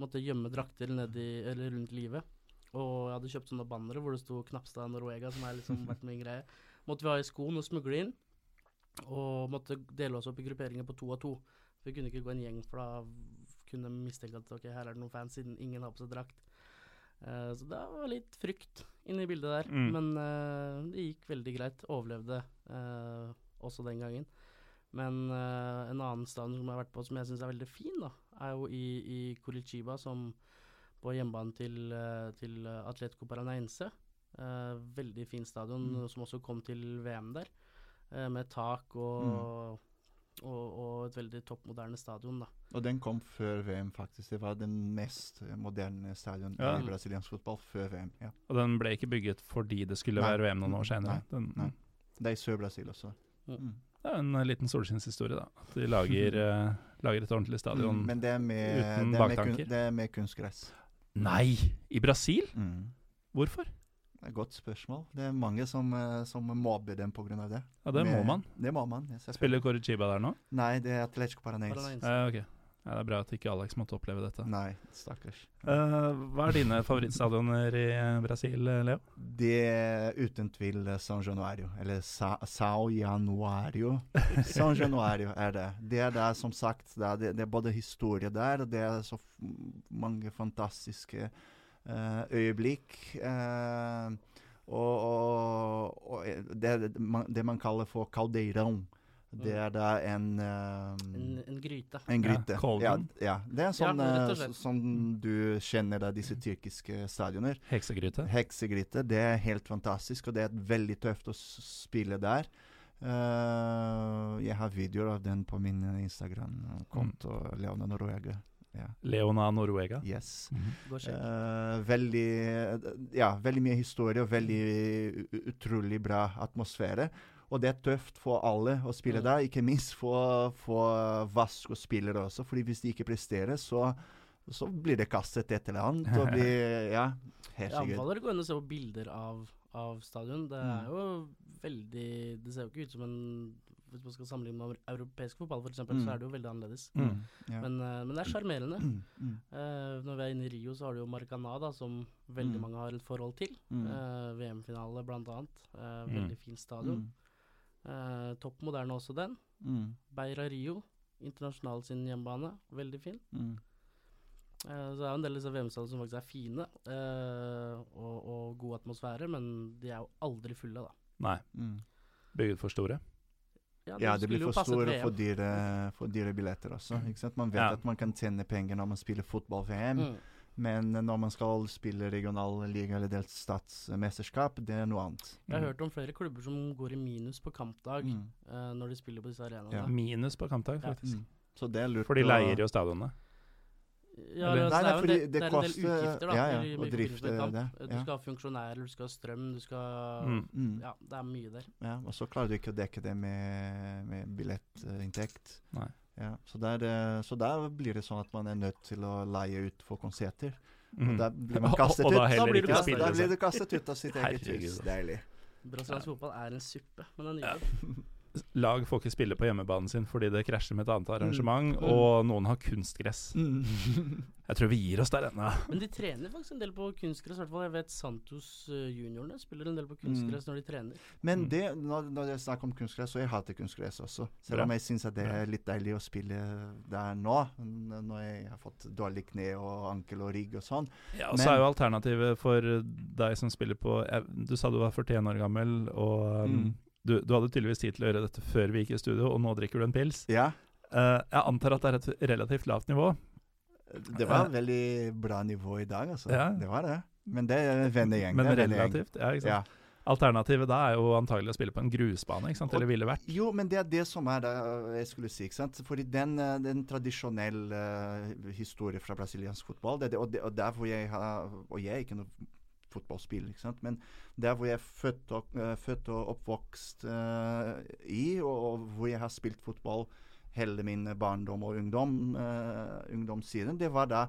Måtte gjemme drakter nedi, eller rundt livet. Og jeg hadde kjøpt sånne bannere hvor det sto Knapstad Noruega, som er liksom [LAUGHS] vært min greie. Måtte vi ha i skoen og smugle inn. Og måtte dele oss opp i grupperinger på to og to. Vi kunne ikke gå en gjeng, for da kunne mistenke at ok, her er det noen fans, siden ingen har på seg drakt. Eh, så det var litt frykt inne i bildet der. Mm. Men uh, det gikk veldig greit. Overlevde uh, også den gangen. Men en annen stadion som jeg har vært på som jeg syns er veldig fin, da, er jo i, i Curitiba, som på hjemmebanen til, til Atletico Paranaense. Veldig fin stadion, Mm. som også kom til VM der. med tak og, Mm. Og, og et veldig toppmoderne stadion, da. Og den kom før VM, faktisk. Det var den mest moderne stadion Ja. i brasiliansk fotball før VM. ja. Og den ble ikke bygget fordi det skulle Nei. være VM noen år senere. Nei. Den, Nei. Det er i Sør-Brasil også. Mm. Mm. Det er en eh, liten solskinnshistorie, da. At de lager, [LAUGHS] eh, lager et ordentlig stadion. Mm, Men det er med, uten det er med, baktanker. kun, det er med kunstgress. Nei! I Brasil? Mm. Hvorfor? Det er et godt spørsmål. Det er mange som, eh, som mobber dem pga. det. Ja, det må man. Det må man. yes, Spiller Corrichiba der nå? Nei, det er Atletico Paranaense. Eh, Ja, ok. Ja, det er bra at ikke Alex måtte oppleve dette. Nei, stakkars. Eh, hva er dine favorittstadioner i eh, Brasil, eh, Leo? Det er uten tvil San Januario, eller Sa Sao Januario. [LAUGHS] San Januario er det. Det er der, som sagt, det er, det, er både historie der, og det er så f mange fantastiske øyeblikk. eh, og og, og eh, det, det, man, kaller for caldeirão. Det er da en um, En, en gryte. en gryte. Ja, Ja, ja. Det er sånn Ja, rett og eh, slett. s- som du kjenner da disse tyrkiske stadioner. Heksegryte? Heksegryte. Det er helt fantastisk, og det er veldig tøft å spille der. Uh, jeg har videoer av den på min eh, Instagram-konto, Leona Noruega. Ja. Leona Noruega? Yes. Mm -hmm. Eh, veldig Ja, veldig mye historie og veldig utrolig bra atmosfære. Og det er tøft for alle å spille Mm. der, ikke minst for, for Vasco-spillere også. fordi hvis de ikke presterer, så, så blir det kastet et eller annet. Og [LAUGHS] blir Ja, Jeg anbefaler å gå inn og se på bilder av, av stadion. Det er Mm. jo veldig Det ser jo ikke ut som en Hvis man skal sammenligne med europeisk fotball, f.eks., Mm. så er det jo veldig annerledes. Mm. Ja. Men, uh, men det er sjarmerende. Mm, mm, Eh, når vi er inne i Rio, så har du jo Maracana, da, som veldig Mm. mange har et forhold til. mm, Eh, VM-finale, blant annet. Eh, Mm. Veldig fin stadion. mm, Eh, topp moderne også, den. mm, Beira Rio, internasjonal sin hjemmebane. Veldig fin. mm. Eh, så det er en del av VM-stadionene som faktisk er fine, uh, og, og god atmosfære, men de er jo aldri fulle, da. Nei. Mm. Bygget for store? Ja, de det blir for store VM. for dyre, for dyre billetter også. Ikke sant? Man vet Ja. at man kan tjene penger når man spiller fotball-VM, Mm. men når man skal spille regional liga eller delt statsmesterskap, det er noe annet. Jeg har hørt om flere klubber som går i minus på kampdag Mm. uh, når de spiller på disse arenaene. Ja. Minus på kampdag, Ja. faktisk. Mm. Så det er lurt For de leier jo stadionene. Ja, Eller- altså, Nei, det nei, er fordi det det er en del koster- utgifter da, ja, ja, å drifte det, Du skal ha funksjonærer, du skal ha strøm, du skal Mm. Mm. Ja, det er mye der. Ja, og så klarer du ikke å dekke det med, med billettinntekt. Nei. Ja, så, der, eh, så der blir det sånn at man er nødt til å leie ut for konserter. Mm. Og der blir man [LAUGHS] Og- kastet og da ut. heller Da blir du kastet da blir du kastet ut av sitt eget hus. Deilig. Brasiliansk fotball er en suppe, men det er Ja. nydelig. [LAUGHS] Lag får ikke spille på hjemmebanen sin fordi det krasjer med et annet Mm. arrangement, Mm. og noen har kunstgress. Jeg tror vi gir oss der ennå. Men de trener faktisk en del på kunstgress. i hvert fall. Jeg vet Santos uh, juniorene spiller en del på kunstgress når de trener. Men Mm. det, når, når det er snakk om kunstgress, så jeg hater kunstgress også. Selv om jeg syns det er litt deilig å spille der nå, når jeg har fått dårlig kne og ankel og rygg og sånn. Ja, og Men- så er jo alternativet for deg som spiller på jeg- Du sa du var 41 år gammel, og um, Mm. Du, du hadde tydeligvis tid til å gjøre dette før vi gikk i studio, og nå drikker du en pils. Ja, Uh, jeg antar at det er et relativt lavt nivå. det var et veldig bra nivå i dag, altså. Ja. Det var det. Men det er en vennegjeng. Men relativt, ja, ikke sant. Ja. Alternativet da er jo antagelig å spille på en grusbane, ikke sant? eller ville vært. Jo, men det er det som er det jeg skulle si. ikke sant? Fordi den, øh, den tradisjonelle historien historie fra brasiliansk fotball, det, det, og, det, og derfor jeg har Og jeg er ikke noen fotballspiller, ikke sant? men der hvor jeg er født og, øh, født og oppvokst uh, i, og, og hvor jeg har spilt fotball hele min barndom og ungdom, uh, ungdomssiden, det var da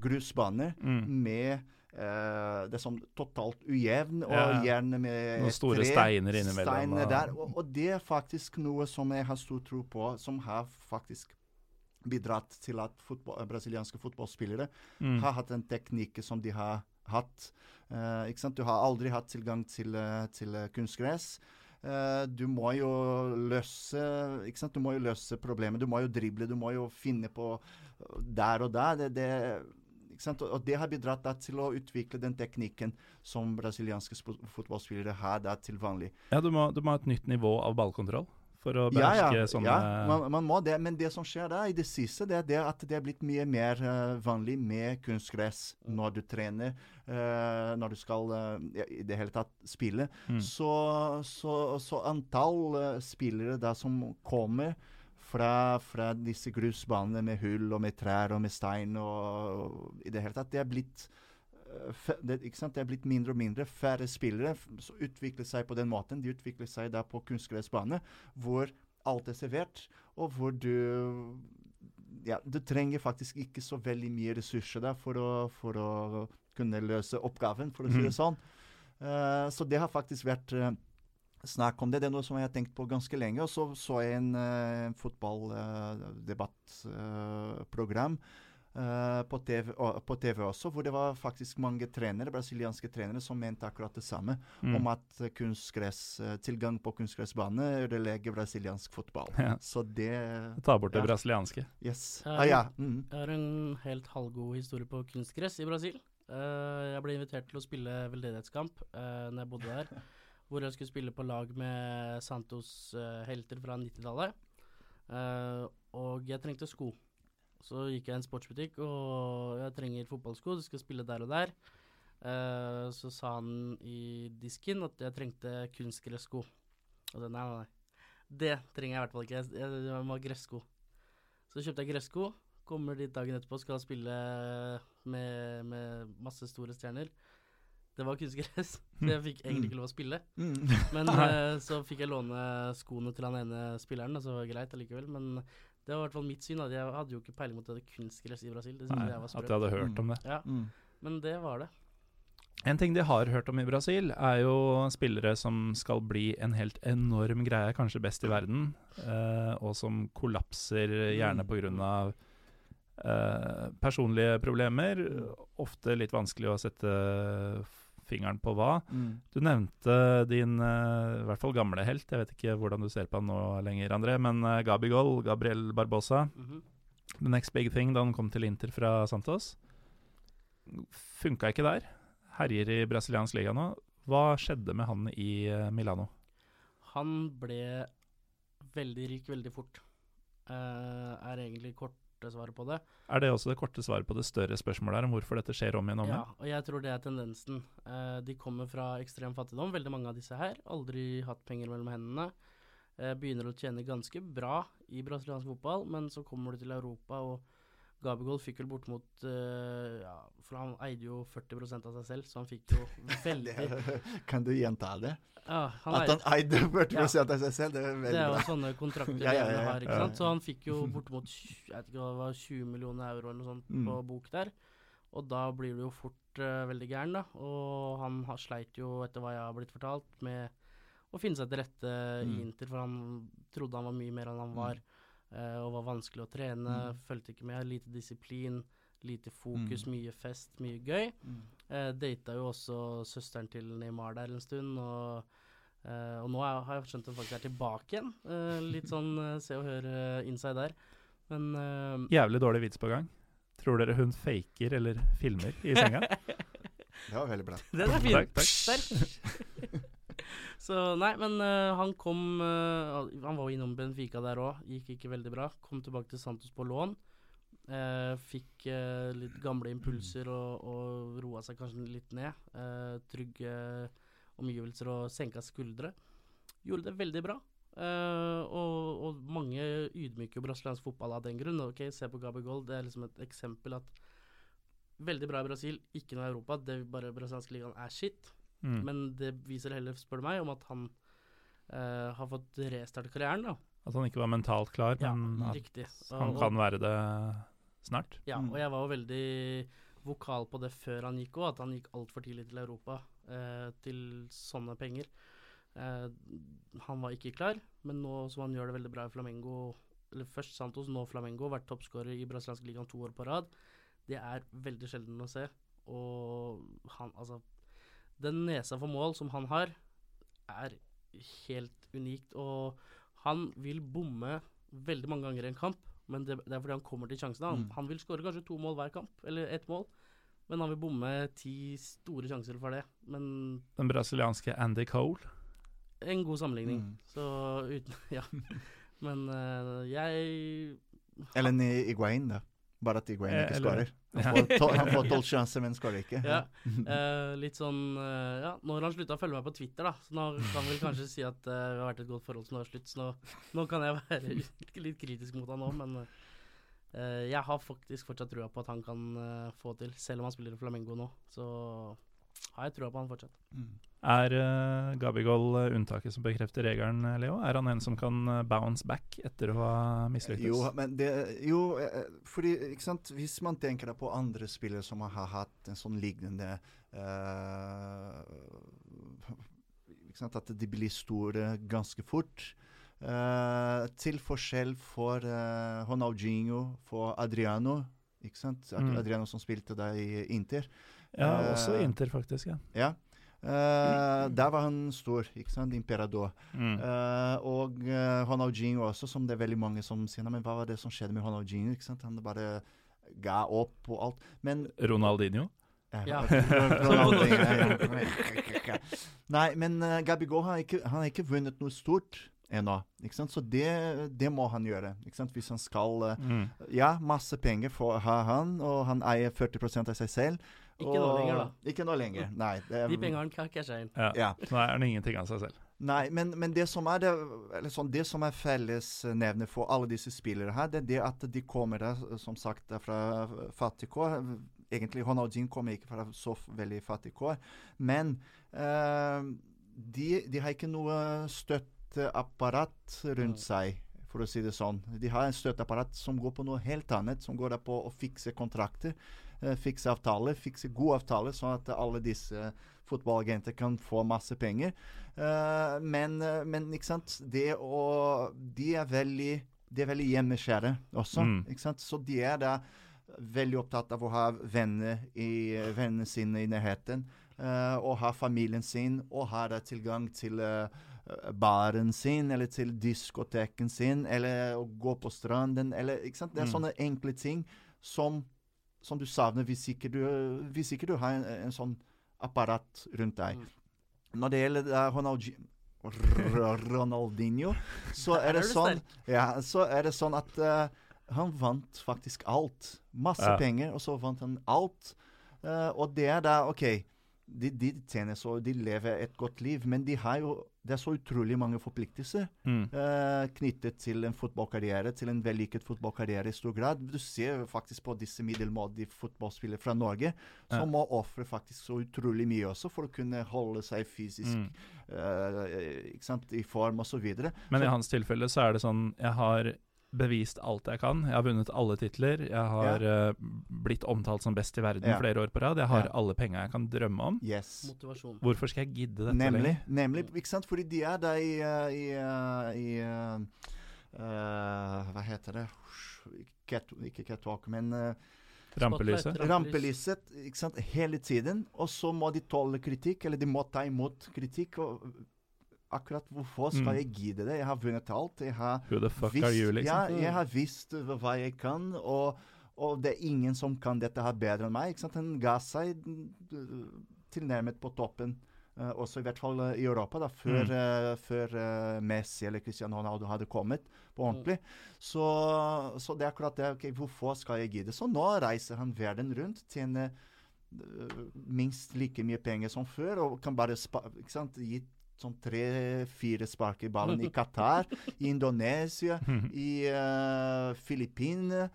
grusbaner Mm. med Uh, det er sånn totalt ujevn, og Ja. gjerne med Noen store tre, steiner innimellom, steiner der. Og, og det er faktisk noe som jeg har stor tro på, som har faktisk bidratt til at fotball, brasilianske fotballspillere Mm. har hatt den teknikken som de har hatt. Eh? Du har aldri hatt tilgang til, eh, til eh, kunstgress. Du må løse? Du må jo løse problemet. Du må jo drible, du må jo finne på der og der. Det, det? Og, det har bidratt til å utvikle den teknikken som brasilianske fotballspillere har til vanlig. Ja, du må, du må ha et nytt nivå av ballkontroll for å Ja, beherske ja, sånne ja man, man må det. Men det som skjer da i det siste, det er det at det er blitt mye mer uh, vanlig med kunstgress når du trener, Uh, når du skal uh, i det hele tatt spille. Mm. Så, så, så antall spillere da som kommer fra, fra disse grusbanene med hull og med trær og med stein og, og i det hele tatt, det er blitt det, det er blitt mindre og mindre. Færre spillere som utvikler seg på den måten. De utvikler seg da på kunstgressbane, hvor alt er servert, og hvor du ja, Du trenger faktisk ikke så veldig mye ressurser da for å, for å kunne løse oppgaven, for å si det sånn. Uh, så det har faktisk vært uh, snakk om det. Det er noe som jeg har tenkt på ganske lenge. Og så så jeg en uh, fotballdebattprogram på, TV, på TV også, hvor det var faktisk mange trenere, brasilianske trenere som mente akkurat det samme. Mm. Om at eh, kunstgress, eh, tilgang på kunstgressbane ødelegger brasiliansk fotball. Ja. Så det Ta bort det Ja. brasilianske. Yes. Ja, Ah, ja. Mm. Jeg har en helt halvgod historie på kunstgress i Brasil. Uh, jeg ble invitert til å spille veldedighetskamp uh, når jeg bodde der. [LAUGHS] Hvor jeg skulle spille på lag med Santos uh, helter fra 90-tallet. Uh, og jeg trengte sko. Så gikk jeg i en sportsbutikk og jeg trenger fotballsko, du skal spille der og der. Uh, så sa han i disken at jeg trengte kunstgressko. Og så nei, nei, nei. Det trenger jeg i hvert fall ikke. Jeg, jeg, må ha gressko. Så kjøpte jeg gressko. Kommer dit dagen etterpå, skal spille med, med masse store stjerner. Det var kunstgress, [LAUGHS] så jeg fikk egentlig ikke lov å spille. Mm. Men [LAUGHS] uh, så fikk jeg låne skoene til han ene spilleren, og så var det greit allikevel. Men det var i hvert fall mitt syn. da. Jeg hadde jo ikke peiling mot at det kunstgress i Brasil. Det Nei, jeg var at jeg hadde hørt om det. Ja, Mm. men det var det. En ting de har hørt om i Brasil, er jo spillere som skal bli en helt enorm greie, kanskje best i verden, eh, og som kollapser gjerne pga. Eh, personlige problemer. Ofte litt vanskelig å sette fingeren på hva. Mm. Du nevnte din uh, i hvert fall gamle helt, jeg vet ikke hvordan du ser på han nå lenger, André, men uh, Gabigol, Gabriel Barbosa, Mhm. the next big thing da han kom til Inter fra Santos. Funka ikke der. Herjer i brasiliansk liga nå. Hva skjedde med han i uh, Milano? Han ble veldig rik veldig fort. Uh, er egentlig korte svaret på det. Er det også det korte svaret på det større spørsmålet her om hvorfor dette skjer om igjen og om Ja, og jeg tror det er tendensen. Eh, de kommer fra ekstrem fattigdom, veldig mange av disse her. Aldri hatt penger mellom hendene. Eh, begynner å tjene ganske bra i brasiliansk fotball, men så kommer du til Europa, og Gabigol fikk vel bortimot uh, ja, For han eide jo 40% av seg selv, så han fikk jo [LAUGHS] veldig Kan du gjenta det? ja, han At han eide 40 av seg selv, det er veldig bra. Det er jo bra. sånne kontrakter [LAUGHS] Ja, ja, ja, ja. har, ikke sant. Så han fikk jo bortimot jeg vet ikke hva det var, 20 millioner euro eller noe sånt Mm. på bok der. Og da blir du jo fort uh, veldig gæren, da. Og han har, sleit jo, etter hva jeg har blitt fortalt, med å finne seg til rette i Mm. Inter, for han trodde han var mye mer enn han Mm. var. eh, og var vanskelig å trene, Mm. fulgte ikke med, lite disiplin, lite fokus, Mm. mye fest, mye gøy. Mm. Eh, data jo også søsteren til Neymar der en stund, og, eh, og nå er, har jeg skjønt at hun faktisk er tilbake igjen. Eh, litt sånn [LAUGHS] eh, se og høre eh, inside der. Men eh, Jævlig dårlig vits på gang. Tror dere hun faker eller filmer i senga? [LAUGHS] Det var veldig bra. Den er fin. Takk, takk. Så nei, men uh, han kom uh, Han var jo innom Benfica der òg, gikk ikke veldig bra. Kom tilbake til Santos på lån. Uh, fikk litt gamle impulser og, og roa seg kanskje litt ned. Trygge omgivelser og senka skuldre. Gjorde det veldig bra. Og, og mange ydmyker brasiliansk fotball av den grunn. Ok, Se på Gabigol, det er liksom et eksempel at veldig bra i Brasil, ikke noe i Europa. Det er bare brasilianske ligaen er shit. Mm. Men det viser heller, spør du meg, om at han uh, har fått restarte karrieren. da. At han ikke var mentalt klar, Ja, men at riktig. han Og- kan være det snart. Ja, Mm. og jeg var jo veldig vokal på det før han gikk òg, at han gikk altfor tidlig til Europa uh, til sånne penger. Uh, han var ikke klar, men nå som han gjør det veldig bra i Flamengo Eller først Santos, nå Flamengo, vært toppskårer i brasiliansk ligaen to år på rad. Det er veldig sjelden å se. Og han, altså Den nesa for mål som han har, er helt unikt. Og han vil bomme veldig mange ganger i en kamp, men det, det er fordi han kommer til sjansene. Han, Mm. han vil skåre kanskje to mål hver kamp, eller ett mål, men han vil bomme ti store sjanser for det. Men Den brasilianske Andy Cole. en god sammenligning. Mm. Så uten [LAUGHS] Ja. [LAUGHS] Men uh, jeg Eller Iguain, da. Bare at Iguain Eh, ikke skårer. [LAUGHS] Han får han får tolv sjanser, men skårer ikke. Ja. Eh, litt sånn eh, Ja, nå har han slutta å følge meg på Twitter, da. Så nå kan vel kanskje si at det vi har vært et godt forhold som nå er slutt. Så nå, nå kan jeg være litt kritisk mot han òg, men eh, jeg har faktisk fortsatt trua på at han kan eh, få til. Selv om han spiller i Flamengo nå, så har jeg trua på han fortsatt. Mm. Er uh, Gabigol eh, unntaket som bekrefter regelen, eh, Leo? Er han en som kan bounce back etter å ha mislyktes? Jo, men det, jo, fordi ikke sant? hvis man tenker på andre spillere som har hatt en sånn lignende uh? At de blir store ganske fort. Uh, til forskjell for uh, Ronaldinho, for Adriano. Ikke sant? Mm. Adriano som spilte der i Inter. Ja, også i Inter, faktisk. ja. Ja. Eh, der var han stor, ikke sant? Imperador. Mm. Uh, og uh, Ronaldinho også, som det er veldig mange som sier Men hva var det som skjedde med Ronaldinho? ikke sant? Han bare ga opp og alt. Men Ronaldinho? eh, Ja. Nei, men uh, Gabigol har ikke, han har ikke vunnet noe stort ennå. ikke sant? Så det, det må han gjøre. ikke sant? Hvis han skal eh, Mm. Ja, masse penger får ha han, og han eier 40% av seg selv. Ikke nå og- lenger, da. Ikke nå lenger, nei. det- De pengene kan cashe inn. Ja. Ja. Nå er det ingenting av seg selv. Nei, men, men det som er det, sånn, det som er fellesnevner for alle disse spillere her, det er det at de kommer som sagt fra fattige kår. Egentlig Ronaldinho kommer ikke fra så veldig fattige kår. Men eh, de, de har ikke noe støtteapparat rundt seg, for å si det sånn. De har en støtteapparat som går på noe helt annet, som går på å fikse kontrakter, fikse avtaler, fikse gode avtaler, sånn at alle disse fotballagenter kan få masse penger. Eh, men, eh, men ikke sant det å, De er veldig de er veldig hjemmeskjære også. Mm. ikke sant? Så de er da veldig opptatt av å ha venner i, vennene sine i nærheten. Uh, og ha familien sin, og ha da tilgang til uh, baren sin, eller til diskoteken sin, eller å gå på stranden, eller ikke sant? Det er Mm. sånne enkle ting som, som du savner hvis ikke du, hvis ikke du har en, en sånn apparat rundt deg. Mm. Når det gjelder da Ronaldi Ronaldinho, [LAUGHS] så er det er sånn ja, så er det sånn at uh, han vant faktisk alt. Masse Ja. penger, og så vant han alt. Uh, og det er da OK, de, de tjener så De lever et godt liv, men de har jo det er så utrolig mange forpliktelser Mm. uh, knyttet til en fotballkarriere, til en vellykket fotballkarriere i stor grad. Du ser faktisk på disse middelmådige fotballspillere fra Norge Ja. som må ofre faktisk så utrolig mye også for å kunne holde seg fysisk Mm. uh, ikke sant, i form osv. Men i hans tilfelle så er det sånn Jeg har bevist alt jeg kan. Jeg har vunnet alle titler. Jeg har eh, blitt omtalt som best i verden Ja. flere år på rad. Jeg har Ja. alle penga jeg kan drømme om. Yes. Motivasjon. Hvorfor skal jeg gidde dette Nemlig. lenger? nemlig ikke sant? Fordi de er der i, eh, i, eh, i uh, Hva heter det? Cat, ikke catwalk, men uh, Rampelyset? Rampelyset ikke sant? hele tiden. Og så må de tåle kritikk, eller de må ta imot kritikk. og Akkurat hvorfor skal Mm. jeg gidde det? Jeg har vunnet alt. Jeg har visst, you, liksom? Ja, jeg har visst hva jeg kan, og, og det er ingen som kan dette her bedre enn meg. Ikke sant? Han ga seg mm, tilnærmet på toppen uh, også i hvert fall eh, i Europa, da, før, Mm. uh, før eh, Messi eller Cristiano Ronaldo hadde kommet på ordentlig. Så, så det er akkurat det. ok, Hvorfor skal jeg gidde? Så nå reiser han verden rundt, tjener eh, minst like mye penger som før, og kan bare spa, ikke sant, gi sånn tre-fire spark i ballen i Qatar, i Indonesia, [LAUGHS] i uh, Filippinene.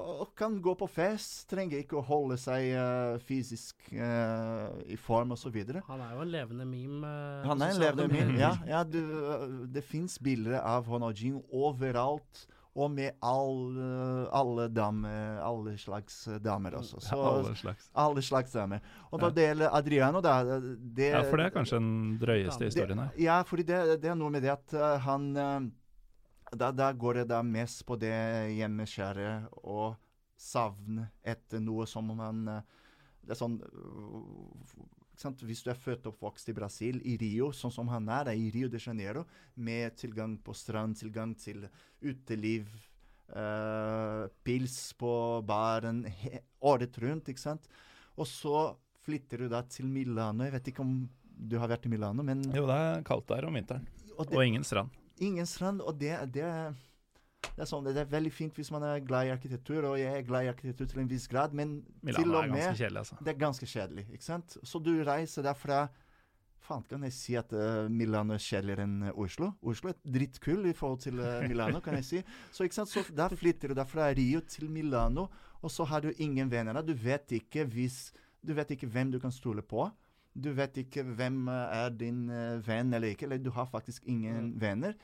Og kan gå på fest. Trenger ikke å holde seg uh, fysisk uh, i form osv. Han er jo en levende meme. Uh, Han er en levende meme. Ja, [LAUGHS] ja du, det fins bilder av Ronaldinho overalt. Og med all, øh, alle damer, alle slags øh, damer også. Så, Alle slags. alle slags damer. Og når Ja. det gjelder Adriano, da det, Ja, for det er kanskje den drøyeste historien her. ja, fordi det, det er noe med det at han da, da går det da mest på det hjemmeskjæret og savn etter noe som man Det er sånn? Hvis du er født og oppvokst i Brasil, i Rio, sånn som han er, i Rio de Janeiro, med tilgang på strand, tilgang til uteliv, uh, pils på baren året rundt, ikke sant. Og så flytter du da til Milano. Jeg vet ikke om du har vært i Milano, men Jo, det er kaldt der om vinteren. og det, Og ingen strand. ingen strand. Og det, det, det, er sånn, det er veldig fint hvis man er glad i arkitektur, og jeg er glad i arkitektur til en viss grad, men til og med kjedelig, altså. det er ganske kjedelig, ikke sant? Så du reiser derfra Faen, kan jeg si at uh, Milano er kjedeligere enn eh, Oslo? Oslo er drittkull i forhold til uh, Milano, kan jeg si. Så ikke sant? Så da flytter du da fra Rio til Milano, og så har du ingen venner. Du vet ikke hvis Du vet ikke hvem du kan stole på. Du vet ikke hvem eh, er din eh, venn eller ikke. Eller du har faktisk ingen venner.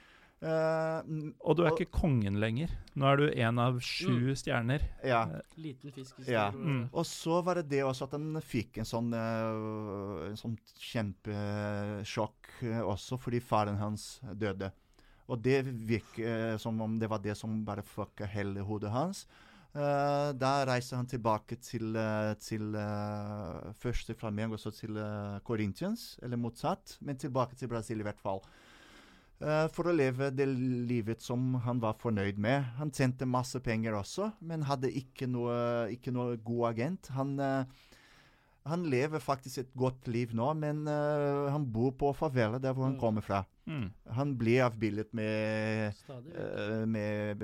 Eh, mm, Og du er ikke kongen lenger. Nå er du en av sju Mm. stjerner. ja. Liten fisk i Ja. Mm. Og så var det det også at han fikk en sånn, uh, en sånn kjempesjokk uh, også fordi faren hans døde. Og det virket uh, som om det var det som bare fucka hele hodet hans. Eh, da reiste han tilbake til, eh, til eh, først til Flamengo, så til uh, Corinthians, eller motsatt. Men tilbake til Brasil i hvert fall. Eh, for å leve det livet som han var fornøyd med. Han tjente masse penger også, men hadde ikke noe, ikke noe god agent. Han, eh, han lever faktisk et godt liv nå, men eh, han bor på favela, der hvor han Mm. kommer fra. Mm. Han blir avbildet med, med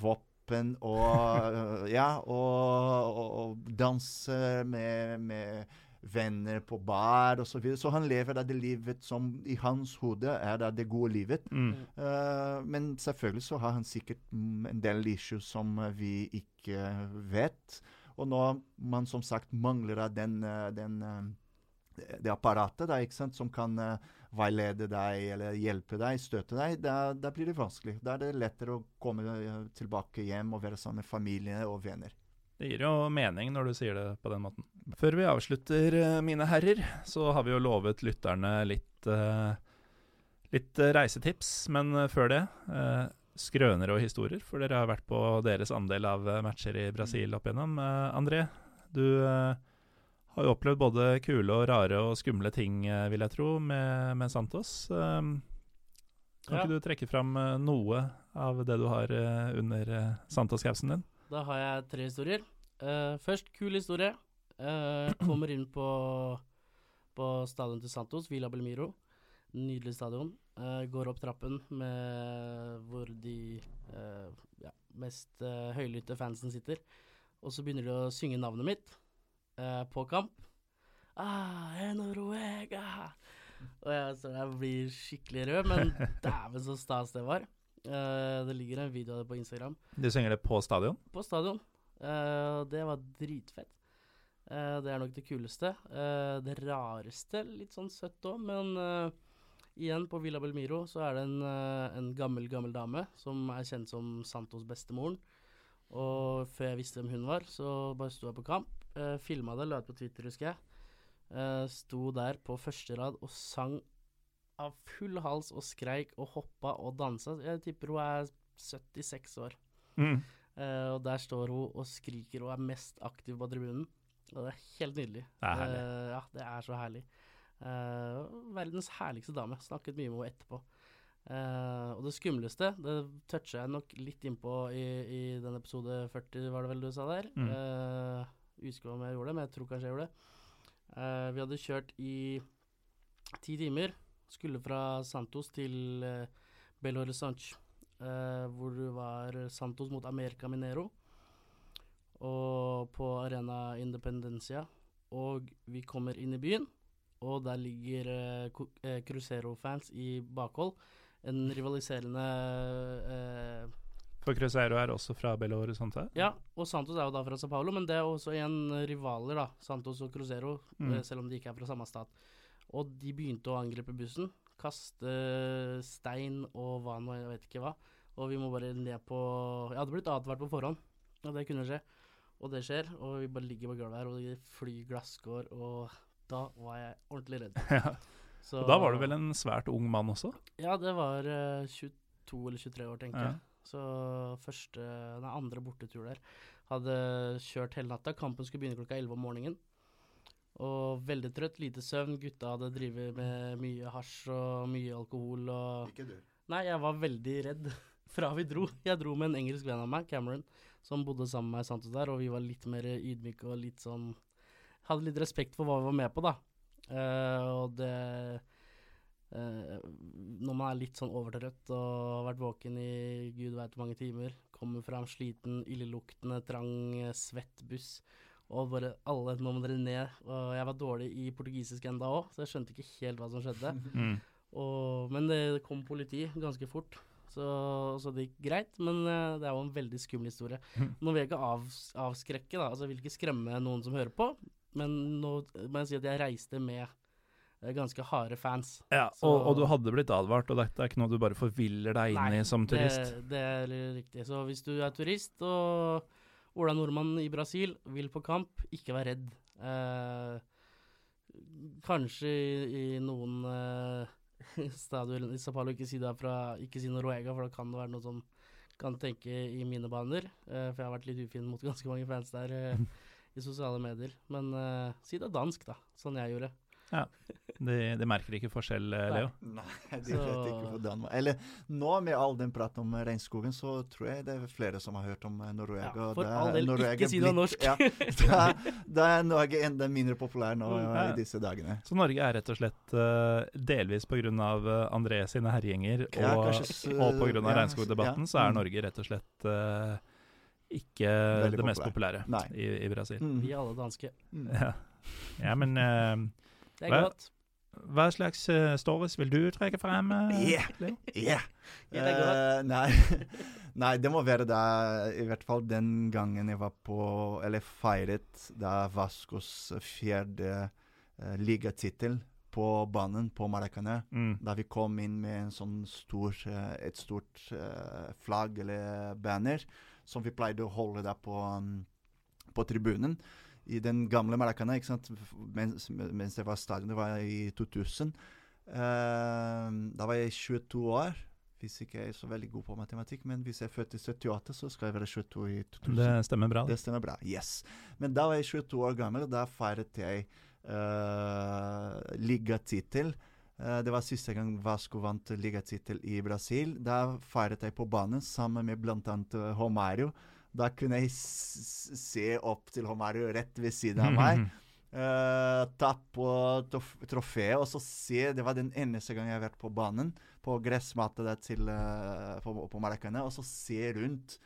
våpen og [LAUGHS] Ja, og, og, og danser med, med venner på bar osv. Så, videre. så han lever da det livet som i hans hode er da det gode livet. Mm. Uh, men selvfølgelig så har han sikkert mm, en del issues som eh, vi ikke vet. Og når man som sagt mangler den, eh, den eh, det apparatet da, ikke sant, som kan uh, veilede deg eller hjelpe deg, støtte deg, da, da blir det vanskelig. Da er det lettere å komme eh, tilbake hjem og være sammen med familie og venner. Det gir jo mening når du sier det på den måten. Før vi avslutter, eh, mine herrer, så har vi jo lovet lytterne litt, eh, litt eh, reisetips. Men før det, skrøner og historier, for dere har vært på deres andel av matcher i Brasil opp igjennom. André, du har jo opplevd både kule og rare og skumle ting, vil jeg tro, med, med Santos. Kan Ja. ikke du trekke fram noe av det du har under Santos-kausen din? Da har jeg tre historier. Uh, først, kul historie. Eh, kommer inn på, på stadion til Santos, Villa Belmiro. Nydelig stadion. Uh, går opp trappen med hvor de uh, ja, mest uh, høylytte fansen sitter. Og så begynner de å synge navnet mitt på kamp. Ah, Noruega! Og jeg, så jeg blir skikkelig rød, men [LAUGHS] dæven så stas det var. Uh, det ligger en video av det på Instagram Du synger det på stadion? på stadion. Uh, det var dritfett. Eh, det er nok det kuleste. Eh, det rareste, litt sånn søtt òg, men eh, igjen, på Villa Belmiro så er det en, en gammel, gammel dame som er kjent som Santos bestemoren. Og før jeg visste hvem hun var, så bare sto jeg på kamp. Uh, Filma det, la ut på Twitter, husker jeg. Sto der på første rad og sang av full hals og skreik og hoppa og dansa. Jeg tipper hun er 76 år. Mm. Uh, og der står hun og skriker og er mest aktiv på tribunen. Og det er helt nydelig. Det er herlig. Eh, ja, det er så herlig. Uh, verdens herligste dame. Snakket mye med henne etterpå. Uh, og det skumleste, det toucha jeg nok litt innpå i, i den episode 40, var det vel du sa der. Mm. Uh, Usikker om jeg gjorde det, men jeg tror kanskje jeg gjorde det. Uh, vi hadde kjørt i ti timer. Skulle fra Santos til uh, Belo Horizonte, hvor det var Santos mot America Minero. Og på Arena Independencia. Og vi kommer inn i byen, og der ligger Cu- eh, Crucero-fans i bakhold. En rivaliserende eh, For Cruzeiro er også fra Belo Horizonte. Ja, og Santos er jo da fra Sa Paulo, men det er også igjen rivaler, da. Santos og Cruzeiro, Mm. eh, selv om de ikke er fra samme stat. Og de begynte å angripe bussen. Kaste stein og hva nå, jeg vet ikke hva. Og vi må bare ned på Jeg hadde blitt advart på forhånd, og det kunne skje. Og det skjer, og vi bare ligger på gulvet her, og det flyr glasskår, og da var jeg ordentlig redd. [LAUGHS] Ja. Så, Og da var du vel en svært ung mann også? Ja, det var uh, 22 eller 23 år, tenker Ja. jeg. Så første, nei, andre bortetur der. Hadde kjørt hele natta. Kampen skulle begynne klokka 11 om morgenen. Og veldig trøtt, lite søvn. Gutta hadde drevet med mye hasj og mye alkohol og Ikke du. Nei, jeg var veldig redd [LAUGHS] fra vi dro. Jeg dro med en engelsk venn av meg, Cameron, som bodde sammen med meg i Santos der, og vi var litt mer ydmyke og litt sånn Hadde litt respekt for hva vi var med på, da. Uh, og det uh, Når man er litt sånn overtrøtt og har vært våken i gud veit hvor mange timer, kommer fram sliten, illeluktende, trang, eh, svett buss, og bare alle Nå må dere ned. Og jeg var dårlig i portugisisk enda òg, så jeg skjønte ikke helt hva som skjedde. [LAUGHS] Mm. Og, men det kom politi ganske fort, så, så det gikk greit. Men eh, det er jo en veldig skummel historie. [LAUGHS] Nå vil jeg ikke av, avskrekke, da. Altså, jeg vil ikke skremme noen som hører på, men nå må jeg si at jeg reiste med eh, ganske harde fans. Ja, Så- og, og du hadde blitt advart, og dette er ikke noe du bare forviller deg inn Nei, i som turist. Det, det er riktig. Så hvis du er turist og Ola Nordmann i Brasil vil på kamp, ikke vær redd. Eh, kanskje i, i noen eh, stadioner i Sao Paulo ikke si det fra Ikke si Noruega, for da kan det være noe som kan tenke i mine baner. Uh, for jeg har vært litt ufin mot [LAUGHS] ganske mange fans der uh, [LAUGHS] i sosiale medier. Men eh, si det er dansk, da. Sånn jeg gjorde. De, de merker ikke forskjell, Leo? Nei. Nei, de Så- vet ikke hvordan Eller nå med all den praten om regnskogen, så tror jeg det er flere som har hørt om eh, Noruega. Ja, for det all del, Noruega ikke si noe norsk. Ja, [LAUGHS] da, da er Norge enda mindre populær nå Mm, eh, ja. i disse dagene. Så Norge er rett og slett uh, delvis pga. Uh, André sine herjinger og, Ja, kanskje s- og pga. ja, regnskogdebatten, ja. så er Mm. Norge rett og slett uh, ikke Veldig det mest populær. populære i, i Brasil. Mm. Vi er alle danske. Mm. Ja. ja, men eh, Det er Hva? godt. hva slags uh, stories vil du trekke frem? Uh, Yeah. yeah. Yeah. Eh, nei. [LAUGHS] nei, det må være da I hvert fall den gangen jeg var på Eller feiret da Vascos fjerde uh, ligatittel på banen på Maracanã. Mm. Da vi kom inn med en sånn stor, et stort flagg eller banner som vi pleide å holde der på, um, på tribunen. I den gamle Maracana? Mens, mens jeg var stadion, det var i 2000. Uh, da var jeg 22 år. Hvis ikke jeg er så veldig god på matematikk, men hvis jeg er født i 78, så skal jeg være 22 i 2000. Det stemmer bra. Det stemmer bra. Yes. Men da var jeg 22 år gammel, og da feiret jeg uh, ligatittel. Uh, det var siste gang Vasco vant ligatittel i Brasil. Da feiret jeg på banen sammen med bl.a. Uh, Romario. Da kunne jeg se opp til Romario rett ved siden av meg. Uh, [LAUGHS] ta på trof trofeet og så se Det var den eneste gang jeg har vært på banen, på gressmatta til, uh, på, på Maracana, og så se rundt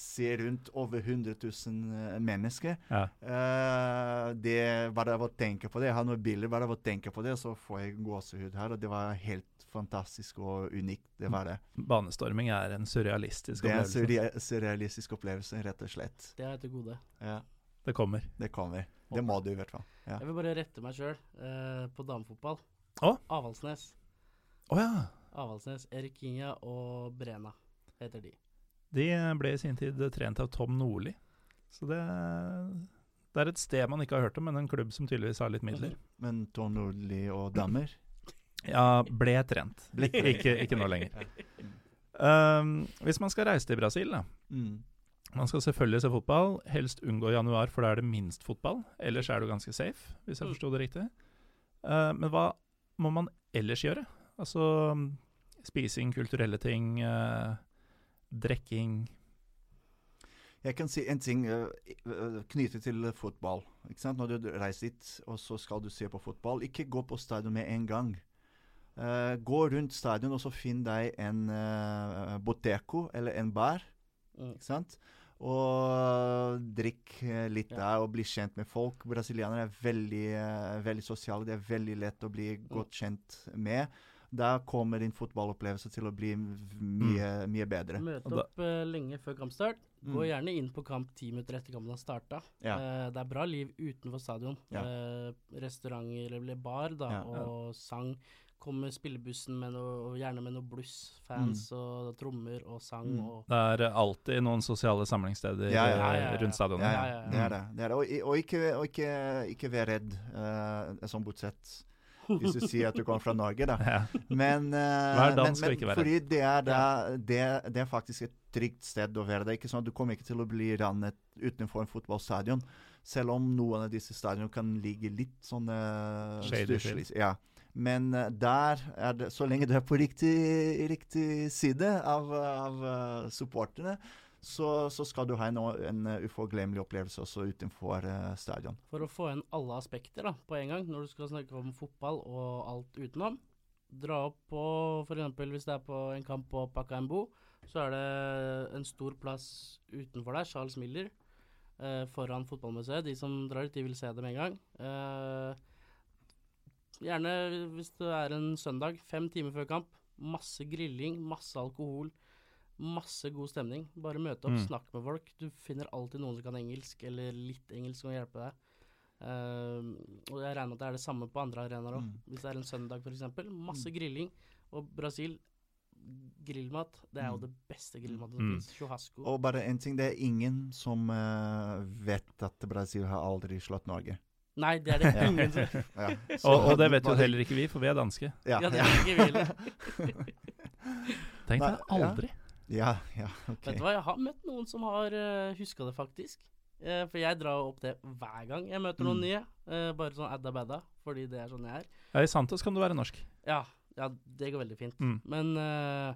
Se rundt over 100 000 uh, mennesker. Ja. Uh, det Bare av å tenke på det Jeg har noen bilder, bare av å tenke på det, så får jeg gåsehud her. Og det var helt fantastisk og unikt. Det var det. Banestorming er en surrealistisk opplevelse? Det er en surrealistisk opplevelse, rett og slett. Det er til gode. Ja, Det kommer. det kommer. Det må du i hvert fall. Ja. Jeg vil bare rette meg sjøl uh, på damefotball. Oh? Avaldsnes. Oh, ja. Avaldsnes, Erik Kinga og Brena heter de. De ble i sin tid trent av Tom Nordli. Så det, det er et sted man ikke har hørt om, men en klubb som tydeligvis har litt midler. Men Tom Nordli og damer Ja, ble trent. Ble trent. Ikke, ikke nå lenger. Um, hvis man skal reise til Brasil, da. mm. Man skal selvfølgelig se fotball. Helst unngå januar, for da er det minst fotball. Ellers er du ganske safe, hvis jeg Mm. forsto det riktig. Uh, men hva må man ellers gjøre? Altså spising, kulturelle ting, uh, drikking Jeg kan si en ting uh, knyttet til fotball. Ikke sant? Når du reiser dit, og så skal du se på fotball, ikke gå på stadion med en gang. Uh, gå rundt stadion og så finn deg en uh, boteco eller en bar. Mm. Ikke sant? Og drikk litt ja. der og bli kjent med folk. Brasilianere er veldig, veldig sosiale. Det er veldig lett å bli mm. godt kjent med da kommer din fotballopplevelse til å bli mye, mm. mye bedre. Møte opp uh, lenge før kampstart. Mm. Gå gjerne inn på kamp ti minutter etter kampen har starta. Ja. Uh, det er bra liv utenfor stadion. Ja. Uh, restauranter eller bar da, ja, og sang. Kommer spillebussen med noe, gjerne med noe bluss, fans mm. og trommer og sang. Mm. Og det er alltid noen sosiale samlingssteder rundt stadionet. Ja, det er det. det, er det. Og, og, ikke, og ikke, ikke vær redd, uh, som bortsett hvis du sier at du kommer fra Norge, da. [LAUGHS] Ja. Men, uh, men, men fordi det er, da, det, det er, faktisk et trygt sted å være. Det er ikke sånn at Du kommer ikke til å bli rannet utenfor en fotballstadion. Selv om noen av disse stadionene kan ligge litt sånn uh. Ja. Men uh, der er det Så lenge du er på riktig, riktig side av, av supporterne, så, så, skal du ha en, en uforglemmelig opplevelse også utenfor uh, stadion. For å få inn alle aspekter da, på en gang, når du skal snakke om fotball og alt utenom, dra opp på f.eks. hvis det er på en kamp på Pacaembo, så er det en stor plass utenfor der, Charles Miller, eh, foran fotballmuseet. De som drar dit, de vil se det med en gang. gjerne hvis det er en søndag, fem timer før kamp. Masse grilling, masse alkohol Masse god stemning. Bare møte opp, mm. snakk med folk. Du finner alltid noen som kan engelsk, eller litt engelsk, som kan hjelpe deg. Uh, og jeg regner med at det er det samme på andre arenaer òg. Mm. Hvis det er en søndag, f.eks. Masse mm. grilling. Og Brasil grillmat, det er jo mm. det beste grillmaten som mm. fins. Churrasco. Og bare en ting, det er ingen som uh, vet at Brasil har aldri slått Norge. Nei, det er det [LAUGHS] ingen som [LAUGHS] ja. og, og, det vet jo heller ikke vi, for vi er danske. Ja, ja det er ikke vi heller. [LAUGHS] Tenk deg aldri. Ja, ja, ok. Vet du hva, jeg har møtt noen som har uh, eh, huska det, faktisk. Uh, for jeg drar opp det hver gang jeg møter noen mm. nye. Uh, bare sånn adda badda, fordi det er sånn jeg er. Ja, I Santos kan du være norsk. Ja, ja det går veldig fint. Mm. Men uh,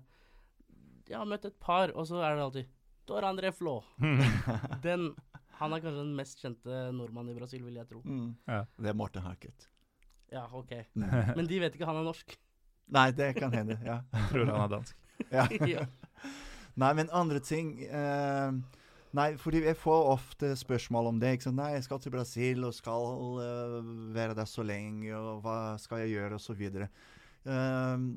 jeg har møtt et par, og så er det alltid Dor André Flå. [LAUGHS] den Han er kanskje den mest kjente nordmannen i Brasil, vil jeg tro. Mm. Ja. Det er Morten Harket. Ja, ok. Mm. Men de vet ikke han er norsk. Nei, det kan hende. ja. Tror han er dansk. ja. [LAUGHS] Nei, men andre ting uh, Nei, fordi jeg får ofte spørsmål om det. Nei, jeg skal til Brasil og skal uh, være der så lenge, og hva skal jeg gjøre, osv. Uh, eh,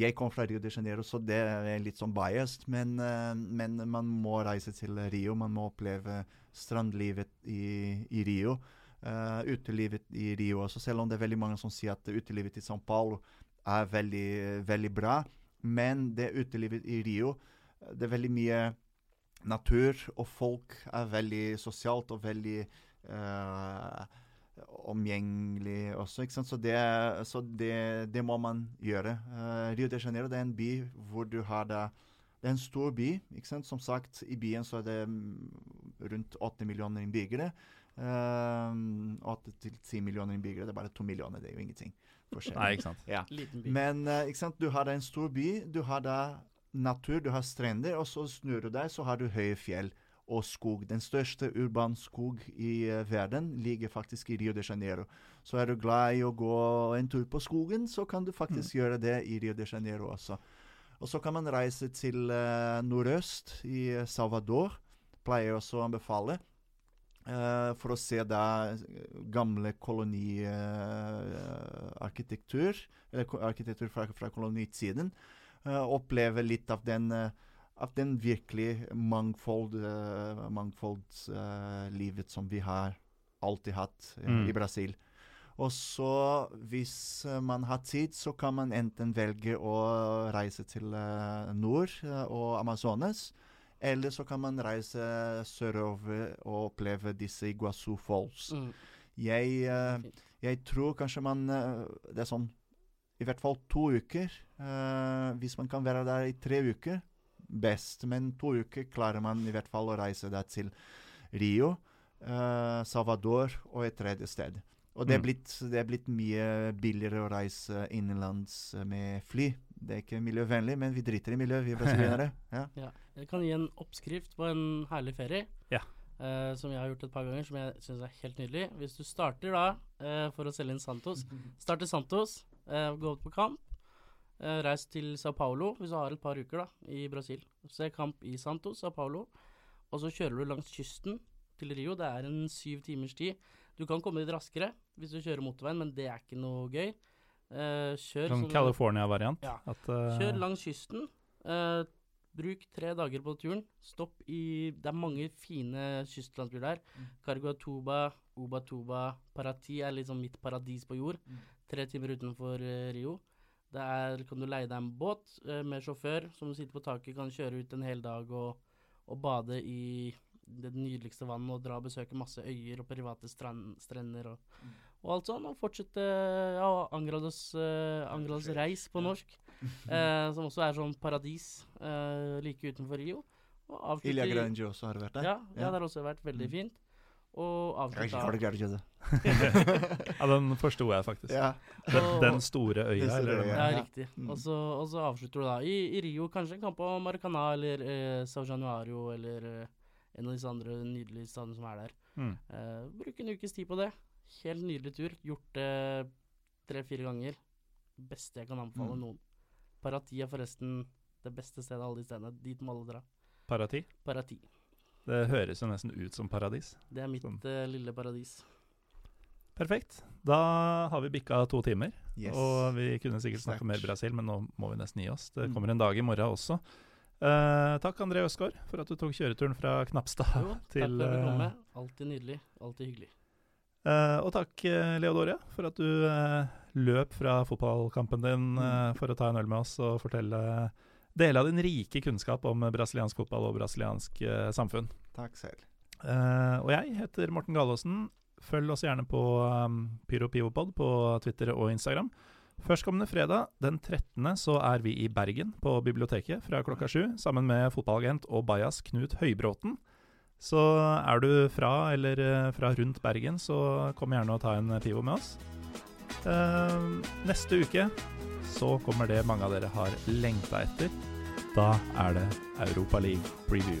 jeg kom fra Rio de Janeiro, så det er litt sånn biased. Men, uh, men man må reise til Rio. Man må oppleve strandlivet i, i Rio. Uh, utelivet i Rio også, selv om det er veldig mange som sier at utelivet i São Paulo er veldig, veldig bra. Men det utelivet i Rio det er veldig mye natur, og folk er veldig sosialt og veldig uh, omgjengelig også. ikke sant? Så, det, så det, det må man gjøre. Uh, Rio de Janeiro det er en by hvor du har det det er en stor by. ikke sant? Som sagt, i byen så er det mm, rundt åtte millioner innbyggere. Uh, til ti millioner innbyggere. Det er bare to millioner, det er jo ingenting. Nei, ikke sant. Ja. Men uh, ikke sant? du har da en stor by. Du har da natur, du har strender, og så snur du deg, så har du høye fjell og skog. Den største urban skog i uh, verden ligger faktisk i Rio de Janeiro. Så er du glad i å gå en tur på skogen, så kan du faktisk mm. gjøre det i Rio de Janeiro også. Og så kan man reise til uh, nordøst, i Salvador. Pleier også å anbefale. Uh, for å se da gamle koloniarkitektur. Uh, arkitektur fra, fra kolonitiden. Eh, oppleve litt av den, eh, av den virkelig mangfold, mangfoldslivet som vi har alltid hatt mm. i Brasil. Og så, hvis man har tid, så kan man enten velge å reise til nord og Amazonas. Eller så kan man reise sørover og oppleve disse Iguazu Falls. Mm. Jeg, uh, jeg, tror kanskje man Det er sånn i hvert fall to uker. Uh, hvis man kan være der i tre uker, best. Men to uker klarer man i hvert fall å reise der til Rio, Salvador og et tredje sted. Og det er, mm. blitt, det er blitt mye billigere å reise innenlands med fly. Det er ikke miljøvennlig, men vi driter i miljøet, vi brasilianere. [LAUGHS] Ja. ja. Jeg kan gi en oppskrift på en herlig ferie. Ja. Uh, som jeg har gjort et par ganger, som jeg syns er helt nydelig. Hvis du starter da, uh, for å selge inn Santos [LAUGHS] Start i Santos, uh, gå på kamp. Eh, reis til Sao Paulo hvis du har et par uker da, i Brasil. Se kamp i Santos, Sao Paulo. Og så kjører du langs kysten til Rio. Det er en syv timers tid. Du kan komme litt raskere hvis du kjører motorveien, men det er ikke noe gøy. Eh, kjør Sånn som- California-variant. Ja. At, Kjør langs kysten. eh, bruk tre dager på turen. Stopp i Det er mange fine kystlandsbyer der. Carguatuba, Ubatuba, Parati er liksom mitt paradis på jord. Tre timer utenfor eh, Rio. Der kan du leie deg en båt eh, med sjåfør som sitter på taket, kan kjøre ut en hel dag og, og bade i det nydeligste vannet og dra og besøke masse øyer og private strand, strender og, og alt sånn. Og fortsette ja, Angrados, uh, Angrados reis på norsk, [LAUGHS] eh, som også er sånn paradis eh, like utenfor Rio. Og Ilja i- også har vært der? Ja, ja, det har også vært veldig fint. Og avslutta det? [LAUGHS] ja, den forsto jeg faktisk. Ja. Den, den store øya, eller? Ja, riktig. Mm. Og, så, og så avslutter du da i, i Rio, kanskje en kamp på Maracana eller eh, Sao Januario eller eh, en av disse andre nydelige stedene som er der. Mm. Eh, bruk en ukes tid på det. Helt nydelig tur. Gjort det tre-fire ganger. Beste jeg kan anbefale Mm. noen. Parati er forresten det beste stedet av alle de stedene. Dit må alle dra. Parati. Parati. Det høres jo nesten ut som paradis. Det er mitt Sånn. eh, lille paradis. Perfekt. Da har vi bikka to timer. Yes. Og vi kunne sikkert snakka snakke mer Brasil, men nå må vi nesten gi oss. Det Mm. kommer en dag i morgen også. Uh, takk, André Østgaard, for at du tok kjøreturen fra Knapstad Jo, [LAUGHS] takk til for at du kom eh, med. Alltid nydelig. Alltid hyggelig. Uh, Og takk, Leodoria, for at du eh, løp fra fotballkampen din Mm. eh, for å ta en øl med oss og fortelle dele av din rike kunnskap om brasiliansk fotball og brasiliansk eh, samfunn. Takk selv. Uh, og jeg heter Morten Galaasen. Følg oss gjerne på um, PyroPivopod på Twitter og Instagram. Førstkommende fredag, den 13., så er vi i Bergen, på biblioteket, fra klokka sju, sammen med fotballagent og bajas Knut Høybråten. Så er du fra eller fra rundt Bergen, så kom gjerne og ta en pivo med oss. Eh, neste uke så kommer det mange av dere har lengta etter. Da er det Europa League preview.